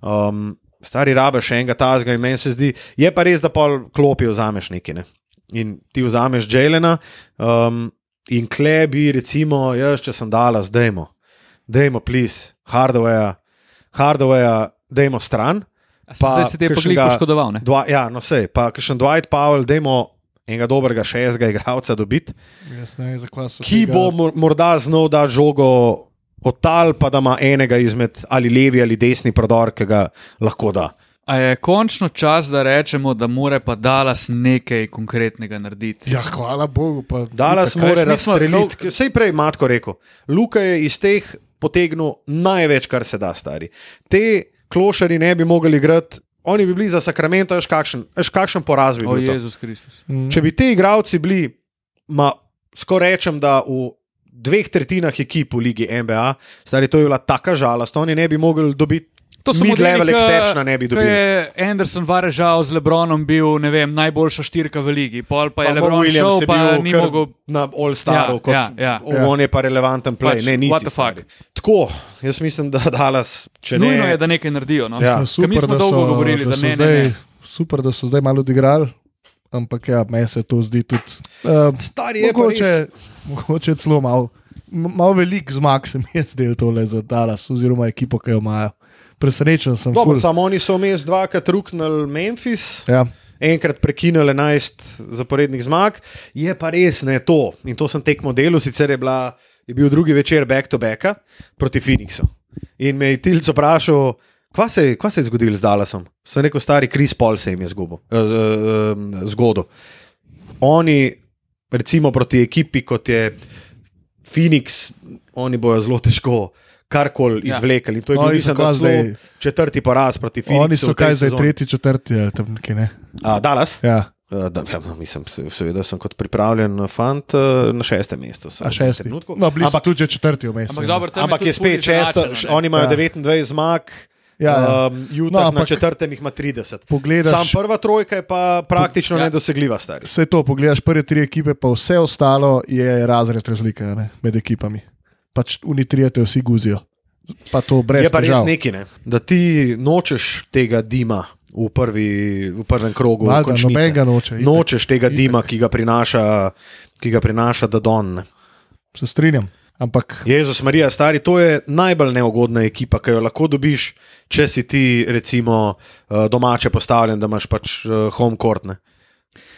[SPEAKER 1] Um, stari rabiš še enega tazga in meni se zdi, je pa res, da pol klopi vzameš neki. Ne? In ti vzameš Jelena. Um, In kle bi, recimo, jaz, če sem dala, zdajmo, dajmo, plis, hardware, hardware, dajmo stran.
[SPEAKER 3] A se- Zdaj se ti je pa glik poškodoval. ne?
[SPEAKER 1] Dva, ja, no sej, pa še Dwight Powell, dajmo enega dobrega šestega igralca dobiti, ki
[SPEAKER 2] tega-
[SPEAKER 1] bo mor- morda znal da žogo od tal, pa da ima enega izmed ali levi ali desni prodor, ki ga lahko da.
[SPEAKER 3] A je končno čas, da rečemo, da mora pa Dallas nekaj konkretnega narediti?
[SPEAKER 2] Ja, hvala Bogu. Pa,
[SPEAKER 1] Dallas mora razstreliti. Sej prej Matko rekel, Luka je iz teh potegnil največ, kar se da, stari. Te klošari ne bi mogli igrati, oni bi bili za Sakramento, veš kakšen, veš kakšen poraz bi
[SPEAKER 3] O
[SPEAKER 1] bil. to.
[SPEAKER 3] Jezus Kristus.
[SPEAKER 2] Mm.
[SPEAKER 1] Če bi ti igralci bili, ma, skoraj rečem, da v dveh tretjinah ekip v ligi NBA, stari to je bila taka žalost, oni ne bi mogli dobiti.
[SPEAKER 3] To so
[SPEAKER 1] Mid-level exceptiona ne bi
[SPEAKER 3] ki
[SPEAKER 1] dobili.
[SPEAKER 3] je Anderson varežal z Lebronom, bil ne vem, najboljša štirka v ligi, pol pa je
[SPEAKER 1] Pa
[SPEAKER 3] Lebron
[SPEAKER 1] Williams
[SPEAKER 3] šel, pa ni mogel.
[SPEAKER 1] na All-Staru,
[SPEAKER 3] Ja,
[SPEAKER 1] kot
[SPEAKER 3] ja, ja.
[SPEAKER 1] on je pa relevanten play.
[SPEAKER 3] Pač,
[SPEAKER 1] ne, nisi,
[SPEAKER 3] what the fuck.
[SPEAKER 1] stari. Tako, jaz mislim, da Dallas, če ne.
[SPEAKER 3] Nujno je, da nekaj naredijo. No?
[SPEAKER 1] Ja.
[SPEAKER 3] Ker mi smo dolgo govorili, da
[SPEAKER 2] so
[SPEAKER 3] ne, ne,
[SPEAKER 2] zdaj,
[SPEAKER 3] ne.
[SPEAKER 2] Super, da so zdaj malo odigrali, ampak ja, meni se to zdi tudi. Uh,
[SPEAKER 1] Stari je
[SPEAKER 2] mogoče, mogoče celo malo, malo velik zmag se mi je zdel tole za Dallas, oziroma ekipo, ki jo imajo. Presenečen sem.
[SPEAKER 1] Dobro,
[SPEAKER 2] ful.
[SPEAKER 1] samo oni so vmes dvakrat ruknili Memphis.
[SPEAKER 2] Ja,
[SPEAKER 1] enkrat prekinili 11 zaporednih zmag, je pa res ne to. In to sem tekmo delo, sicer je, bila, je bil drugi večer back-to-backa proti Phoenixu. In me je Tilc vprašal, kva se, kva se je zgodilo z Dallasom. Sem rekel, stari Kris Paul se jim je zgubil, eh, eh, zgodil. oni, recimo proti ekipi, kot je Phoenix, oni bojo zelo težko karkoli
[SPEAKER 3] Ja.
[SPEAKER 1] izvlekli. In To je bil, mislim, da celo
[SPEAKER 2] zdaj-
[SPEAKER 1] četrti poraz proti Phoenixu.
[SPEAKER 2] Oni so
[SPEAKER 1] v
[SPEAKER 2] kaj zdaj,
[SPEAKER 1] sezoni.
[SPEAKER 2] tretji, četrti, ali tam nekje ne.
[SPEAKER 1] A, Dallas?
[SPEAKER 2] Ja,
[SPEAKER 1] Uh, da, ja, no, mislim, se- seveda sem kot pripravljen fant uh, na šestem mestu. sem
[SPEAKER 2] a
[SPEAKER 1] v tem
[SPEAKER 2] šesti.
[SPEAKER 1] trenutku.
[SPEAKER 2] No,
[SPEAKER 1] ampak,
[SPEAKER 2] tudi četrti vmes.
[SPEAKER 3] Ampak,
[SPEAKER 2] ja.
[SPEAKER 3] dobro, tam
[SPEAKER 1] ampak je
[SPEAKER 3] tudi
[SPEAKER 1] spet šesta,
[SPEAKER 3] izenačeno,
[SPEAKER 1] š-
[SPEAKER 3] ne.
[SPEAKER 1] oni imajo
[SPEAKER 2] Ja.
[SPEAKER 1] ja. 29 zmag,
[SPEAKER 2] Ja, ja.
[SPEAKER 1] um, Jutah
[SPEAKER 2] No,
[SPEAKER 1] no, na četrtem jih ima 30.
[SPEAKER 2] Pogledaš,
[SPEAKER 1] Sam prva trojka je pa praktično
[SPEAKER 3] Ja.
[SPEAKER 1] nedosegljiva, stari.
[SPEAKER 2] Vse to, pogledaš prve tri ekipe, pa vse ostalo je razred razlike ne, med ekipami. Pač unitrijete vsi guzijo. Pa to brez
[SPEAKER 1] Je pa res
[SPEAKER 2] težav.
[SPEAKER 1] neki, ne? da ti nočeš tega dima v, prvi, v prvem krogu. Končnice.
[SPEAKER 2] nobenega noče. itak.
[SPEAKER 1] Nočeš tega
[SPEAKER 2] Itak.
[SPEAKER 1] dima, ki ga prinaša, ki ga prinaša Dadon. ne.
[SPEAKER 2] Se strinjam. Ampak
[SPEAKER 1] Jezus Marija, stari, to je najbolj neugodna ekipa, ki jo lahko dobiš, če si ti, recimo, eh, domače postavljen, da imaš pač eh, home court. Ne.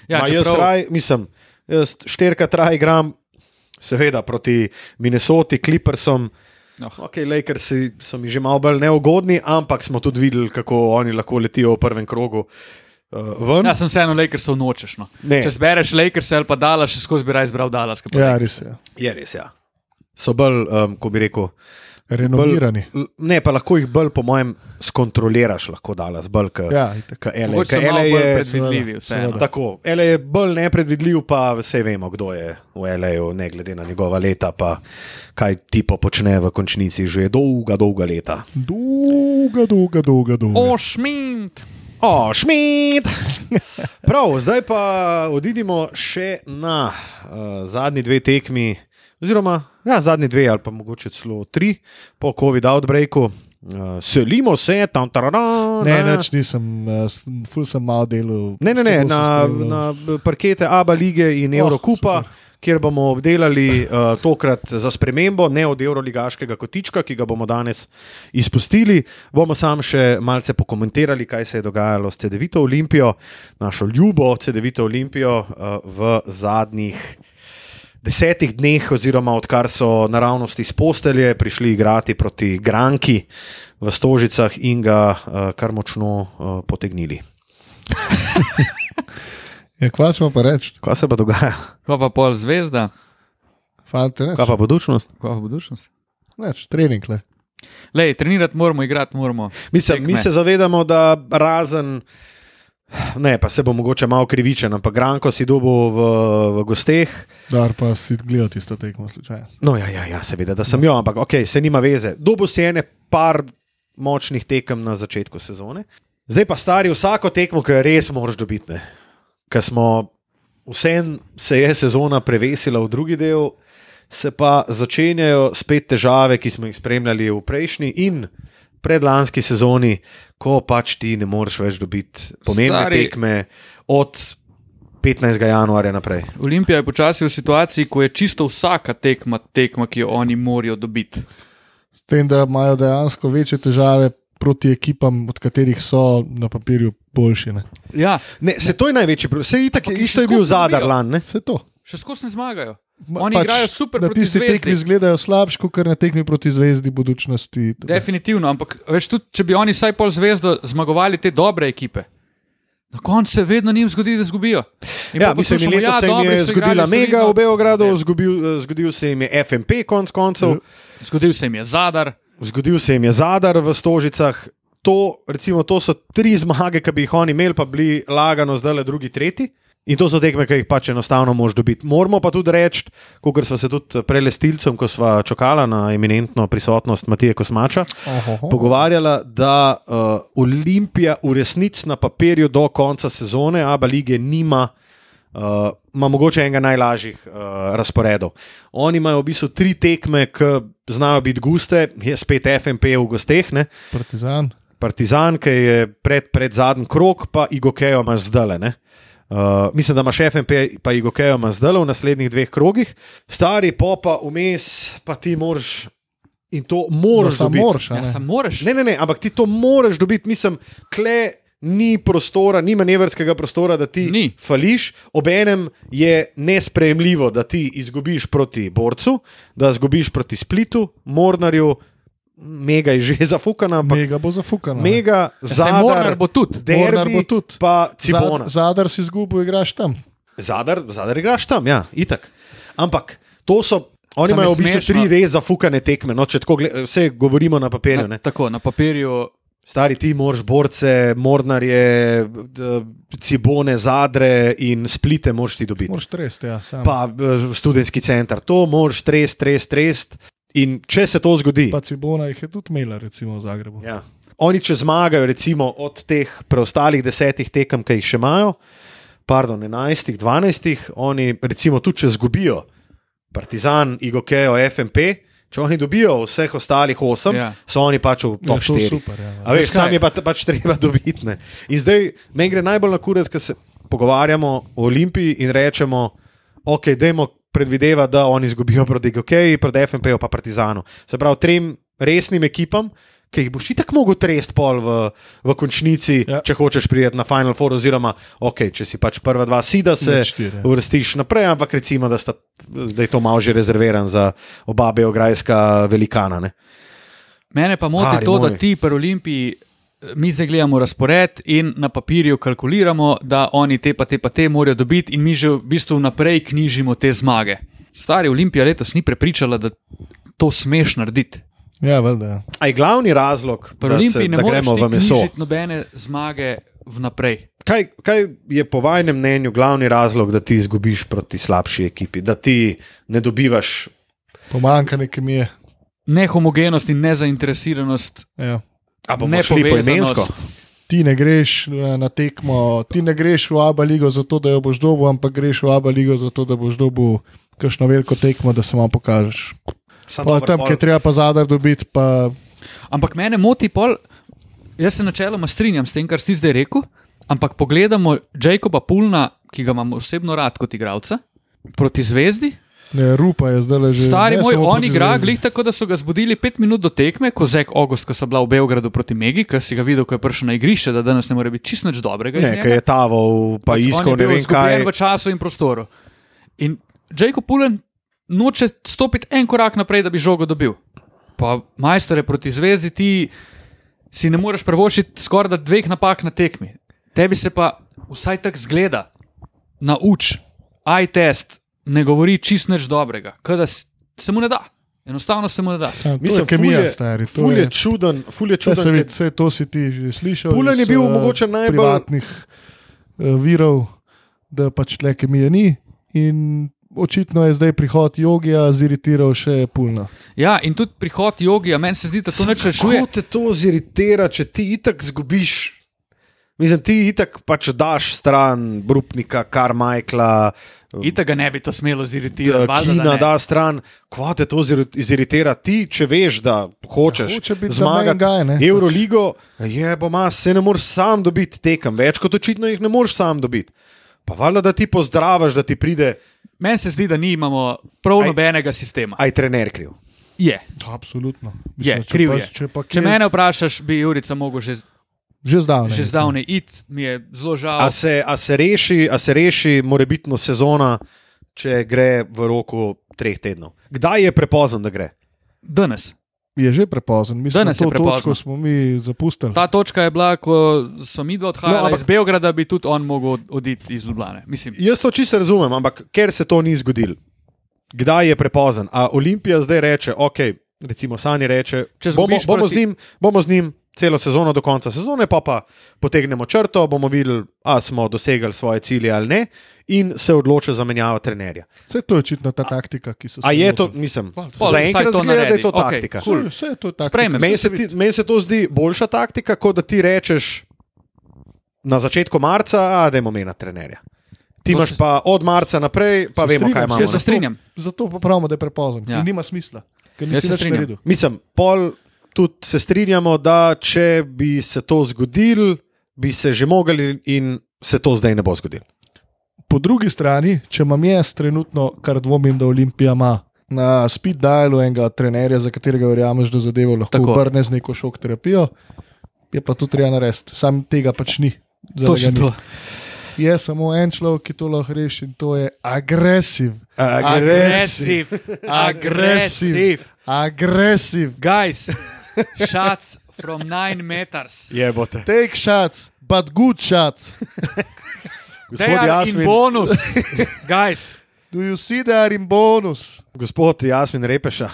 [SPEAKER 3] Ja,
[SPEAKER 1] Ma, jaz
[SPEAKER 3] čeprav-
[SPEAKER 1] raj, mislim, jaz štirka traj igram, seveda proti Minnesoti, Clippersom.
[SPEAKER 3] Oh.
[SPEAKER 1] Ok, Lakersi so mi že malo bolj neugodni, ampak smo tudi videli, kako oni lahko letijo v prvem krogu. Uh, ven.
[SPEAKER 3] Ja, sem vseeno Lakersov nočeš. No.
[SPEAKER 1] Ne.
[SPEAKER 3] Če zbereš Lakers ali pa Dallas, še skozi bi raje izbral pa
[SPEAKER 2] ja, res je.
[SPEAKER 1] Je res, ja. So bolj, um, ko bi rekel,
[SPEAKER 2] Renovirani.
[SPEAKER 1] L- Ne, pa lahko jih bolj, po mojem, skontroliraš, lahko dalas, bolj kot
[SPEAKER 2] Ja, itak.
[SPEAKER 1] LA. Ker
[SPEAKER 3] malo
[SPEAKER 1] LA
[SPEAKER 3] bolj
[SPEAKER 1] je,
[SPEAKER 2] seveda.
[SPEAKER 1] tako, LA je bolj nepredvidljiv, pa vse vemo, kdo je v LA, ne glede na njegova leta, pa kaj tipo počne v končnici že dolga, dolga leta.
[SPEAKER 2] Dolga, dolga, dolga. dolga.
[SPEAKER 3] O, šmint!
[SPEAKER 1] O, šmit! Prav, zdaj pa odidimo še na uh, zadnji dve tekmi, oziroma ja, zadnji dve ali pa mogoče celo tri po COVID-outbreaku. Uh, selimo se, tam tarara.
[SPEAKER 2] Ne, več nisem, uh, sem- ful sem malo delal.
[SPEAKER 1] Ne, ne, ne, na, na parkete Abu lige in
[SPEAKER 2] Oh,
[SPEAKER 1] Eurokupa,
[SPEAKER 2] super.
[SPEAKER 1] kjer bomo obdelali uh, tokrat za spremembo, ne od Euroligaškega kotička, ki ga bomo danes izpustili. Bomo sam še malce pokomentirali, kaj se je dogajalo s CD-vito Olimpijo, našo ljubo CD-vito Olimpijo uh, v zadnjih. Desetih dneh, oziroma odkar so naravnost iz postelje prišli igrati proti Granki v Stožicah in ga uh, kar močno uh, potegnili. (laughs)
[SPEAKER 2] Ja, kva ćemo pa reči,
[SPEAKER 1] Kaj se pa dogaja?
[SPEAKER 3] Ko pa pol zvezda?
[SPEAKER 1] Kaj pa budučnost?
[SPEAKER 3] ko pa budučnost.
[SPEAKER 2] Neč, trening le.
[SPEAKER 3] Lej, trenirati moramo, igrati moramo.
[SPEAKER 1] Mislim, mi se zavedamo, da razen. Ne, pa se bo mogoče malo krivičen, ampak Granko si dobil v, v gosteh.
[SPEAKER 2] Dar pa si gledal tisto tekmo slučajno.
[SPEAKER 1] No, ja, ja, ja seveda, da sem jo, ampak ok, se nima veze. Dobil si ene par močnih tekem na začetku sezone. Zdaj pa stari vsako tekmo, ki jo res moraš dobiti. Ker smo, vsem se je sezona prevesila v drugi del, se pa začenjajo spet težave, ki smo jih spremljali v prejšnji in predlanski sezoni, ko pač ti ne moreš več dobiti pomembne
[SPEAKER 3] Stari-
[SPEAKER 1] tekme od 15. januarja naprej.
[SPEAKER 3] Olimpija je počasi v situaciji, ko je čisto vsaka tekma tekma, ki jo oni morajo dobiti.
[SPEAKER 2] S tem, da imajo dejansko večje težave proti ekipam, od katerih so na papirju boljši. Ne?
[SPEAKER 3] Ja,
[SPEAKER 1] Ne, se to je največji problem. Vse itak,
[SPEAKER 3] Ampak
[SPEAKER 1] je-
[SPEAKER 3] jih
[SPEAKER 1] isto je bil zadar
[SPEAKER 3] dobijo.
[SPEAKER 1] lan. Ne?
[SPEAKER 2] Vse to.
[SPEAKER 3] še skozi ne zmagajo. Oni igrajo super
[SPEAKER 2] Na
[SPEAKER 3] proti
[SPEAKER 2] tisti
[SPEAKER 3] Zvezdi.
[SPEAKER 2] tekmi izgledajo slabši, kot na tekmi proti zvezdi budučnosti.
[SPEAKER 3] Definitivno, ampak veš, tudi če bi oni vsaj pol zvezdo zmagovali te dobre ekipe. Na koncu se vedno njim zgodi, da izgubijo.
[SPEAKER 1] Ja, mislim,
[SPEAKER 3] poslušamo,
[SPEAKER 1] letos se jim je
[SPEAKER 3] so
[SPEAKER 1] zgodila Mega v Beogradu,
[SPEAKER 3] Ne.
[SPEAKER 1] zgodil, eh, zgodil se jim je FMP, konc koncev,
[SPEAKER 3] Zgodil se jim je zadar.
[SPEAKER 1] zgodil se jim je Zadar v Stožicah. To, recimo, to so tri zmage, ki bi jih oni imeli, pa bili lagano zdaj le drugi, tretji. In to so tekme, ki jih pač enostavno moš dobiti. Moramo pa tudi reči, kot smo se tudi prej s Tilcem, ko smo čakali na eminentno prisotnost Matije Kosmača,
[SPEAKER 2] Ohoho.
[SPEAKER 1] pogovarjala, da uh, Olimpija v resnici na papirju do konca sezone Abu lige nima. Uh, ima mogoče enega najlažjih uh, razporedov. Oni imajo v bistvu tri tekme, ki znajo biti guste, je spet FMP v gosteh, ne?
[SPEAKER 2] Partizan.
[SPEAKER 1] Partizan, ki je pred, pred zadnjim krok, pa Igokejo imaš zdaj. Uh, mislim, da imaš FMP, pa Igokejo zdaj v naslednjih dveh krogih, stari popa vmes, pa ti moraš. In to moraš
[SPEAKER 2] no, samo
[SPEAKER 1] dobiti.
[SPEAKER 2] moraš. a
[SPEAKER 3] Ja,
[SPEAKER 2] ne?
[SPEAKER 3] moraš.
[SPEAKER 1] Ne, ne, ne, ampak ti to moraš dobiti, mislim, kle. Ni prostora, ni manevrskega prostora, da ti
[SPEAKER 3] Ni.
[SPEAKER 1] fališ. Obenem je nesprejemljivo, da ti izgubiš proti Borcu, da izgubiš proti Splitu, Mornarju, mega je že (laughs) zafukana, ampak
[SPEAKER 2] Mega bo zafukana.
[SPEAKER 1] mega
[SPEAKER 3] Mornar
[SPEAKER 1] zadar,
[SPEAKER 3] bo tudi.
[SPEAKER 2] Mornar
[SPEAKER 1] derbi,
[SPEAKER 2] bo tudi.
[SPEAKER 1] pa Cibona.
[SPEAKER 2] Zad, zadar si izgubil, igraš tam.
[SPEAKER 1] Zadar, zadar igraš tam, ja, itak. Ampak to so. Oni
[SPEAKER 3] Samo je
[SPEAKER 1] imajo v bistvu tri res zafukane tekme. No, če tako gled, vse govorimo na papirju.
[SPEAKER 3] Na,
[SPEAKER 1] Ne.
[SPEAKER 3] tako, na papirju
[SPEAKER 1] Stari ti moraš borce, mornarje, cibone, zadre in splite moraš ti dobiti.
[SPEAKER 2] Moraš tresti, ja, sam.
[SPEAKER 1] Pa eh, študentski center, to moraš trest, trest, trest. In če se to zgodi,
[SPEAKER 2] Pa Cibona jih je tudi imela, recimo v Zagrebu.
[SPEAKER 1] Ja. Oni, če zmagajo, recimo od teh preostalih desetih tekem, ki jih še imajo, pardon, enajstih, dvanajstih, oni, recimo, tudi če zgubijo Partizan, Igokejo, FMP, če oni dobijo vseh ostalih osem,
[SPEAKER 3] Ja.
[SPEAKER 1] ja. so oni pač v
[SPEAKER 2] Ja,
[SPEAKER 1] top
[SPEAKER 2] to
[SPEAKER 1] 4.
[SPEAKER 2] super, ja.
[SPEAKER 1] A veš, sam je pa, pač treba (laughs) dobiti. ne. In zdaj meni gre najbolj na kurec, ker se pogovarjamo o Olimpiji in rečemo, ok, dajmo predvidevati, da oni izgubijo proti Gokeji, proti FMP-ju pa Partizanu. Se pravi, trem resnim ekipam, ki jih boš itak mogel trest pol v, v končnici,
[SPEAKER 2] Ja.
[SPEAKER 1] če hočeš priti na Final Four, oziroma ok, če si pač prva dva sida, se
[SPEAKER 2] Med štiri, ja.
[SPEAKER 1] uvrstiš naprej, ampak recimo, da, sta, da je to malo že rezerviran za oba beograjska velikana. Ne?
[SPEAKER 3] Mene pa moti
[SPEAKER 1] Stari
[SPEAKER 3] to, da
[SPEAKER 1] moj.
[SPEAKER 3] ti pri Olimpiji, mi zdaj gledamo razpored in na papirju kalkuliramo, da oni te pa te pa te morajo dobiti, in mi že v bistvu vnaprej knjižimo te zmage. Stari Olimpija letos ni prepričala, da to smeš narediti.
[SPEAKER 2] Ja, valjda. Ja.
[SPEAKER 1] A je glavni razlog,
[SPEAKER 3] Pri
[SPEAKER 1] da, se,
[SPEAKER 3] Olimpiji ne
[SPEAKER 1] da gremo v meso?
[SPEAKER 3] knjižiti nobene zmage vnaprej.
[SPEAKER 1] Kaj, kaj je po vašem mnenju glavni razlog, da ti izgubiš proti slabši ekipi, da ti ne dobivaš?
[SPEAKER 2] Pomanjkanje kemije.
[SPEAKER 3] Nehomogenost in nezainteresiranost.
[SPEAKER 2] Ja.
[SPEAKER 1] A bomo šli po imensko?
[SPEAKER 2] Ti ne greš eh, na tekmo, ti ne greš v Abu Leigo zato, da jo boš dobil, ampak greš v Abu Leigo zato, da boš dobil kakšno veliko tekmo, da se vam pokažeš.
[SPEAKER 1] Samo
[SPEAKER 2] Pa tam, kjer treba pa zadar dobiti, pa
[SPEAKER 3] Ampak mene moti pol, jaz se načeloma strinjam s tem, kar si zdaj rekel, ampak pogledamo Jacoba Pulna, ki ga imam osebno rad kot igralca, proti zvezdi.
[SPEAKER 2] Ne, rupa je zdaj že.
[SPEAKER 3] Stari
[SPEAKER 2] ne
[SPEAKER 3] moj, on igra, glih tako, da so ga zbudili pet minut do tekme, ko Zek August, ko so bila v Beogradu proti Megi, ki si ga videl, ko je prišel na igrišče, da danes ne more biti čisto nič dobrega.
[SPEAKER 1] Ne, ki je taval, pa
[SPEAKER 3] Pač
[SPEAKER 1] iskal ne vem kaj.
[SPEAKER 3] V času in prostoru. In Jacob Pullen noče stopiti en korak naprej, da bi žogo dobil. Pa majstore proti zvezdi, ti si ne moreš prvošiti skoraj da dveh napak na tekmi. Tebi se pa vsaj tako zgleda, nauč, aj test, ne govori čist nič dobrega, kada se mu ne da. Enostavno se mu ne da.
[SPEAKER 2] Ja, to
[SPEAKER 1] Mislim,
[SPEAKER 2] je kemija, stari. to
[SPEAKER 1] Ful je
[SPEAKER 2] je-
[SPEAKER 1] čuden, ful je
[SPEAKER 2] Ja, se
[SPEAKER 1] čuden.
[SPEAKER 2] vidi,
[SPEAKER 1] ker-
[SPEAKER 2] vse to si ti že slišal.
[SPEAKER 1] Pulen je bil
[SPEAKER 2] eh,
[SPEAKER 1] mogoče najbolj-
[SPEAKER 2] privatnih uh, virov, da pač tle kemije ni. In očitno je zdaj prihod jogija ziritiral še pulno.
[SPEAKER 3] Ja, in tudi prihod jogija, meni se zdi, da to neč rešuje.
[SPEAKER 1] Kako te to ziritira, če ti itak zgubiš? Mislim, ti itak pač daš stran Brupnika, Karmajkla,
[SPEAKER 3] Ita ga ne bi to smelo ziritirati. da
[SPEAKER 1] Kina
[SPEAKER 3] ne.
[SPEAKER 1] da stran. Kva te to ziri- ziritira? Ti, če veš, da hočeš
[SPEAKER 2] Ja, hoče
[SPEAKER 1] zmagati. Euroligo, je bo mas, se ne moreš sam dobiti tekem, več kot očitno jih ne moreš sam dobiti. Pa valjda, da ti pozdravaš, da ti pride,
[SPEAKER 3] Meni se zdi, da nimamo prav
[SPEAKER 1] Aj-
[SPEAKER 3] nobenega sistema.
[SPEAKER 1] aj trener kriv.
[SPEAKER 3] Je,
[SPEAKER 2] Absolutno.
[SPEAKER 3] je
[SPEAKER 2] če
[SPEAKER 3] kriv
[SPEAKER 2] pa,
[SPEAKER 3] je.
[SPEAKER 2] Če, pa
[SPEAKER 3] Če
[SPEAKER 2] kje-
[SPEAKER 3] mene vprašaš, bi Jurica mogel že,
[SPEAKER 2] že zdavnaj.
[SPEAKER 3] že zdavnaj iti, mi je zelo žal.
[SPEAKER 1] A se, a se reši, a se reši morebitno sezona, če gre v roku treh tednov? Kdaj je prepozno, da gre?
[SPEAKER 3] Danes.
[SPEAKER 2] Je že prepozno. Mislim, da
[SPEAKER 3] je
[SPEAKER 2] to
[SPEAKER 3] prepozno.
[SPEAKER 2] točko smo mi zapustili.
[SPEAKER 3] Ta točka je bila, ko so mi dva odhajali
[SPEAKER 1] No, ampak-
[SPEAKER 3] iz Beograda, bi tudi on mogel oditi iz Ljubljana. Mislim,
[SPEAKER 1] Jaz to čisto razumem, ampak ker se to ni zgodilo, kdaj je prepozno? A Olimpija zdaj reče, ok, recimo Sani reče,
[SPEAKER 3] Če
[SPEAKER 1] bomo, bomo,
[SPEAKER 3] proti-
[SPEAKER 1] z njim, bomo z njim celo sezono do konca sezone, pa pa potegnemo črto, bomo videli, ali smo dosegli svoje cilje ali ne, in se odloča za menjavo trenerja.
[SPEAKER 2] Vse to je očitno ta taktika, ki se
[SPEAKER 1] A je to, mislim, zaenkrat
[SPEAKER 3] to
[SPEAKER 1] zgleda, da je to
[SPEAKER 3] Okej,
[SPEAKER 1] taktika.
[SPEAKER 3] cool.
[SPEAKER 2] Vse- Vse je to taktika.
[SPEAKER 1] Meni se, ti- meni se to zdi boljša taktika, kot da ti rečeš na začetku marca, da imamo mena trenerja. Ti imaš
[SPEAKER 3] se-
[SPEAKER 1] pa od marca naprej, pa
[SPEAKER 2] Se
[SPEAKER 1] vemo, kaj
[SPEAKER 2] strinjam,
[SPEAKER 1] imamo.
[SPEAKER 3] Jaz se strinjam.
[SPEAKER 2] Zato pa pravimo, da je prepozno.
[SPEAKER 3] Ja.
[SPEAKER 2] Ja. Nima smisla, ker
[SPEAKER 3] Jaz
[SPEAKER 2] nisi
[SPEAKER 3] strinjam.
[SPEAKER 2] naredil.
[SPEAKER 1] Mislim, pol tudi se strinjamo, da če bi se to zgodilo, bi se že mogli in se to zdaj ne bo zgodilo.
[SPEAKER 2] Po drugi strani, če imam jaz trenutno, kar dvomim, da Olimpija ima na speed dialu enega trenerja, za katerega verjameš, da zadevo lahko
[SPEAKER 3] Tako.
[SPEAKER 2] obrne z neko šok terapijo, je pa to treba narediti. Sam tega pač ni.
[SPEAKER 3] Točno to.
[SPEAKER 2] Je samo en človek, ki to lahko reši in to je agresiv.
[SPEAKER 3] Agresiv. Agresiv.
[SPEAKER 2] Agresiv.
[SPEAKER 3] Guys, shots from nine meters.
[SPEAKER 1] Je bote.
[SPEAKER 2] Take shots, but good shots. (laughs)
[SPEAKER 1] Gospod Jasmin,
[SPEAKER 3] bonus, (laughs) guys,
[SPEAKER 2] Do you see there in bonus?
[SPEAKER 1] gospod Jasmin Repeša,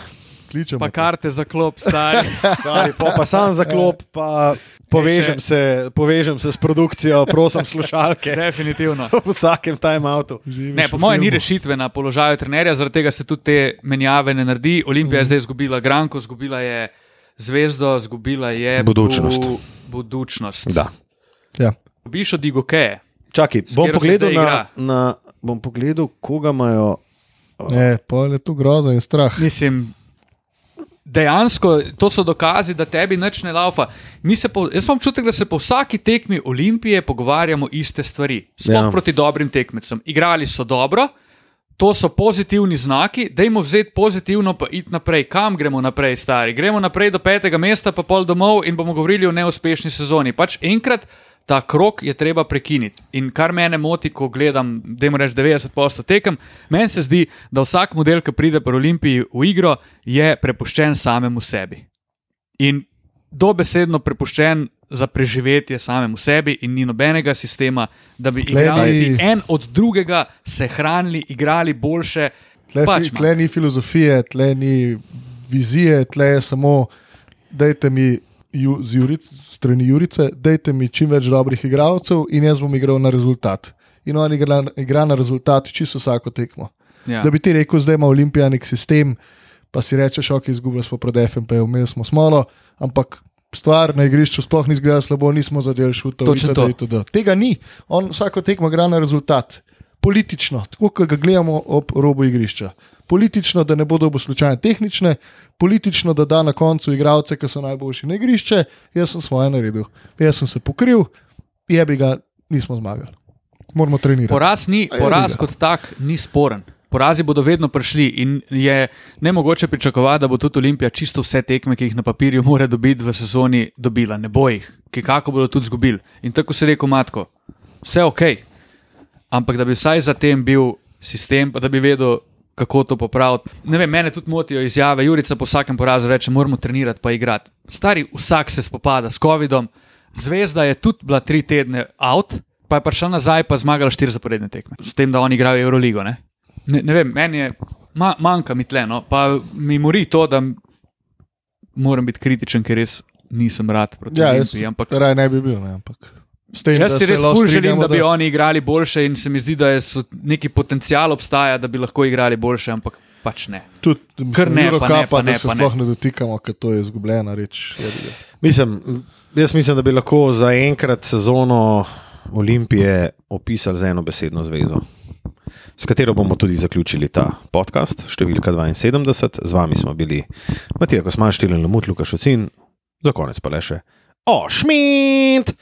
[SPEAKER 2] Kličemo.
[SPEAKER 3] pa
[SPEAKER 2] te.
[SPEAKER 3] karte za klop, stari. (laughs)
[SPEAKER 1] Stari, pa, pa sam za klop, pa povežem se, povežem se s produkcijo, prosim, slušalke
[SPEAKER 3] Definitivno.
[SPEAKER 1] v vsakem timeoutu.
[SPEAKER 3] Ne, po mojem ni rešitve na položaju trenerja, zaradi tega se tudi te menjave ne naredi. Olimpija
[SPEAKER 2] Mhm.
[SPEAKER 3] je zdaj izgubila Granko, izgubila je zvezdo, izgubila je
[SPEAKER 1] Budućnost.
[SPEAKER 3] Bu, budućnost.
[SPEAKER 1] Da.
[SPEAKER 2] Ja.
[SPEAKER 3] Biš od Igoke.
[SPEAKER 1] Čakaj, bom pogledal, na, na, bom pogledal, koga imajo.
[SPEAKER 2] Ne, pol je tu groza in strah.
[SPEAKER 3] Mislim, dejansko to so dokazi, da tebi nič ne laufa. Mi se Po, jaz imam občutek, da se po vsaki tekmi Olimpije pogovarjamo iste stvari. Sploh
[SPEAKER 1] Ja.
[SPEAKER 3] proti dobrim tekmecem. Igrali so dobro. To so pozitivni znaki, dajmo vzeti pozitivno, pa iti naprej. Kam gremo naprej, stari? Gremo naprej do petega mesta, pa pol domov in bomo govorili o neuspešni sezoni. Pač enkrat ta krok je treba prekiniti. In kar mene moti, ko gledam, da jim rečem 90% tekem, meni se zdi, da vsak model, ki pride pri Olimpiji v igro, je prepuščen samemu sebi. In dobesedno prepuščen za preživetje samemu sebi, in ni nobenega sistema, da bi
[SPEAKER 2] Tle
[SPEAKER 3] igralci en od drugega se hranili, igrali boljše.
[SPEAKER 2] Tle,
[SPEAKER 3] Pač,
[SPEAKER 2] fi, tle ni filozofije, tle ni vizije, tle je samo, dajte mi ju, z Juric, strani Jurice, dajte mi čim več dobrih igralcev in jaz bom igral na rezultat. In on igra, igra na rezultat čisto vsako tekmo.
[SPEAKER 3] Ja.
[SPEAKER 2] Da bi ti rekel, zdaj ima Olimpija nek sistem, pa si rečeš, ok, izgubili smo pred FMP, imeli smo smolo, ampak stvar na igrišču sploh ni izgledala slabo, nismo zadeli itd. Tega ni, on vsako tekmo igra na rezultat. Politično, tako kot ga gledamo ob robu igrišča. Politično, da ne bodo bo slučajno tehnične, politično, da da na koncu igralce, ki so najboljši na igrišče. Jaz sem svoje naredil, jaz sem se pokril, je bi ga, nismo zmagali. Moramo trenirati.
[SPEAKER 3] Poraz, ni, poraz kot tak ni sporen. Porazi bodo vedno prišli in je ne mogoče pričakovati, da bo tudi Olimpija čisto vse tekme, ki jih na papirju mora dobiti v sezoni, dobila. Ne bo jih, ki kako bodo tudi izgubili. In tako se reko, matko, vse ok. Ampak da bi vsaj za tem bil sistem, pa da bi vedel, kako to popraviti. Ne vem, mene tudi motijo izjave. Jurica po vsakem porazu reče: moramo trenirati, pa igrati. Stari, vsak se spopada s COVID-om. Zvezda je tudi bila tri tedne out, pa je prišla nazaj, pa zmagala štiri zaporedne tekme. S tem, da oni igrajo Euroligo. Ne, ne, ne vem, meni je, ma, manjka mi tleno, pa mi mori to, da moram biti kritičen, ker res nisem rad proti
[SPEAKER 2] Ja,
[SPEAKER 3] Olimpiji. Ampak
[SPEAKER 2] raj ne bi bil. Ne, ampak s tem,
[SPEAKER 3] Jaz
[SPEAKER 2] da
[SPEAKER 3] si
[SPEAKER 2] se
[SPEAKER 3] res ful želim, da bi oni igrali boljše in se mi zdi, da je neki potencial obstaja, da bi lahko igrali boljše, ampak pač ne.
[SPEAKER 2] Tudi,
[SPEAKER 3] Kar ne,
[SPEAKER 2] Euro
[SPEAKER 3] pa ne,
[SPEAKER 2] Cupa,
[SPEAKER 3] pa ne,
[SPEAKER 2] da se
[SPEAKER 3] pa ne.
[SPEAKER 2] sploh ne dotikamo, ker to je izgubljena reč.
[SPEAKER 1] Mislim, jaz mislim, da bi lahko za enkrat sezono Olimpije opisali z eno besedno zvezo, s katero bomo tudi zaključili ta podcast, številka 72. Z vami smo bili Matija Kosman, Štilen Lemut, Lukaš Ocin, za konec pa le še Ošmint!